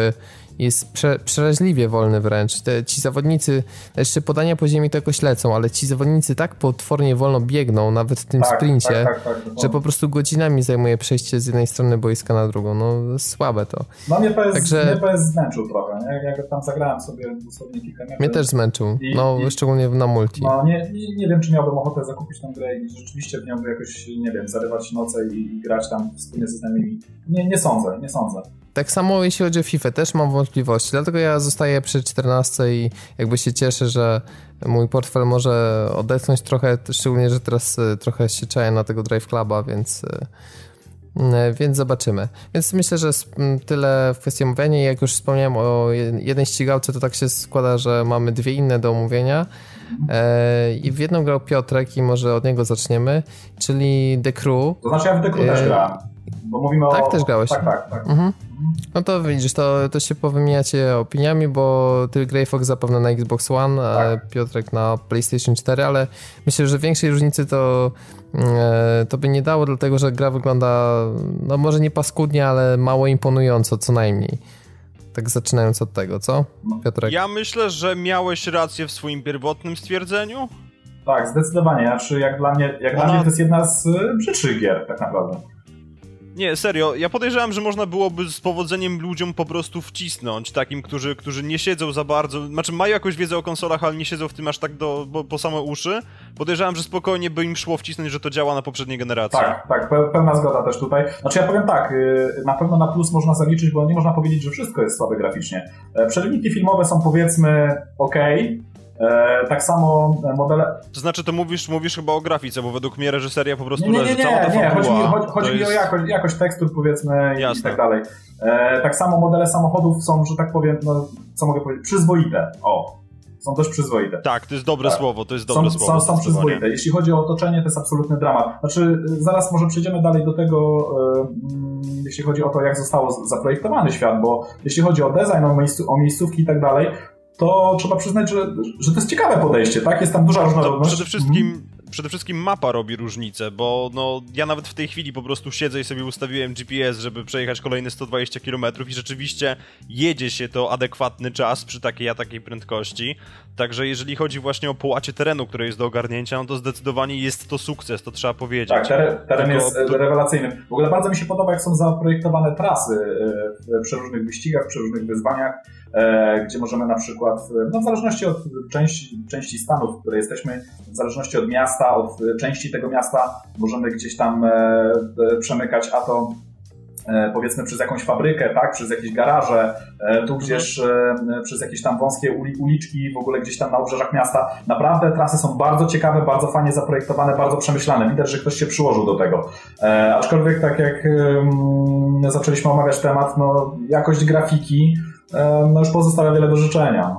jest prze, przeraźliwie wolny wręcz. Te, ci zawodnicy, jeszcze podania po ziemi to jakoś lecą, ale ci zawodnicy tak potwornie wolno biegną, nawet w tym tak, sprincie, tak, tak, tak że po prostu godzinami zajmuje przejście z jednej strony boiska na drugą. No słabe to. No mnie PS, Także... mnie PS zmęczył trochę, nie? Jak tam zagrałem sobie dosłownie kilka Mnie też zmęczył, i, no i, szczególnie na multi. No nie, nie, nie, wiem, czy miałbym ochotę zakupić tę grę i rzeczywiście w nią jakoś, nie wiem, zarywać noce i, grać tam wspólnie z innymi. Nie, nie sądzę, nie sądzę. Tak samo jeśli chodzi o FIFA, też mam wątpliwości, dlatego ja zostaję przy 14 i jakby się cieszę, że mój portfel może odetchnąć trochę, szczególnie, że teraz e, trochę się czaję na tego Drive Cluba, więc e, e, więc zobaczymy. Więc myślę, że tyle w kwestii omówienia. Jak już wspomniałem o jednej ścigałce, to tak się składa, że mamy dwie inne do omówienia. I w jedną grał Piotrek i może od niego zaczniemy, czyli The Crew. To znaczy ja w The Crew też grałem. Bo mówimy tak, o... też grałeś. Tak, tak, tak. Mhm. No to widzisz, to, to się powymieniacie opiniami, bo ty Grey Fox zapewne na Xbox One, a tak. Piotrek na PlayStation 4, ale myślę, że większej różnicy to, e, to by nie dało, dlatego że gra wygląda, no może nie paskudnie, ale mało imponująco co najmniej. Tak zaczynając od tego, co, Piotrek? Ja myślę, że miałeś rację w swoim pierwotnym stwierdzeniu. Tak, zdecydowanie. Znaczy, jak dla mnie, jak Ona... dla mnie to jest jedna z brzydszych gier, tak naprawdę. Nie, serio, ja podejrzewam, że można byłoby z powodzeniem ludziom po prostu wcisnąć, takim, którzy, którzy nie siedzą za bardzo, znaczy mają jakąś wiedzę o konsolach, ale nie siedzą w tym aż tak do, bo, po same uszy. Podejrzewam, że spokojnie by im szło wcisnąć, że to działa na poprzedniej generacji. Tak, tak, pełna zgoda też tutaj. Znaczy ja powiem tak, y, na pewno na plus można zaliczyć, bo nie można powiedzieć, że wszystko jest słabe graficznie. E, przerwniki filmowe są powiedzmy ok, E, tak samo modele. To znaczy, to mówisz, mówisz chyba o grafice, bo według mnie reżyseria po prostu nie, nie, nie, nie, cała ta nie, chodzi mi, chodzi, chodzi mi o jakość, jakość tekstur, powiedzmy, Jasne. i tak dalej. E, tak samo modele samochodów są, że tak powiem, no, co mogę powiedzieć, przyzwoite. O, są dość przyzwoite. Tak, to jest dobre tak. słowo, to jest dobre są, słowo. Są, są przyzwoite. Jeśli chodzi o otoczenie, to jest absolutny dramat. Znaczy, zaraz może przejdziemy dalej do tego, yy, jeśli chodzi o to, jak zostało zaprojektowany świat, bo jeśli chodzi o design, o, miejscu, o miejscówki i tak dalej, to trzeba przyznać, że, że to jest ciekawe podejście, tak? Jest tam duża różnorodność. Przede wszystkim przede wszystkim mapa robi różnicę, bo no, ja nawet w tej chwili po prostu siedzę i sobie ustawiłem GPS, żeby przejechać kolejne 120 km i rzeczywiście jedzie się to adekwatny czas przy takiej a takiej prędkości. Także jeżeli chodzi właśnie o połacie terenu, które jest do ogarnięcia, no to zdecydowanie jest to sukces, to trzeba powiedzieć. Tak, teren, teren Tylko... jest e, rewelacyjny. W ogóle bardzo mi się podoba, jak są zaprojektowane trasy e, przy różnych wyścigach, przy różnych wyzwaniach E, gdzie możemy na przykład, no w zależności od części, części stanu, w której jesteśmy, w zależności od miasta, od części tego miasta, możemy gdzieś tam przemykać, a to powiedzmy przez jakąś fabrykę, tak, przez jakieś garaże, tu gdzieś przez jakieś tam wąskie uliczki, w ogóle gdzieś tam na obrzeżach miasta. Naprawdę trasy są bardzo ciekawe, bardzo fajnie zaprojektowane, bardzo przemyślane. Widać, że ktoś się przyłożył do tego. aczkolwiek tak jak zaczęliśmy omawiać temat, no jakość grafiki no już pozostawia wiele do życzenia.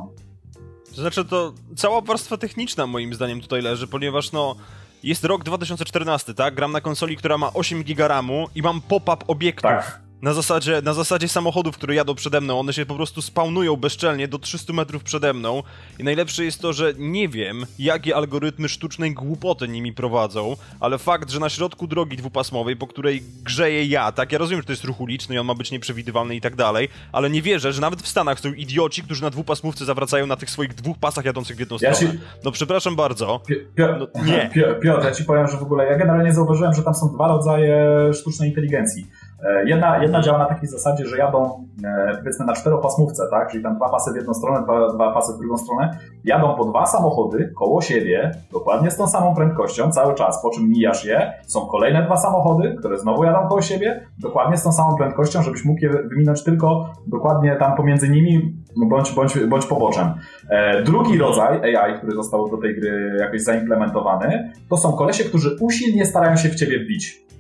To znaczy, to cała warstwa techniczna moim zdaniem tutaj leży, ponieważ no jest rok 2014, tak? Gram na konsoli, która ma 8 GB i mam pop-up obiektów. Tak na zasadzie, na zasadzie samochodów, które jadą przede mną. One się po prostu spawnują bezczelnie do 300 metrów przede mną. I najlepsze jest to, że nie wiem, jakie algorytmy sztucznej głupoty nimi prowadzą, ale fakt, że na środku drogi dwupasmowej, po której grzeję ja, tak, ja rozumiem, że to jest ruch uliczny i on ma być nieprzewidywalny i tak dalej, ale nie wierzę, że nawet w Stanach są idioci, którzy na dwupasmówce zawracają na tych swoich dwóch pasach jadących w jedną ja stronę. Ci... No przepraszam bardzo. no, nie. Piotr, ja ci powiem, że w ogóle ja generalnie zauważyłem, że tam są dwa rodzaje sztucznej inteligencji. E, jedna, jedna działa na takiej zasadzie, że jadą e, powiedzmy na czteropasmówce, tak? czyli tam dwa pasy w jedną stronę, dwa, dwa pasy w drugą stronę, jadą po dwa samochody koło siebie, dokładnie z tą samą prędkością cały czas, po czym mijasz je, są kolejne dwa samochody, które znowu jadą koło siebie, dokładnie z tą samą prędkością, żebyś mógł je wyminąć tylko dokładnie tam pomiędzy nimi, bądź, bądź, bądź poboczem. E, drugi rodzaj AI, który został do tej gry jakoś zaimplementowany, to są kolesie, którzy usilnie starają się w ciebie wbić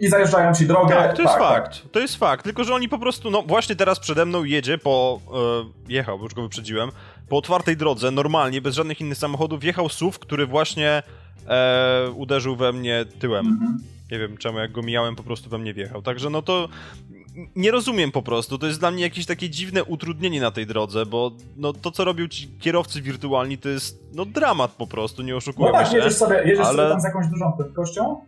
i zajeżdżają ci drogę. Tak, to jest tak, tak. fakt. Tak. To jest fakt. Tylko, że oni po prostu, no właśnie teraz przede mną jedzie po. E, jechał, bo już go wyprzedziłem. Po otwartej drodze, normalnie, bez żadnych innych samochodów, jechał SUV, który właśnie e, uderzył we mnie tyłem. Mhm. Nie wiem czemu, jak go mijałem, po prostu we mnie wjechał. Także no to nie rozumiem po prostu. To jest dla mnie jakieś takie dziwne utrudnienie na tej drodze, bo no, to, co robią ci kierowcy wirtualni, to jest no dramat po prostu, nie oszukujmy no tak, się. Jedziesz sobie, jedziesz ale... sobie tam z jakąś dużą prędkością,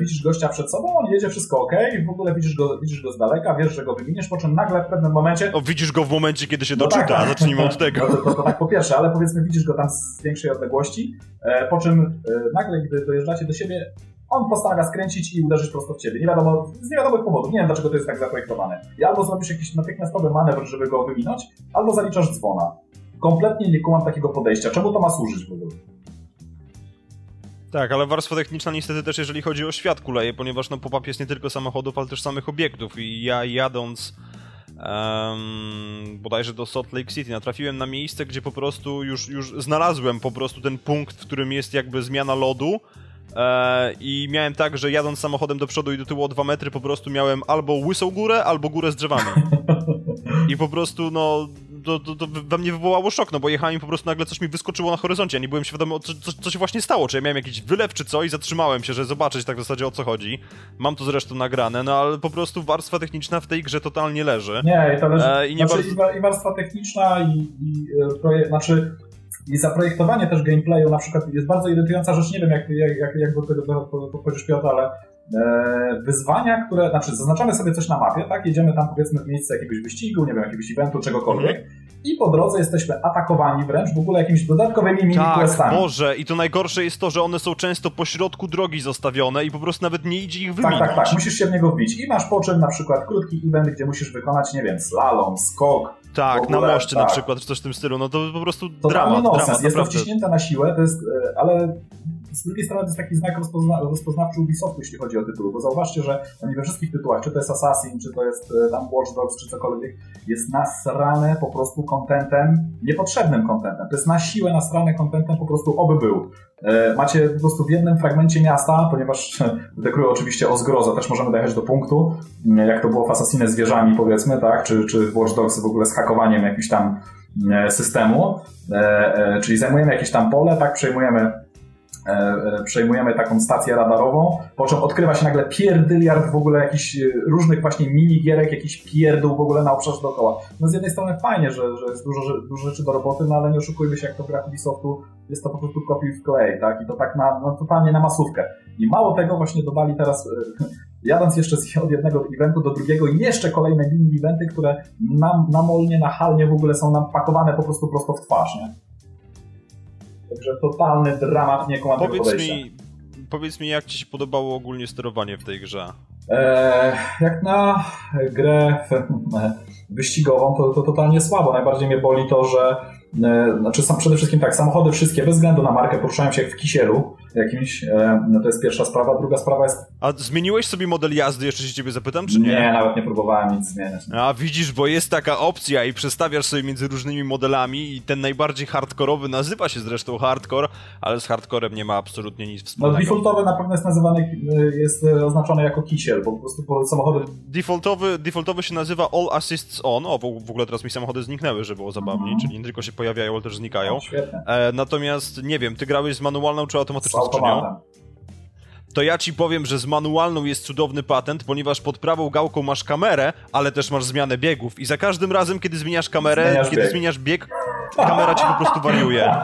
widzisz gościa przed sobą, on jedzie, wszystko ok, w ogóle widzisz go, widzisz go z daleka, wiesz, że go wyminiesz, po czym nagle w pewnym momencie... O, widzisz go w momencie, kiedy się no doczyta, tak, zacznijmy od tego. No to, to, to, tak po pierwsze, ale powiedzmy widzisz go tam z większej odległości, e, po czym e, nagle, gdy dojeżdżacie do siebie, on postanawia skręcić i uderzyć prosto w ciebie. Nie wiadomo, z niewiadomych powodów. Nie wiem, dlaczego to jest tak zaprojektowane. I albo zrobisz jakiś natychmiastowy manewr, żeby go wyminąć, albo zaliczasz dzwona. Kompletnie nie kumam takiego podejścia. Czemu to ma służyć w ogóle? Tak, ale warstwa techniczna niestety też jeżeli chodzi o świat kuleje, ponieważ no pop-up jest nie tylko samochodów, ale też samych obiektów i ja jadąc um, bodajże do Salt Lake City natrafiłem na miejsce, gdzie po prostu już, już znalazłem po prostu ten punkt, w którym jest jakby zmiana lodu E, I miałem tak, że jadąc samochodem do przodu i do tyłu o dwa metry, po prostu miałem albo łysą górę, albo górę z drzewami. I po prostu, no, to, to, to we mnie wywołało szok, no bo jechałem i po prostu nagle coś mi wyskoczyło na horyzoncie, ja nie byłem świadomy, co, co, co się właśnie stało, czy ja miałem jakiś wylew czy co i zatrzymałem się, żeby zobaczyć tak w zasadzie o co chodzi. Mam to zresztą nagrane, no ale po prostu warstwa techniczna w tej grze totalnie leży. Nie, i to leży, e, i, nie znaczy, bardzo... i warstwa techniczna i, i e, projekt, znaczy i zaprojektowanie też gameplayu na przykład jest bardzo irytująca rzecz, nie wiem jak, jak, jak, jak do tego podchodzisz Piotr, ale wyzwania, które, znaczy zaznaczamy sobie coś na mapie, tak, jedziemy tam powiedzmy w miejsce jakiegoś wyścigu, nie wiem, jakiegoś eventu, czegokolwiek mm. i po drodze jesteśmy atakowani wręcz w ogóle jakimiś dodatkowymi mini-questami. Tak, Boże, i to najgorsze jest to, że one są często po środku drogi zostawione i po prostu nawet nie idzie ich wymienić. Tak, tak, tak, musisz się w niego wbić i masz po czym na przykład krótki event, gdzie musisz wykonać, nie wiem, slalom, skok, tak, ogóle, na moście tak. na przykład, czy coś w tym stylu, no to po prostu to dramat, nonsens. dramat. Jest to wciśnięte na siłę, to jest, e, ale z drugiej strony to jest taki znak rozpozna rozpoznawczy Ubisoftu, jeśli chodzi o tytuły, bo zauważcie, że oni we wszystkich tytułach, czy to jest Assassin, czy to jest e, tam Watch Dogs, czy cokolwiek, jest nasrane po prostu kontentem, niepotrzebnym kontentem. To jest na siłę nasrane kontentem po prostu oby był. E, macie po prostu w jednym fragmencie miasta, ponieważ dekruję oczywiście o zgrozę, też możemy dojechać do punktu, jak to było w Assassinie z wieżami powiedzmy, tak, czy, czy w Watch Dogs w ogóle z hakowaniem jakimś tam e, systemu, czyli zajmujemy jakieś tam pole, tak, przejmujemy przejmujemy taką stację radarową, po czym odkrywa się nagle pierdyliard w ogóle jakichś e, różnych właśnie minigierek, jakiś pierdół w ogóle na obszarze dookoła. No z jednej strony fajnie, że, że jest dużo, dużo rzeczy do roboty, no ale nie oszukujmy się, jak to gra Ubisoftu, jest to po prostu kopiuj w klej, tak? I to tak na, no, totalnie na masówkę. I mało tego właśnie dodali teraz, jadąc jeszcze od jednego eventu do drugiego, jeszcze kolejne mini-eventy, które nam, namolnie, nachalnie w ogóle są nam pakowane po prostu prosto w twarz, nie? Także totalny dramat niekomatnego powiedz podejścia. Mi, powiedz mi, jak Ci się podobało ogólnie sterowanie w tej grze? Eee, jak na grę wyścigową, to, to totalnie słabo. Najbardziej mnie boli to, że e, znaczy sam, przede wszystkim tak, samochody wszystkie bez względu na markę poruszają się jak w kisielu jakimś, e, no to jest pierwsza sprawa. Druga sprawa jest... A zmieniłeś sobie model jazdy, jeszcze się ciebie zapytam, czy nie? Nie, nawet nie próbowałem nic zmieniać. A widzisz, bo jest taka opcja i przestawiasz sobie między różnymi modelami i ten najbardziej hardkorowy nazywa się zresztą hardcore, ale z hardcorem nie ma absolutnie nic No wspólnego. defaultowy na pewno jest nazywany, jest oznaczony jako kisiel, bo po prostu samochody... Defaultowy, defaultowy się nazywa All Assists On, o w ogóle teraz mi samochody zniknęły, żeby było zabawniej, Mhm. czyli nie tylko się pojawiają, ale też znikają. O, świetnie. E, natomiast nie wiem, ty grałeś z manualną czy automatyczną skrzynią? To ja ci powiem, że z manualną jest cudowny patent, ponieważ pod prawą gałką masz kamerę, ale też masz zmianę biegów. I za każdym razem, kiedy zmieniasz kamerę, Zmieniasz kiedy bieg. zmieniasz bieg, kamera ci po prostu wariuje.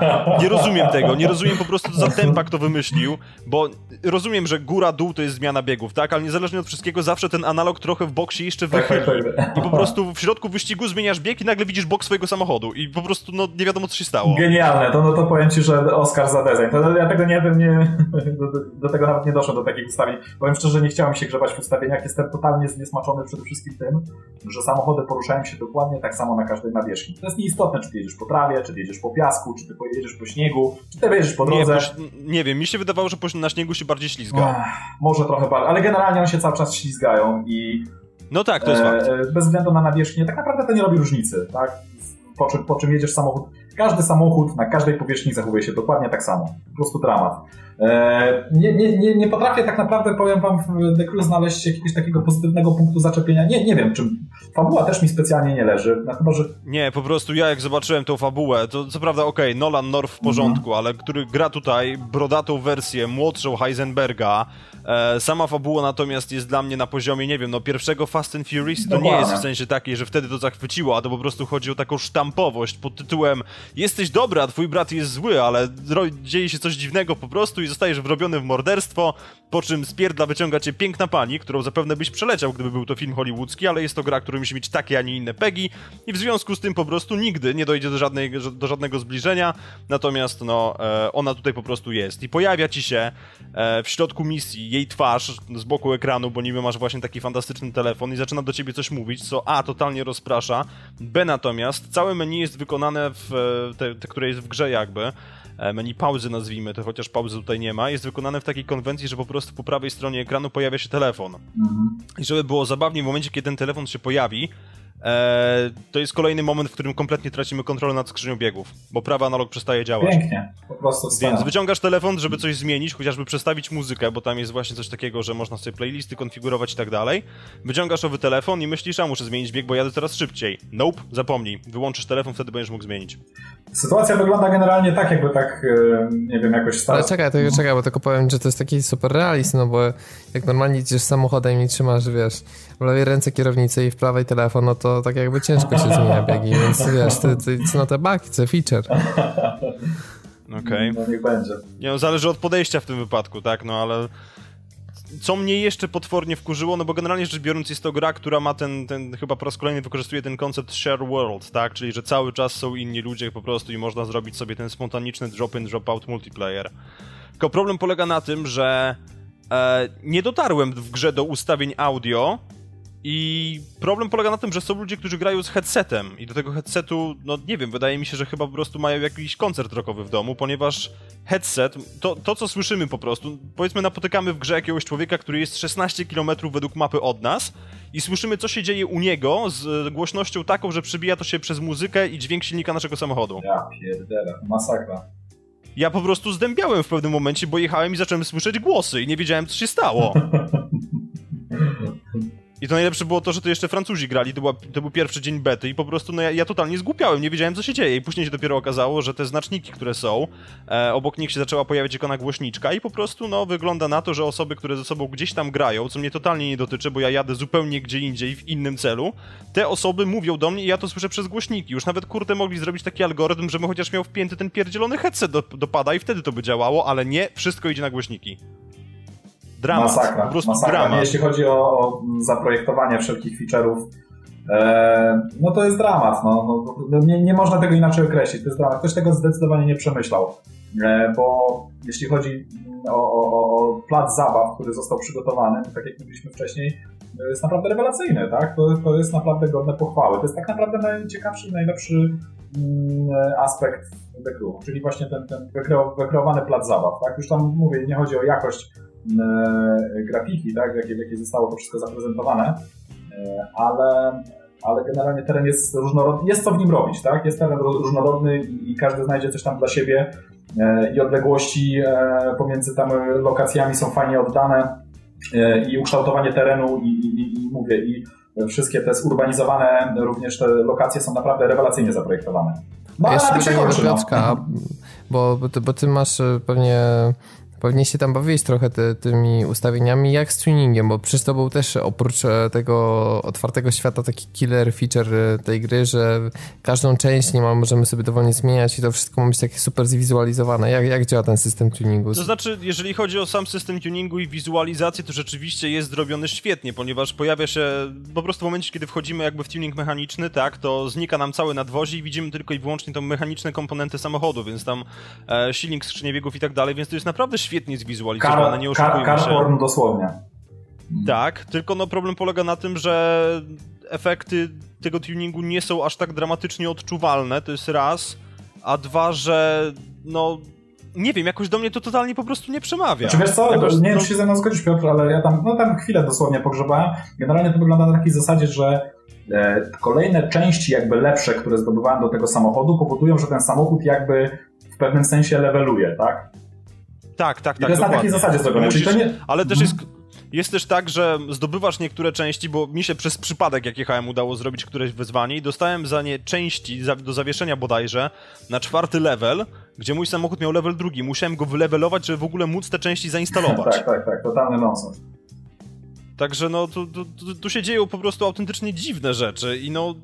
Nie rozumiem tego, nie rozumiem po prostu, za tempa kto wymyślił, bo rozumiem, że góra-dół to jest zmiana biegów, tak? Ale niezależnie od wszystkiego, zawsze ten analog trochę w bok się jeszcze Tak, tak, wychyli. tak. I po prostu w środku wyścigu zmieniasz bieg i nagle widzisz bok swojego samochodu. I po prostu, no, nie wiadomo, co się stało. Genialne, to, no to powiem Ci, że Oscar za design. To ja tego nie wiem, nie, do, do tego nawet nie doszło do takich ustawień. Powiem szczerze, nie chciałem się grzebać w ustawieniach. Jestem totalnie zniesmaczony przede wszystkim tym, że samochody poruszają się dokładnie tak samo na każdej nawierzchni. To jest nieistotne, czy jedziesz po trawie, czy ty jedziesz po piasku, czy ty jedziesz po śniegu, czy ty jedziesz po Nie, drodze. po, nie wiem, mi się wydawało, że po- na śniegu się bardziej ślizga. Ech, Może trochę bardziej, ale generalnie one się cały czas ślizgają i No tak, to jest fakt. e, bez względu na nawierzchnię, tak naprawdę to nie robi różnicy, tak? Po po czym jedziesz samochód, każdy samochód na każdej powierzchni zachowuje się dokładnie tak samo. Po prostu dramat. E, nie, nie, nie, nie potrafię tak naprawdę, powiem wam, w The Crew znaleźć jakiegoś takiego pozytywnego punktu zaczepienia. Nie, nie wiem, czym fabuła też mi specjalnie nie leży, no, chyba, że Nie, po prostu ja jak zobaczyłem tą fabułę, to co prawda okej, Nolan North w porządku, ale który gra tutaj brodatą wersję, młodszą Heisenberga, e, sama fabuła natomiast jest dla mnie na poziomie, nie wiem, no pierwszego Fast and Furious, to nie Dokładnie. jest w sensie takiej, że wtedy to zachwyciło, a to po prostu chodzi o taką sztampowość pod tytułem jesteś dobry, a twój brat jest zły, ale dzieje się coś dziwnego po prostu i zostajesz wrobiony w morderstwo, po czym z pierdla wyciąga cię piękna pani, którą zapewne byś przeleciał, gdyby był to film hollywoodzki, ale jest to gra, która musi mieć takie, a nie inne pegi i w związku z tym po prostu nigdy nie dojdzie do, żadnej, do żadnego zbliżenia, natomiast no, e, ona tutaj po prostu jest i pojawia ci się e, w środku misji jej twarz z boku ekranu, bo niby masz właśnie taki fantastyczny telefon i zaczyna do ciebie coś mówić, co A, totalnie rozprasza, B, natomiast całe menu jest wykonane w e, te, te które jest w grze jakby, e, menu pauzy nazwijmy to, chociaż pauzy tutaj nie ma, jest wykonane w takiej konwencji, że po prostu po prawej stronie ekranu pojawia się telefon. I żeby było zabawniej, w momencie, kiedy ten telefon się pojawi, e, to jest kolejny moment, w którym kompletnie tracimy kontrolę nad skrzynią biegów, bo prawy analog przestaje działać. pięknie, po prostu Więc wspaniale. wyciągasz telefon, żeby coś zmienić, chociażby przestawić muzykę, bo tam jest właśnie coś takiego, że można sobie playlisty konfigurować i tak dalej. Wyciągasz owy telefon i myślisz, a muszę zmienić bieg, bo jadę teraz szybciej. Nope, zapomnij. Wyłączysz telefon, wtedy będziesz mógł zmienić. Sytuacja wygląda generalnie tak, jakby tak, e, nie wiem, jakoś Ale stać. czekaj, to, czekaj, bo tylko powiem, że to jest taki super realizm, no bo jak normalnie idziesz samochodem i trzymasz, wiesz, w lewej ręce kierownicę i w prawej telefon, no to tak jakby ciężko się zmienia biegi, więc wiesz, to, to it's not a bug, it's a feature. Okej. No niech będzie. Nie no, zależy od podejścia w tym wypadku, tak, no ale... Co mnie jeszcze potwornie wkurzyło, no bo generalnie rzecz biorąc jest to gra, która ma ten, ten chyba po raz kolejny wykorzystuje ten koncept share world, tak, czyli że cały czas są inni ludzie po prostu i można zrobić sobie ten spontaniczny drop-in, drop-out multiplayer. Tylko problem polega na tym, że e, nie dotarłem w grze do ustawień audio i problem polega na tym, że są ludzie, którzy grają z headsetem i do tego headsetu, no nie wiem, wydaje mi się, że chyba po prostu mają jakiś koncert rockowy w domu, ponieważ headset, to, to co słyszymy po prostu, powiedzmy napotykamy w grze jakiegoś człowieka, który jest 16 km według mapy od nas i słyszymy co się dzieje u niego z głośnością taką, że przebija to się przez muzykę i dźwięk silnika naszego samochodu. Ja pierdolę, masakra. Ja po prostu zdębiałem w pewnym momencie, bo jechałem i zacząłem słyszeć głosy i nie wiedziałem co się stało. I to najlepsze było to, że to jeszcze Francuzi grali, to, była, to był pierwszy dzień bety i po prostu no ja, ja totalnie zgłupiałem, nie wiedziałem co się dzieje i później się dopiero okazało, że te znaczniki, które są, e, obok nich się zaczęła pojawiać ikona głośniczka i po prostu no wygląda na to, że osoby, które ze sobą gdzieś tam grają, co mnie totalnie nie dotyczy, bo ja jadę zupełnie gdzie indziej, w innym celu, te osoby mówią do mnie i ja to słyszę przez głośniki. Już nawet kurde mogli zrobić taki algorytm, żebym chociaż miał wpięty ten pierdzielony headset do, do pada i wtedy to by działało, ale nie, wszystko idzie na głośniki. Dramat. Masakra, po prostu masakra. dramat. Jeśli chodzi o, o zaprojektowanie wszelkich feature'ów, e, no to jest dramat. No, no, no, nie, nie można tego inaczej określić. To jest dramat. Ktoś tego zdecydowanie nie przemyślał. E, bo jeśli chodzi o, o, o plac zabaw, który został przygotowany, tak jak mówiliśmy wcześniej, to jest naprawdę rewelacyjny, tak? To, to jest naprawdę godne pochwały. To jest tak naprawdę najciekawszy, najlepszy mm, aspekt The Crew, czyli właśnie ten, ten wykreo, wykreowany plac zabaw, tak? Już tam mówię, nie chodzi o jakość e, grafiki, tak? W jakiej, w jakiej zostało to wszystko zaprezentowane, e, ale, ale generalnie teren jest różnorodny, jest co w nim robić, tak? Jest teren różnorodny i, i każdy znajdzie coś tam dla siebie e, i odległości e, pomiędzy tam lokacjami są fajnie oddane e, i ukształtowanie terenu i, i, i mówię, i wszystkie te zurbanizowane również te lokacje są naprawdę rewelacyjnie zaprojektowane. No, ale Jeszcze pytanie do Piotrka, no. bo, bo ty masz pewnie Pewnie się tam bawiłeś trochę ty, tymi ustawieniami, jak z tuningiem, bo przecież to był też oprócz e, tego otwartego świata taki killer feature e, tej gry, że każdą część nie ma, możemy sobie dowolnie zmieniać i to wszystko ma być takie super zwizualizowane. Jak, jak działa ten system tuningu? To znaczy, jeżeli chodzi o sam system tuningu i wizualizację, to rzeczywiście jest zrobiony świetnie, ponieważ pojawia się po prostu w momencie, kiedy wchodzimy jakby w tuning mechaniczny, tak, to znika nam całe nadwozie i widzimy tylko i wyłącznie tą mechaniczne komponenty samochodu, więc tam e, silnik, skrzynie biegów i tak dalej, więc to jest naprawdę świetnie zwizualizowane, nie oszukujmy kar, się. dosłownie. Tak, tylko no problem polega na tym, że efekty tego tuningu nie są aż tak dramatycznie odczuwalne, to jest raz, a dwa, że no nie wiem, jakoś do mnie to totalnie po prostu nie przemawia. Czy wiesz co, jakoś, nie wiem, no... czy się ze mną zgodzisz Piotr, ale ja tam, no tam chwilę dosłownie pogrzebałem. Generalnie to wygląda na takiej zasadzie, że e, kolejne części jakby lepsze, które zdobywałem do tego samochodu powodują, że ten samochód jakby w pewnym sensie leveluje, tak? Tak, tak, tak. I to jest na takiej zasadzie zrobione. Musisz, nie... Ale też jest, jest też tak, że zdobywasz niektóre części, bo mi się przez przypadek, jak jechałem, udało zrobić któreś wyzwanie i dostałem za nie części do zawieszenia bodajże na czwarty level, gdzie mój samochód miał level drugi. Musiałem go wylevelować, żeby w ogóle móc te części zainstalować. tak, tak, tak. Totalny nonsens. Także no, tu, tu, tu się dzieją po prostu autentycznie dziwne rzeczy i no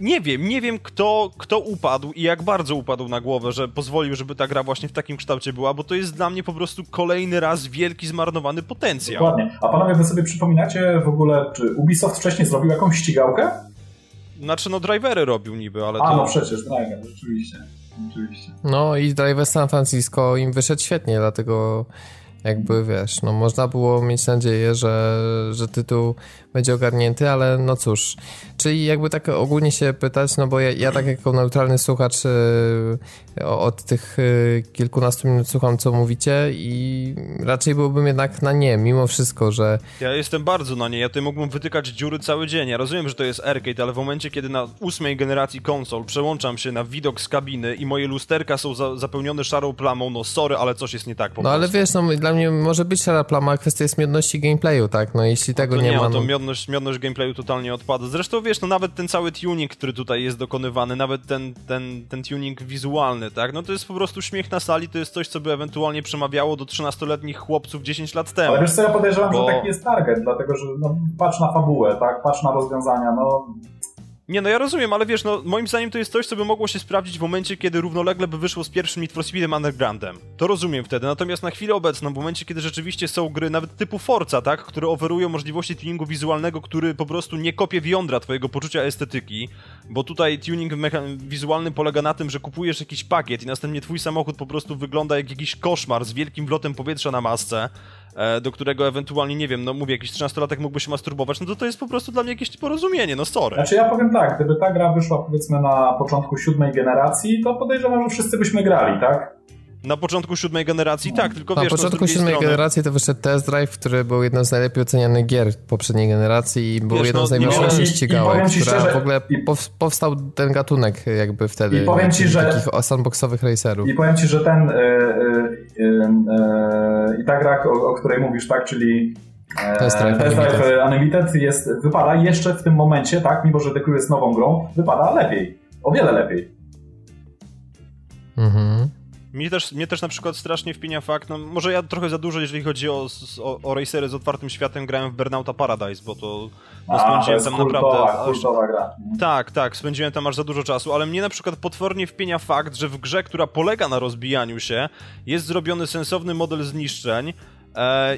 nie wiem, nie wiem kto, kto upadł i jak bardzo upadł na głowę, że pozwolił, żeby ta gra właśnie w takim kształcie była, bo to jest dla mnie po prostu kolejny raz wielki zmarnowany potencjał. Dokładnie. A panowie, wy sobie przypominacie w ogóle, czy Ubisoft wcześniej zrobił jakąś ścigałkę? Znaczy, no drivery robił niby, ale A, to... no przecież, driver, rzeczywiście. Oczywiście. No i Driver San Francisco im wyszedł świetnie, dlatego jakby wiesz, no można było mieć nadzieję, że, że tytuł będzie ogarnięty, ale no cóż. Czyli jakby tak ogólnie się pytać, no bo ja, ja tak jako neutralny słuchacz yy, od tych yy, kilkunastu minut słucham, co mówicie i raczej byłbym jednak na nie, mimo wszystko, że... Ja jestem bardzo na nie, ja tutaj mógłbym wytykać dziury cały dzień. Ja rozumiem, że to jest arcade, ale w momencie, kiedy na ósmej generacji konsol przełączam się na widok z kabiny i moje lusterka są za, zapełnione szarą plamą, no sorry, ale coś jest nie tak po No prostu. ale wiesz, no dla mnie może być szara plama, kwestia jest miodności gameplayu, tak? No jeśli tego no nie, nie ma... No to no... miodność, miodność gameplayu totalnie odpada. Zresztą wiesz, no nawet ten cały tuning, który tutaj jest dokonywany, nawet ten, ten, ten tuning wizualny, tak? No to jest po prostu śmiech na sali, to jest coś, co by ewentualnie przemawiało do 13-letnich chłopców 10 lat temu. Ale wiesz co, ja podejrzewam, bo... że taki jest target, dlatego że no, patrz na fabułę, tak? Patrz na rozwiązania, no nie, no ja rozumiem, ale wiesz, no moim zdaniem to jest coś, co by mogło się sprawdzić w momencie, kiedy równolegle by wyszło z pierwszym Need for Speedem Undergroundem. To rozumiem wtedy, natomiast na chwilę obecną, w momencie, kiedy rzeczywiście są gry nawet typu Forza, tak, które oferują możliwości tuningu wizualnego, który po prostu nie kopie w jądra twojego poczucia estetyki, bo tutaj tuning wizualny polega na tym, że kupujesz jakiś pakiet i następnie twój samochód po prostu wygląda jak jakiś koszmar z wielkim wlotem powietrza na masce, do którego ewentualnie, nie wiem, no mówię, jakiś 13-latek mógłby się masturbować, no to to jest po prostu dla mnie jakieś porozumienie, no sorry. Znaczy ja powiem tak, gdyby ta gra wyszła powiedzmy na początku siódmej generacji, to podejrzewam, że wszyscy byśmy grali, tak? Na początku siódmej generacji tak, tylko na wiesz... Na początku siódmej strony... generacji to wyszedł Test Drive, który był jedną z najlepiej ocenianych gier poprzedniej generacji i był wiesz, jedną no, z największych ścigałek, która szczerze, w ogóle i, powstał ten gatunek jakby wtedy. I powiem ci, że... Takich sandboxowych racerów. I powiem ci, że ten... Yy, yy, yy, I ta gra, o, o której mówisz, tak, czyli Test Drive, Test Drive Unlimited jest, wypada jeszcze w tym momencie, tak, mimo że The Crew jest nową grą, wypada lepiej. O wiele lepiej. Mhm. Mnie też, mnie też na przykład strasznie wpienia fakt, no może ja trochę za dużo, jeżeli chodzi o, o, o racery z otwartym światem, grałem w Burnouta Paradise, bo to no, spędziłem tam kultowa, naprawdę... Kultowa gra. Tak, tak, spędziłem tam aż za dużo czasu, ale mnie na przykład potwornie wpienia fakt, że w grze, która polega na rozbijaniu się, jest zrobiony sensowny model zniszczeń,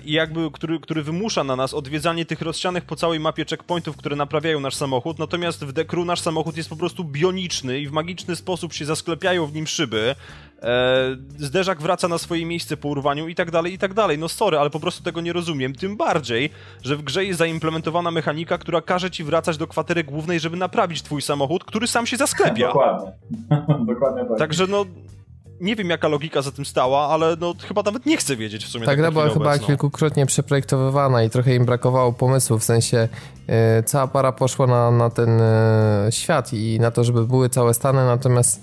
i jakby, który, który wymusza na nas odwiedzanie tych rozsianych po całej mapie checkpointów, które naprawiają nasz samochód, natomiast w Dekru nasz samochód jest po prostu bioniczny i w magiczny sposób się zasklepiają w nim szyby, e, zderzak wraca na swoje miejsce po urwaniu i tak dalej, i tak dalej. No sorry, ale po prostu tego nie rozumiem, tym bardziej, że w grze jest zaimplementowana mechanika, która każe ci wracać do kwatery głównej, żeby naprawić twój samochód, który sam się zasklepia. Dokładnie. Dokładnie tak. Także no, nie wiem jaka logika za tym stała, ale no chyba nawet nie chcę wiedzieć w sumie. Ta tak gra była chyba obecną. kilkukrotnie przeprojektowywana i trochę im brakowało pomysłu, w sensie e, cała para poszła na, na ten e, świat i na to, żeby były całe stany, natomiast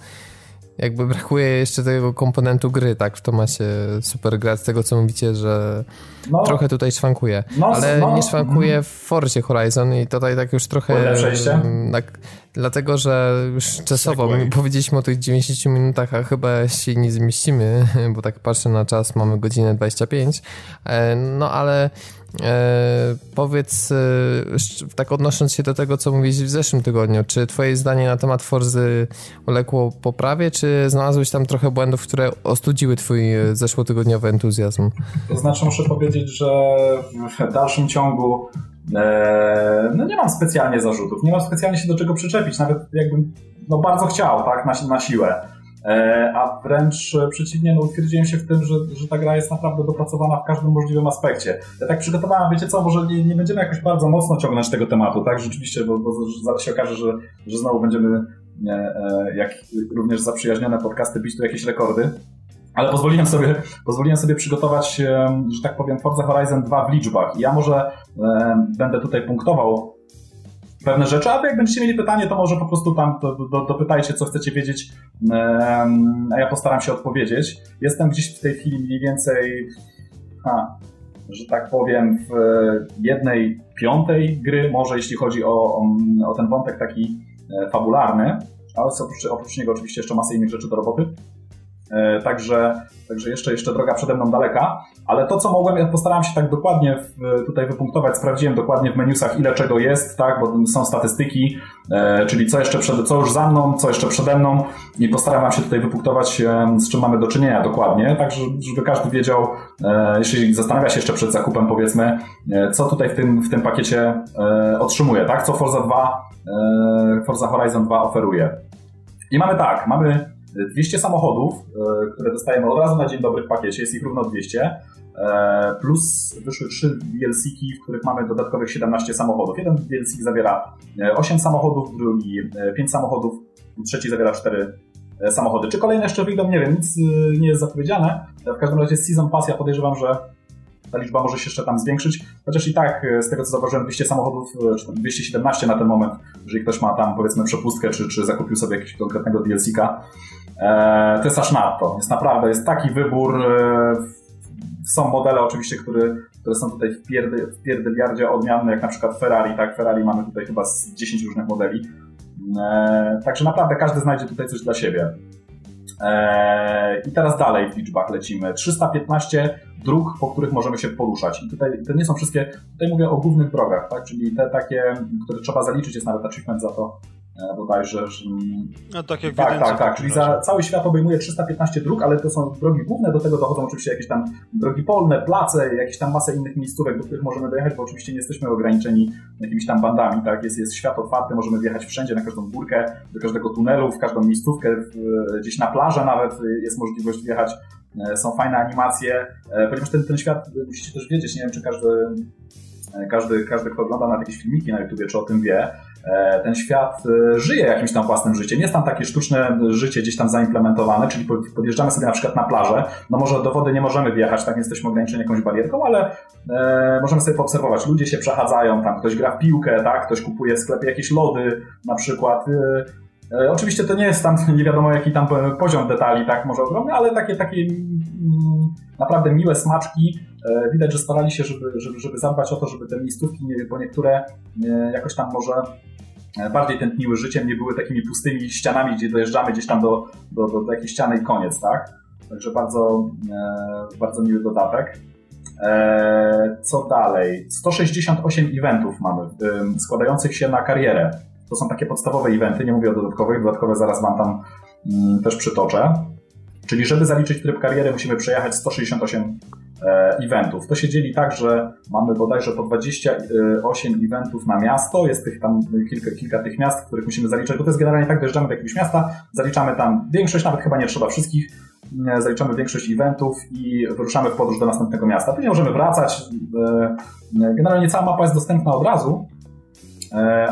jakby brakuje jeszcze tego komponentu gry, tak, w to macie super gra z tego, co mówicie, że No, trochę tutaj szwankuje, No, ale no, nie szwankuje w Forzie Horizon i tutaj tak już trochę... Mm, Tak, dlatego, że już czasowo my powiedzieliśmy o tych 90 minutach, a chyba się nie zmieścimy, bo tak patrzę na czas, mamy godzinę 25, e, no ale e, powiedz, e, tak odnosząc się do tego, co mówiłeś w zeszłym tygodniu, czy twoje zdanie na temat Forzy uległo poprawie, czy znalazłeś tam trochę błędów, które ostudziły twój e, zeszłotygodniowy entuzjazm? To znaczy muszę powiedzieć, że w dalszym ciągu e, no nie mam specjalnie zarzutów, nie mam specjalnie się do czego przyczepić, nawet jakbym no bardzo chciał, tak, na, na siłę. E, a wręcz przeciwnie, no utwierdziłem się w tym, że, że ta gra jest naprawdę dopracowana w każdym możliwym aspekcie. Ja tak przygotowałem, wiecie co, może nie, nie będziemy jakoś bardzo mocno ciągnąć tego tematu, tak, rzeczywiście, bo, bo zaraz się okaże, że, że znowu będziemy, e, e, jak również zaprzyjaźnione podcasty, bić tu jakieś rekordy. Ale pozwoliłem sobie, pozwoliłem sobie przygotować, że tak powiem, Forza Horizon 2 w liczbach. Ja może będę tutaj punktował pewne rzeczy, a jak będziecie mieli pytanie, to może po prostu tam do, do, dopytajcie, co chcecie wiedzieć, a ja postaram się odpowiedzieć. Jestem gdzieś w tej chwili mniej więcej, że tak powiem, w jednej piątej gry, może jeśli chodzi o, o, o ten wątek taki e, fabularny, ale oprócz, oprócz niego oczywiście jeszcze masę innych rzeczy do roboty. E, Także, także jeszcze, jeszcze droga przede mną daleka, ale to, co mogłem, postarałem się tak dokładnie w, tutaj wypunktować, sprawdziłem dokładnie w menusach, ile czego jest, tak, bo są statystyki, e, czyli co jeszcze przed, co już za mną, co jeszcze przede mną i postarałem się tutaj wypunktować, e, z czym mamy do czynienia dokładnie, tak, żeby, każdy wiedział, e, jeśli zastanawia się jeszcze przed zakupem, powiedzmy, e, co tutaj w tym, w tym pakiecie e, otrzymuje, tak, co Forza 2, e, Forza Horizon 2 oferuje. I mamy tak, mamy 200 samochodów, e, które dostajemy od razu na dzień dobry w pakiecie, jest ich równo 200, e, plus wyszły 3 DLC-ki, w których mamy dodatkowych 17 samochodów. Jeden DLC zawiera e, 8 samochodów, drugi 5 samochodów, trzeci zawiera 4 e, samochody. Czy kolejne jeszcze wyjdą, nie wiem, nic e, nie jest zapowiedziane. W każdym razie Season Pass ja podejrzewam, że ta liczba może się jeszcze tam zwiększyć, chociaż i tak e, z tego co zauważyłem 200 samochodów, e, czy tam 217 na ten moment, jeżeli ktoś ma tam powiedzmy przepustkę, czy, czy zakupił sobie jakiegoś konkretnego DLC-ka, e, to jest aż nadto. Jest naprawdę, jest taki wybór, są modele oczywiście, które, które są tutaj w, pierdy, w jak na przykład Ferrari, tak, Ferrari mamy tutaj chyba z 10 różnych modeli, także naprawdę każdy znajdzie tutaj coś dla siebie. Eee, I teraz dalej w liczbach lecimy. 315 dróg, po których możemy się poruszać. I tutaj to nie są wszystkie, tutaj mówię o głównych drogach, tak? czyli te takie, które trzeba zaliczyć, jest nawet achievement za to bodajże. Że, No tak jak tak, tak, tak. Czyli za cały świat obejmuje 315 dróg, ale to są drogi główne, do tego dochodzą oczywiście jakieś tam drogi polne, place, jakieś tam masę innych miejscówek, do których możemy dojechać, bo oczywiście nie jesteśmy ograniczeni jakimiś tam bandami, tak? Jest, jest świat otwarty, możemy wjechać wszędzie, na każdą górkę, do każdego tunelu, w każdą miejscówkę, w, gdzieś na plażę nawet jest możliwość wjechać. E, Są fajne animacje, e, ponieważ ten, ten świat, e, musicie też wiedzieć, nie wiem czy każdy, e, każdy, każdy kto ogląda nawet jakieś filmiki na YouTubie, czy o tym wie, e, ten świat e, żyje jakimś tam własnym życiem. Jest tam takie sztuczne życie gdzieś tam zaimplementowane, czyli po- podjeżdżamy sobie na przykład na plażę. No może do wody nie możemy wjechać, tak jesteśmy ograniczeni jakąś barierką, ale e, możemy sobie poobserwować. Ludzie się przechadzają, tam ktoś gra w piłkę, tak? ktoś kupuje w sklepie jakieś lody na przykład. E, E, oczywiście to nie jest tam nie wiadomo jaki tam poziom detali, tak, może ogromny, ale takie, takie mm, naprawdę miłe smaczki. E, widać, że starali się, żeby, żeby, żeby zadbać o to, żeby te miejscówki, nie, bo niektóre e, jakoś tam może bardziej tętniły życiem, nie były takimi pustymi ścianami, gdzie dojeżdżamy gdzieś tam do, do, do, do jakiejś ściany i koniec, tak? Także bardzo, bardzo miły dodatek. Co dalej? 168 eventów mamy, składających się na karierę. To są takie podstawowe eventy, nie mówię o dodatkowych, dodatkowe zaraz Wam tam mm, też przytoczę. Czyli żeby zaliczyć tryb kariery musimy przejechać 168 e, eventów. To się dzieli tak, że mamy bodajże po 28 eventów na miasto, jest tych tam kilka, kilka tych miast, których musimy zaliczać, bo to jest generalnie tak, dojeżdżamy do jakiegoś miasta, zaliczamy tam większość, nawet chyba nie trzeba wszystkich, e, zaliczamy większość eventów i wyruszamy w podróż do następnego miasta. Później możemy wracać. E, generalnie cała mapa jest dostępna od razu, E,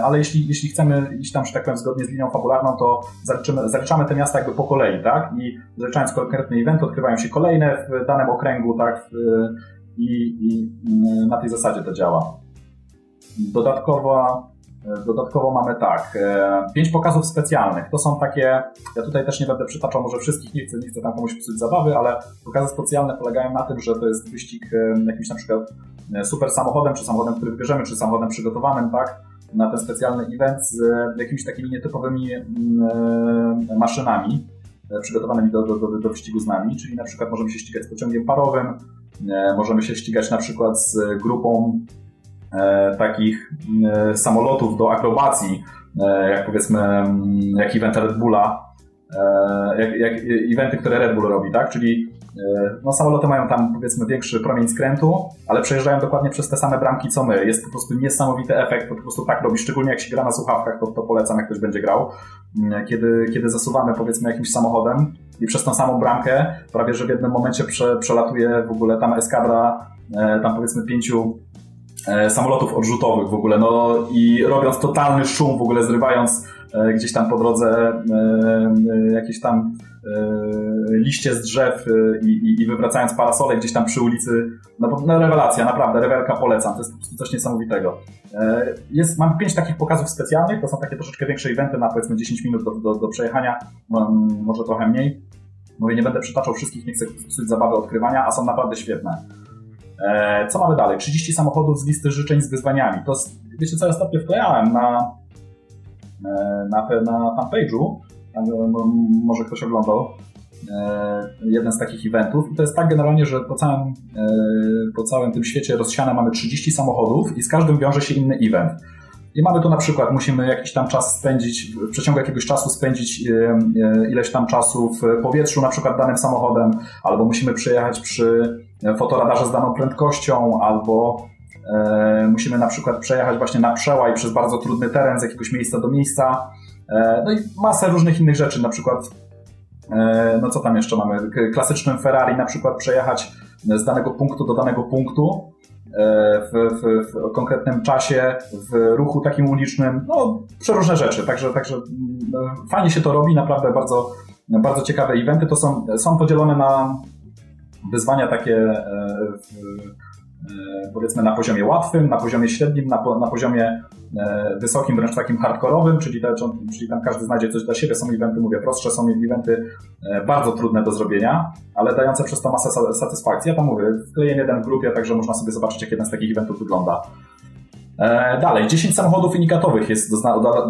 ale jeśli, jeśli chcemy iść tam, że tak powiem, zgodnie z linią fabularną, to zaliczymy, zaliczamy te miasta jakby po kolei, tak? I zaliczając konkretny event, odkrywają się kolejne w danym okręgu, tak? I, i na tej zasadzie to działa. Dodatkowo, dodatkowo mamy tak, e, pięć pokazów specjalnych. To są takie, ja tutaj też nie będę przytaczał może wszystkich, nie chcę, nie chcę tam komuś psuć zabawy, ale pokazy specjalne polegają na tym, że to jest wyścig e, jakimś na przykład super samochodem, czy samochodem, który wybierzemy, czy samochodem przygotowanym, tak? Na ten specjalny event z jakimiś takimi nietypowymi mm, e, maszynami e, przygotowanymi do, do, do, wyścigu z nami, czyli na przykład możemy się ścigać z pociągiem parowym, e, możemy się ścigać na przykład z grupą takich samolotów do akrobacji, jak powiedzmy, mm, jak event Red Bulla, jak, jak eventy, które Red Bull robi, tak? Czyli E, no, samoloty mają tam powiedzmy większy promień skrętu, ale przejeżdżają dokładnie przez te same bramki co my. Jest po prostu niesamowity efekt, po prostu tak robi, szczególnie jak się gra na słuchawkach, to, to polecam, jak ktoś będzie grał. Mm, kiedy, kiedy zasuwamy powiedzmy jakimś samochodem i przez tą samą bramkę prawie, że w jednym momencie prze, przelatuje w ogóle tam eskadra, e, tam powiedzmy pięciu e, samolotów odrzutowych w ogóle, no i robiąc totalny szum, w ogóle zrywając gdzieś tam po drodze jakieś tam E, liście z drzew e, i, i, i wywracając parasole gdzieś tam przy ulicy. No, no rewelacja, naprawdę, rewelka polecam, to jest po prostu coś niesamowitego. E, jest, mam pięć takich pokazów specjalnych, to są takie troszeczkę większe eventy na powiedzmy 10 minut do, do, do przejechania, może trochę mniej. Mówię, nie będę przytaczał wszystkich, nie chcę psuć zabawy odkrywania, a są naprawdę świetne. Co mamy dalej? 30 samochodów z listy życzeń z wyzwaniami. To wiecie co ja ostatnio wklejałem na, na, na fanpage'u może ktoś oglądał e, jeden z takich eventów. To jest tak generalnie, że po całym, e, po całym tym świecie rozsiane mamy 30 samochodów i z każdym wiąże się inny event. I mamy tu na przykład, musimy jakiś tam czas spędzić, w przeciągu jakiegoś czasu spędzić e, ileś tam czasu w powietrzu, na przykład danym samochodem, albo musimy przejechać przy fotoradarze z daną prędkością, albo musimy na przykład przejechać właśnie na przełaj przez bardzo trudny teren z jakiegoś miejsca do miejsca. E, no i masę różnych innych rzeczy, na przykład, e, no co tam jeszcze mamy? Klasycznym Ferrari na przykład przejechać z danego punktu do danego punktu e, w, w, w konkretnym czasie, w ruchu takim ulicznym, no przeróżne rzeczy, także, także no, fajnie się to robi, naprawdę bardzo, bardzo ciekawe eventy, to są, są podzielone na wyzwania takie powiedzmy na poziomie łatwym, na poziomie średnim, na, na poziomie wysokim, wręcz takim hardkorowym, czyli, te, czyli tam każdy znajdzie coś dla siebie. Są eventy, mówię, prostsze, są eventy e, bardzo trudne do zrobienia, ale dające przez to masę satysfakcji. Ja tam mówię, wkleję jeden w grupie, także można sobie zobaczyć, jak jeden z takich eventów wygląda. E, dalej, 10 samochodów unikatowych jest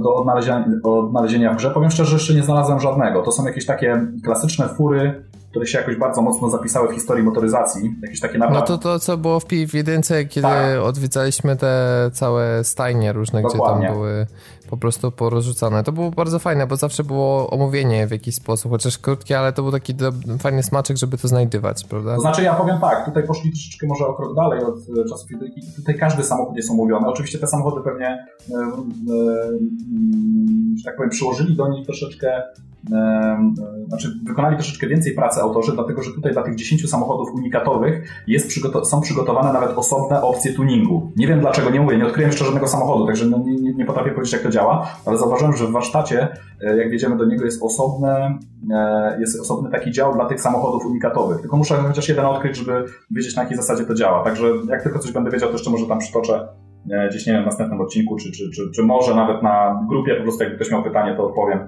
do odnalezienia, odnalezienia w grze. Powiem szczerze, że jeszcze nie znalazłem żadnego. To są jakieś takie klasyczne fury, które się jakoś bardzo mocno zapisały w historii motoryzacji. Jakieś takie naprawdę... No to to, co było w, w jedynce, kiedy tak. odwiedzaliśmy te całe stajnie różne, Dokładnie. gdzie tam były po prostu porozrzucane. To było bardzo fajne, bo zawsze było omówienie w jakiś sposób, chociaż krótkie, ale to był taki do, fajny smaczek, żeby to znajdywać, prawda? To znaczy ja powiem tak, tutaj poszli troszeczkę może o krok dalej od e, czasów jedynki. Tutaj każdy samochód jest omówiony. Oczywiście te samochody pewnie, e, e, że tak powiem, przyłożyli do nich troszeczkę znaczy wykonali troszeczkę więcej pracy autorzy, dlatego że tutaj dla tych 10 samochodów unikatowych jest przygoto są przygotowane nawet osobne opcje tuningu. Nie wiem dlaczego, nie mówię, nie odkryłem jeszcze żadnego samochodu, także no, nie, nie, nie potrafię powiedzieć jak to działa, ale zauważyłem, że w warsztacie, e, jak wjedziemy do niego, jest osobne, e, jest osobny taki dział dla tych samochodów unikatowych. Tylko muszę chociaż jeden odkryć, żeby wiedzieć na jakiej zasadzie to działa. Także jak tylko coś będę wiedział, to jeszcze może tam przytoczę e, gdzieś, nie wiem, w następnym odcinku, czy, czy, czy, czy może nawet na grupie, po prostu jakby ktoś miał pytanie, to odpowiem.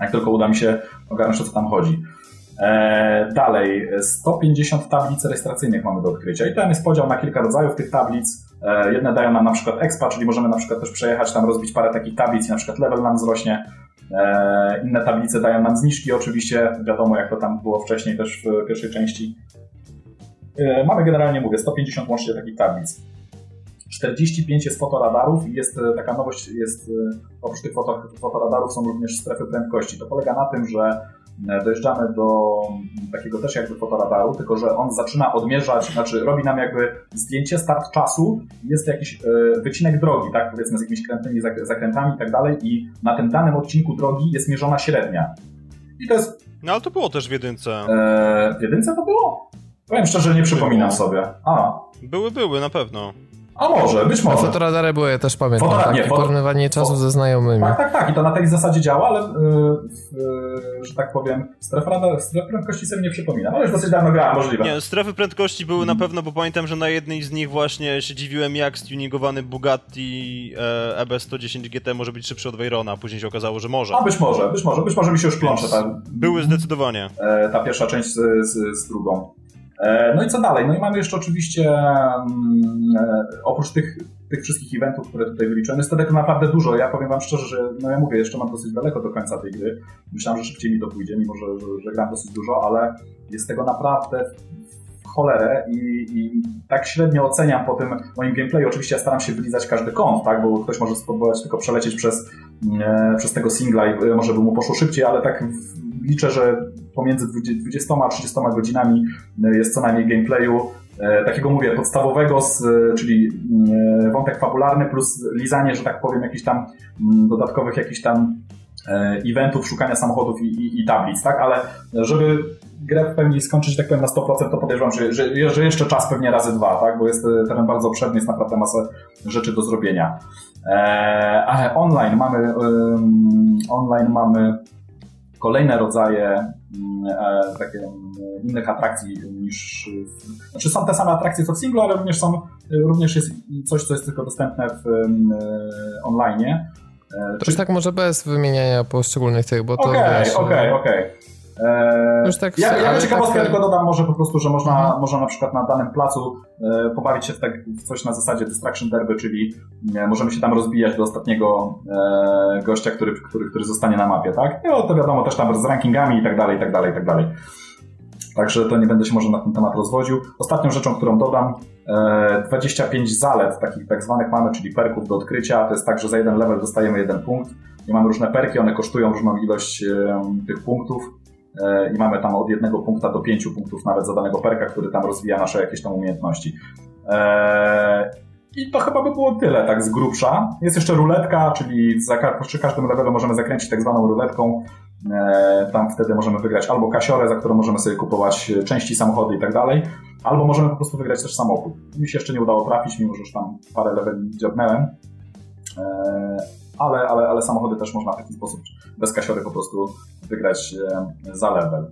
jak tylko uda mi się ogarnąć, o co tam chodzi. Dalej, 150 tablic rejestracyjnych mamy do odkrycia i tam jest podział na kilka rodzajów tych tablic. E, jedne dają nam na przykład expa, czyli możemy na przykład też przejechać tam, rozbić parę takich tablic i na przykład level nam wzrośnie. E, inne tablice dają nam zniżki oczywiście, wiadomo jak to tam było wcześniej też w pierwszej części. E, mamy generalnie, mówię, 150 łącznie takich tablic. 45 jest fotoradarów i jest taka nowość, jest oprócz tych foto, fotoradarów są również strefy prędkości. To polega na tym, że dojeżdżamy do takiego też jakby fotoradaru, tylko że on zaczyna odmierzać, znaczy robi nam jakby zdjęcie, start czasu, jest jakiś wycinek drogi, tak, powiedzmy z jakimiś krętymi zakrętami i tak dalej i na tym danym odcinku drogi jest mierzona średnia. I to jest... No ale to było też w jedynce. Eee, w jedynce to było? Powiem szczerze, nie przypominam sobie. A. Były, były, na pewno. A może, być może. Fotoradary były, ja też pamiętam. Fotora, tak, nie, porównywanie czasu ze znajomymi. Tak, tak, tak. I to na tej zasadzie działa, ale yy, yy, że tak powiem, strefy, radar, strefy prędkości sobie nie przypominam. Ale już dosyć dawno grałem, możliwe. Nie, strefy prędkości były hmm. na pewno, bo pamiętam, że na jednej z nich właśnie się dziwiłem, jak stuningowany Bugatti e, EB110 GT może być szybszy od Veyrona, a później się okazało, że może. A być może, być może, być może mi się już plącze. Ta, były zdecydowanie. E, ta pierwsza część z, z, z drugą. E, no i co dalej? No i mamy jeszcze oczywiście, mm, e, oprócz tych, tych wszystkich eventów, które tutaj wyliczyłem, jest tego naprawdę dużo. Ja powiem wam szczerze, że no ja mówię, jeszcze mam dosyć daleko do końca tej gry. Myślałem, że szybciej mi to pójdzie, mimo że, że, że gram dosyć dużo, ale jest tego naprawdę cholerę i, i tak średnio oceniam po tym moim gameplayu. Oczywiście ja staram się wylizać każdy kąt, tak, bo ktoś może spróbować tylko przelecieć przez, przez tego singla i może by mu poszło szybciej, ale tak liczę, że pomiędzy 20 a 30 godzinami e, jest co najmniej gameplayu e, takiego mówię, podstawowego, e, czyli wątek fabularny plus lizanie, że tak powiem, jakichś tam mm, dodatkowych jakichś tam eventów, szukania samochodów i, i, i, tablic, tak? Ale żeby grę w pełni skończyć, tak powiem, na 100%, to podejrzewam, że, że, że jeszcze czas pewnie razy dwa, tak? Bo jest teren bardzo obszerny, jest naprawdę masę rzeczy do zrobienia. ale online mamy, online mamy kolejne rodzaje mm, e, takie mm, innych atrakcji niż. Znaczy są te same atrakcje co w singlu, ale również są również jest coś, co jest tylko dostępne w mm, e, online. To Czy... tak może bez wymieniania poszczególnych tych, bo to Okej, okej, okej. Eee, tak, ja, ja ciekawostkę tak... tylko dodam może po prostu, że można, mhm. można na przykład na danym placu e, pobawić się w, tak, w coś na zasadzie Distraction Derby, czyli e, możemy się tam rozbijać do ostatniego e, gościa, który, który, który zostanie na mapie, tak? No to wiadomo też tam z rankingami i tak dalej, i tak dalej, i tak dalej. Także to nie będę się może na ten temat rozwodził. Ostatnią rzeczą, którą dodam, 25 e, zalet takich tak zwanych mamy, czyli perków do odkrycia. To jest tak, że za jeden level dostajemy jeden punkt i mamy różne perki, one kosztują różną ilość tych punktów E, i mamy tam od jednego punkta do pięciu punktów nawet za danego perka, który tam rozwija nasze jakieś tam umiejętności. E, I to chyba by było tyle, tak z grubsza. Jest jeszcze ruletka, czyli za, przy każdym levelu możemy zakręcić tak zwaną ruletką. E, tam wtedy możemy wygrać albo kasiorę, za którą możemy sobie kupować części samochody i tak dalej, albo możemy po prostu wygrać też samochód. Mi się jeszcze nie udało trafić, mimo że już tam parę leveli dziobnęłem ale, ale, ale samochody też można w taki sposób bez kasiory po prostu wygrać e, za level.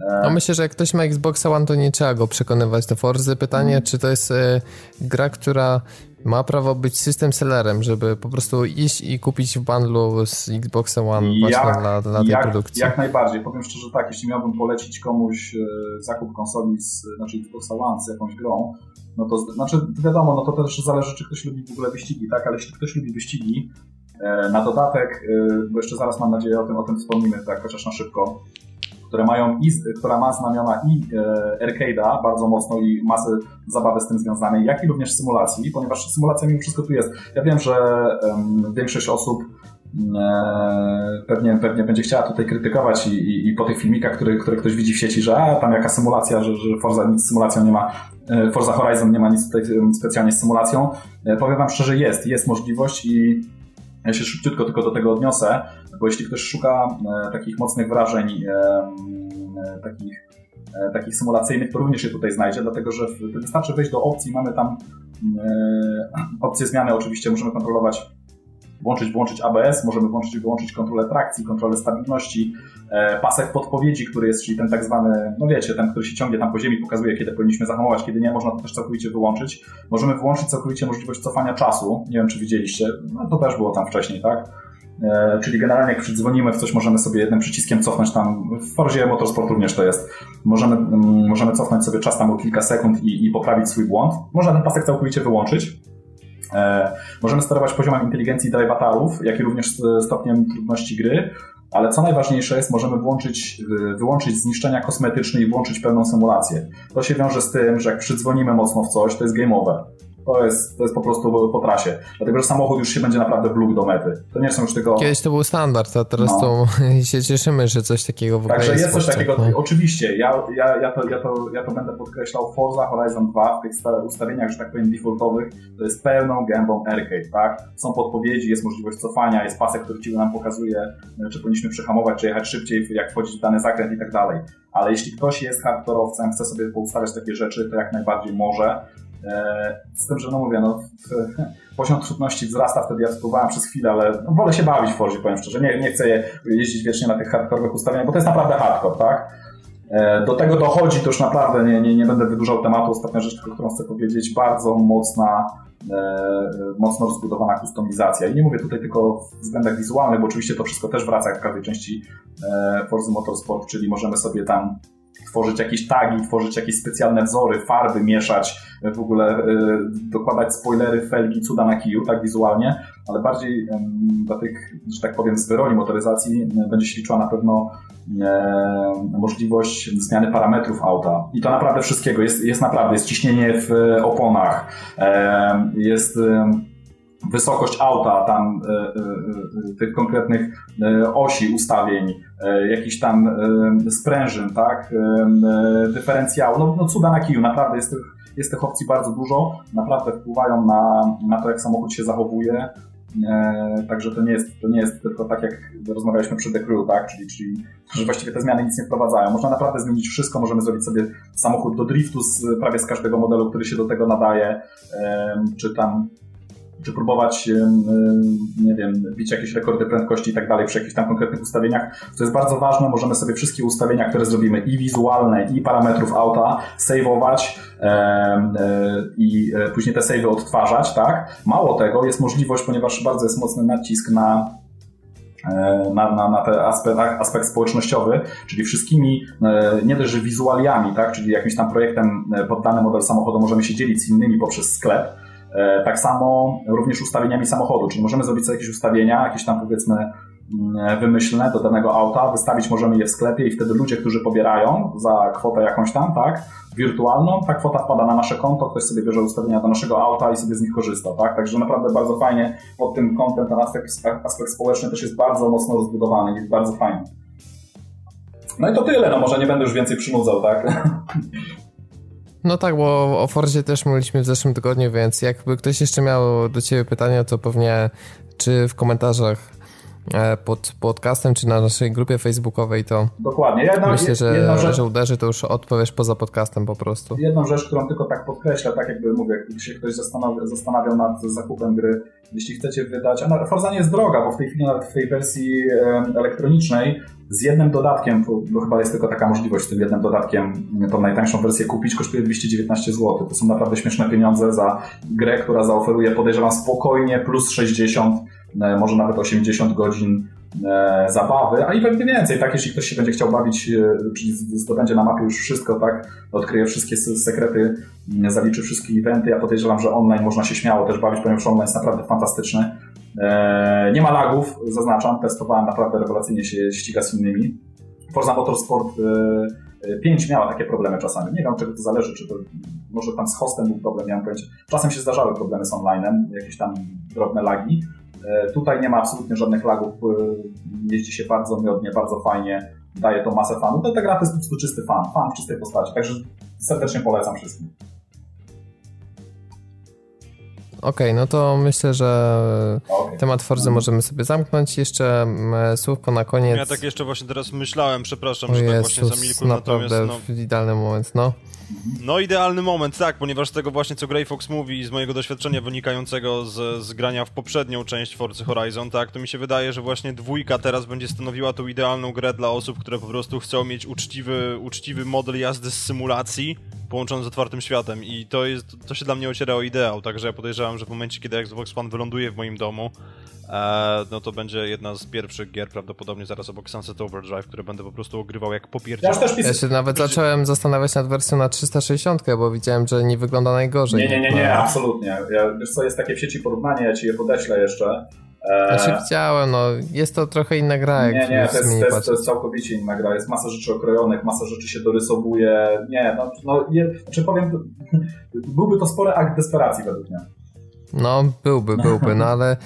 E, no myślę, że jak ktoś ma Xboxa One, to nie trzeba go przekonywać do Forzy. Pytanie, hmm. czy to jest y, gra, która ma prawo być system sellerem, żeby po prostu iść i kupić w bundlu z Xboxa One jak, właśnie dla, dla tej jak, produkcji. Jak najbardziej. Powiem szczerze tak, jeśli miałbym polecić komuś zakup konsoli z znaczy Xboxa One z jakąś grą, no to znaczy wiadomo, no to też zależy, czy ktoś lubi w ogóle wyścigi, tak? Ale jeśli ktoś lubi wyścigi, na dodatek, e, bo jeszcze zaraz mam nadzieję o tym, o tym wspomnimy, tak chociaż na szybko, które mają i, która ma znamiona i e, arcade'a bardzo mocno i masę zabawy z tym związanej, jak i również symulacji, ponieważ symulacja mimo wszystko tu jest. Ja wiem, że um, większość osób e, pewnie, pewnie będzie chciała tutaj krytykować i, i, i, po tych filmikach, które, które ktoś widzi w sieci, że a, tam jaka symulacja, że, że Forza nic symulacją nie ma, Forza Horizon nie ma nic tutaj specjalnie z symulacją. Powiem wam szczerze, jest, jest możliwość i ja się szybciutko tylko do tego odniosę, bo jeśli ktoś szuka e, takich mocnych wrażeń, e, e, takich, takich symulacyjnych, to również je tutaj znajdzie, dlatego że wystarczy wejść do opcji, mamy tam opcję zmiany, oczywiście możemy kontrolować włączyć, włączyć ABS, możemy włączyć i wyłączyć kontrolę trakcji, kontrolę stabilności, pasek podpowiedzi, który jest, czyli ten tak zwany, no wiecie, ten, który się ciągnie tam po ziemi, pokazuje, kiedy powinniśmy zahamować, kiedy nie, można to też całkowicie wyłączyć. Możemy włączyć całkowicie możliwość cofania czasu, nie wiem, czy widzieliście, no to też było tam wcześniej, tak? E, czyli generalnie jak przydzwonimy w coś, możemy sobie jednym przyciskiem cofnąć tam, w Forzie Motorsport również to jest, możemy, mm, możemy cofnąć sobie czas tam o kilka sekund i, i poprawić swój błąd. Można ten pasek całkowicie wyłączyć. E, możemy sterować poziomem inteligencji drivatarów, jak i również stopniem trudności gry, ale co najważniejsze jest, możemy włączyć, wyłączyć zniszczenia kosmetyczne i włączyć pełną symulację. To się wiąże z tym, że jak przydzwonimy mocno w coś, to jest game over to jest, to jest po prostu po trasie. Dlatego, że samochód już się będzie naprawdę wlókł do mety. To nie są już tylko... Kiedyś to był standard, a teraz no. to się cieszymy, że coś takiego w ogóle Także jest. jest coś takiego, no. oczywiście, ja, ja, ja, to, ja, to, ja to będę podkreślał, Forza Horizon 2 w tych ustawieniach, że tak powiem, defaultowych, to jest pełną gębą arcade, tak? Są podpowiedzi, jest możliwość cofania, jest pasek, który ci nam pokazuje, czy powinniśmy przehamować, czy jechać szybciej, jak wchodzić w dany zakręt i tak dalej. Ale jeśli ktoś jest hardkorowcem, chce sobie poustawiać takie rzeczy, to jak najbardziej może. E, z tym, że no mówię, no, poziom trudności wzrasta, wtedy ja spróbowałem przez chwilę, ale no, wolę się bawić w Forzie, powiem szczerze. Nie, nie chcę jeździć wiecznie na tych hardkorowych ustawieniach, bo to jest naprawdę hardcore, tak? E, do tego dochodzi, to już naprawdę nie, nie, nie będę wydłużał tematu. Ostatnia rzecz, którą chcę powiedzieć, bardzo mocna, e, mocno rozbudowana kustomizacja. I nie mówię tutaj tylko w względach wizualnych, bo oczywiście to wszystko też wraca jak w każdej części e, Forza Motorsport, czyli możemy sobie tam tworzyć jakieś tagi, tworzyć jakieś specjalne wzory, farby mieszać, w ogóle y, dokładać spoilery, felgi, cuda na kiju, tak wizualnie, ale bardziej dla tych, że tak powiem, z wyroli motoryzacji będzie się liczyła na pewno możliwość zmiany parametrów auta. I to naprawdę wszystkiego. Jest, jest naprawdę, jest ciśnienie w oponach, jest wysokość auta, tam e, e, e, tych konkretnych osi ustawień, jakiś tam sprężyn, tak, dyferencjału, no, no cuda na kiju, naprawdę jest tych, jest tych opcji bardzo dużo, naprawdę wpływają na, na to, jak samochód się zachowuje, Także to nie, jest, to nie jest tylko tak, jak rozmawialiśmy przy Crew, tak? czyli, czyli że właściwie te zmiany nic nie wprowadzają. Można naprawdę zmienić wszystko, możemy zrobić sobie samochód do driftu z, prawie z każdego modelu, który się do tego nadaje, czy tam czy próbować, nie wiem, bić jakieś rekordy prędkości i tak dalej przy jakichś tam konkretnych ustawieniach. To jest bardzo ważne, możemy sobie wszystkie ustawienia, które zrobimy i wizualne, i parametrów auta, saveować e, i e, później te savey odtwarzać, tak? Mało tego, jest możliwość, ponieważ bardzo jest mocny nacisk na e, na, na, na ten aspekt, aspekt społecznościowy, czyli wszystkimi, nie że wizualiami, tak, czyli jakimś tam projektem pod dany model samochodu możemy się dzielić z innymi poprzez sklep, tak samo również ustawieniami samochodu, czyli możemy zrobić sobie jakieś ustawienia, jakieś tam powiedzmy mm, wymyślne do danego auta, wystawić możemy je w sklepie i wtedy ludzie, którzy pobierają za kwotę jakąś tam, tak, wirtualną, ta kwota wpada na nasze konto, ktoś sobie bierze ustawienia do naszego auta i sobie z nich korzysta, tak, także naprawdę bardzo fajnie pod tym kątem ten aspekt, aspekt społeczny też jest bardzo mocno rozbudowany, jest bardzo fajny. No i to tyle, no może nie będę już więcej przynudzał, tak? No tak, bo o Forzie też mówiliśmy w zeszłym tygodniu, więc jakby ktoś jeszcze miał do ciebie pytania, to pewnie czy w komentarzach pod podcastem, czy na naszej grupie facebookowej, to Dokładnie. Myślę, że, rzecz, że uderzy, to już odpowiesz poza podcastem po prostu. Jedną rzecz, którą tylko tak podkreślę, tak jakby mówię, gdy się ktoś zastanawiał, zastanawiał nad zakupem gry, jeśli chcecie wydać, a Forza nie jest droga, bo w tej chwili nawet w tej wersji elektronicznej z jednym dodatkiem, bo chyba jest tylko taka możliwość z tym jednym dodatkiem tą najtańszą wersję kupić, kosztuje 219 zł. To są naprawdę śmieszne pieniądze za grę, która zaoferuje, podejrzewam, spokojnie plus 60, e, może nawet 80 godzin e, zabawy, a i pewnie więcej, tak, jeśli ktoś się będzie chciał bawić, e, czyli zdobędzie na mapie już wszystko, tak, odkryje wszystkie sekrety, zaliczy wszystkie eventy, ja podejrzewam, że online można się śmiało też bawić, ponieważ online jest naprawdę fantastyczny. E, nie ma lagów, zaznaczam, testowałem naprawdę rewelacyjnie się ściga z innymi. Forza Motorsport 5 e, miała takie problemy czasami. Nie wiem, czego to zależy, czy to może tam z hostem był problem, miałem pojęcie. Czasem się zdarzały problemy z onlinem, jakieś tam drobne lagi. E, tutaj nie ma absolutnie żadnych lagów, jeździ się bardzo miodnie, bardzo fajnie, daje to masę fanów. No, ta gra to jest po prostu czysty fan, fan w czystej postaci, także serdecznie polecam wszystkim. Okej, okay, no to myślę, że okay. temat Forzy możemy sobie zamknąć. Jeszcze mm, słówko na koniec. Ja tak jeszcze właśnie teraz myślałem, przepraszam, o że Jezus, tak właśnie zamilkłem, naprawdę natomiast... No... w idealny moment, no. No idealny moment, tak, ponieważ tego właśnie co Grey Fox mówi z mojego doświadczenia wynikającego z, z grania w poprzednią część Forza Horizon, tak, to mi się wydaje, że właśnie dwójka teraz będzie stanowiła tą idealną grę dla osób, które po prostu chcą mieć uczciwy, uczciwy model jazdy z symulacji połączony z otwartym światem. I to jest, to się dla mnie ociera o ideał, także ja podejrzewam, że w momencie, kiedy Xbox One wyląduje w moim domu, no to będzie jedna z pierwszych gier prawdopodobnie zaraz obok Sunset Overdrive, które będę po prostu ogrywał jak popierdział. Ja, ja się nawet zacząłem zastanawiać nad wersją na 360, bo widziałem, że nie wygląda najgorzej. Nie, nie, nie, nie, absolutnie. Ja, wiesz co, jest takie w sieci porównanie, ja ci je podeślę jeszcze. E... Znaczy widziałem, no jest to trochę inna gra. Nie, nie, to jest, to, jest, to jest, całkowicie inna gra. Jest masa rzeczy okrojonych, masa rzeczy się dorysowuje. Nie, no, no je, znaczy powiem, byłby to spory akt desperacji według mnie. No, byłby, byłby, no ale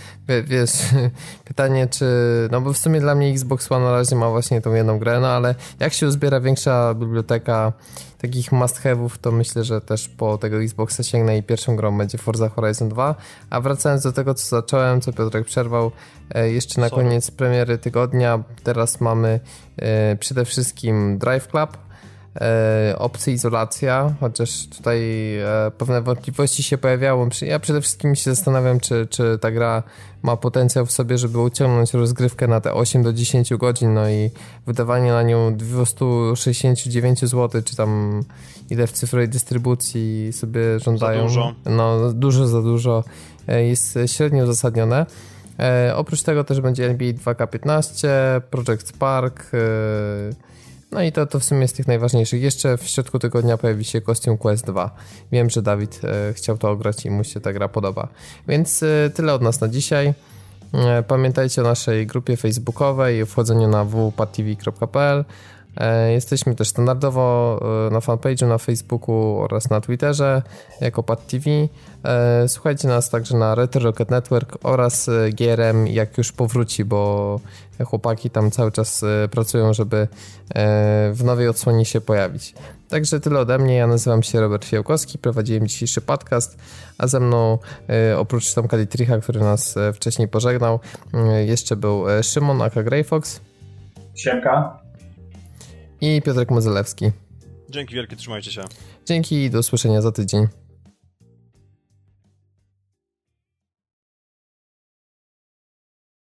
wiesz, pytanie czy, no bo w sumie dla mnie Xbox One na razie ma właśnie tą jedną grę, no ale jak się uzbiera większa biblioteka takich must-have'ów, to myślę, że też po tego Xboxa sięgnę i pierwszą grą będzie Forza Horizon 2, a wracając do tego, co zacząłem, co Piotrek przerwał, e, jeszcze na Sorry. koniec premiery tygodnia, teraz mamy e, przede wszystkim Drive Club, opcję izolacja, chociaż tutaj e, pewne wątpliwości się pojawiało. Ja przede wszystkim się zastanawiam, czy, czy ta gra ma potencjał w sobie, żeby uciągnąć rozgrywkę na te 8 do 10 godzin, no i wydawanie na nią 269 zł, czy tam ile w cyfrowej dystrybucji sobie żądają. Za dużo. No, dużo za dużo. E, jest średnio uzasadnione. E, oprócz tego też będzie NBA 2K15, Project Spark, e, no i to, to w sumie jest tych najważniejszych. Jeszcze w środku tygodnia pojawi się Costume Quest 2. Wiem, że Dawid e, chciał to ograć i mu się ta gra podoba. Więc e, tyle od nas na dzisiaj. E, pamiętajcie o naszej grupie facebookowej, wchodzeniu na www.patv.pl jesteśmy też standardowo e, na fanpage'u na Facebooku oraz na Twitterze jako Pad TV. E, słuchajcie nas także na Retro Rocket Network oraz GRM jak już powróci, bo chłopaki tam cały czas pracują, żeby w nowej odsłonie się pojawić. Także tyle ode mnie. Ja nazywam się Robert Fiałkowski, prowadziłem dzisiejszy podcast, a ze mną oprócz Tomka Dietricha, który nas wcześniej pożegnał, jeszcze był Szymon aka Greyfox. Siemka i Piotrek Mozelewski. Dzięki wielkie, trzymajcie się. Dzięki i do usłyszenia za tydzień.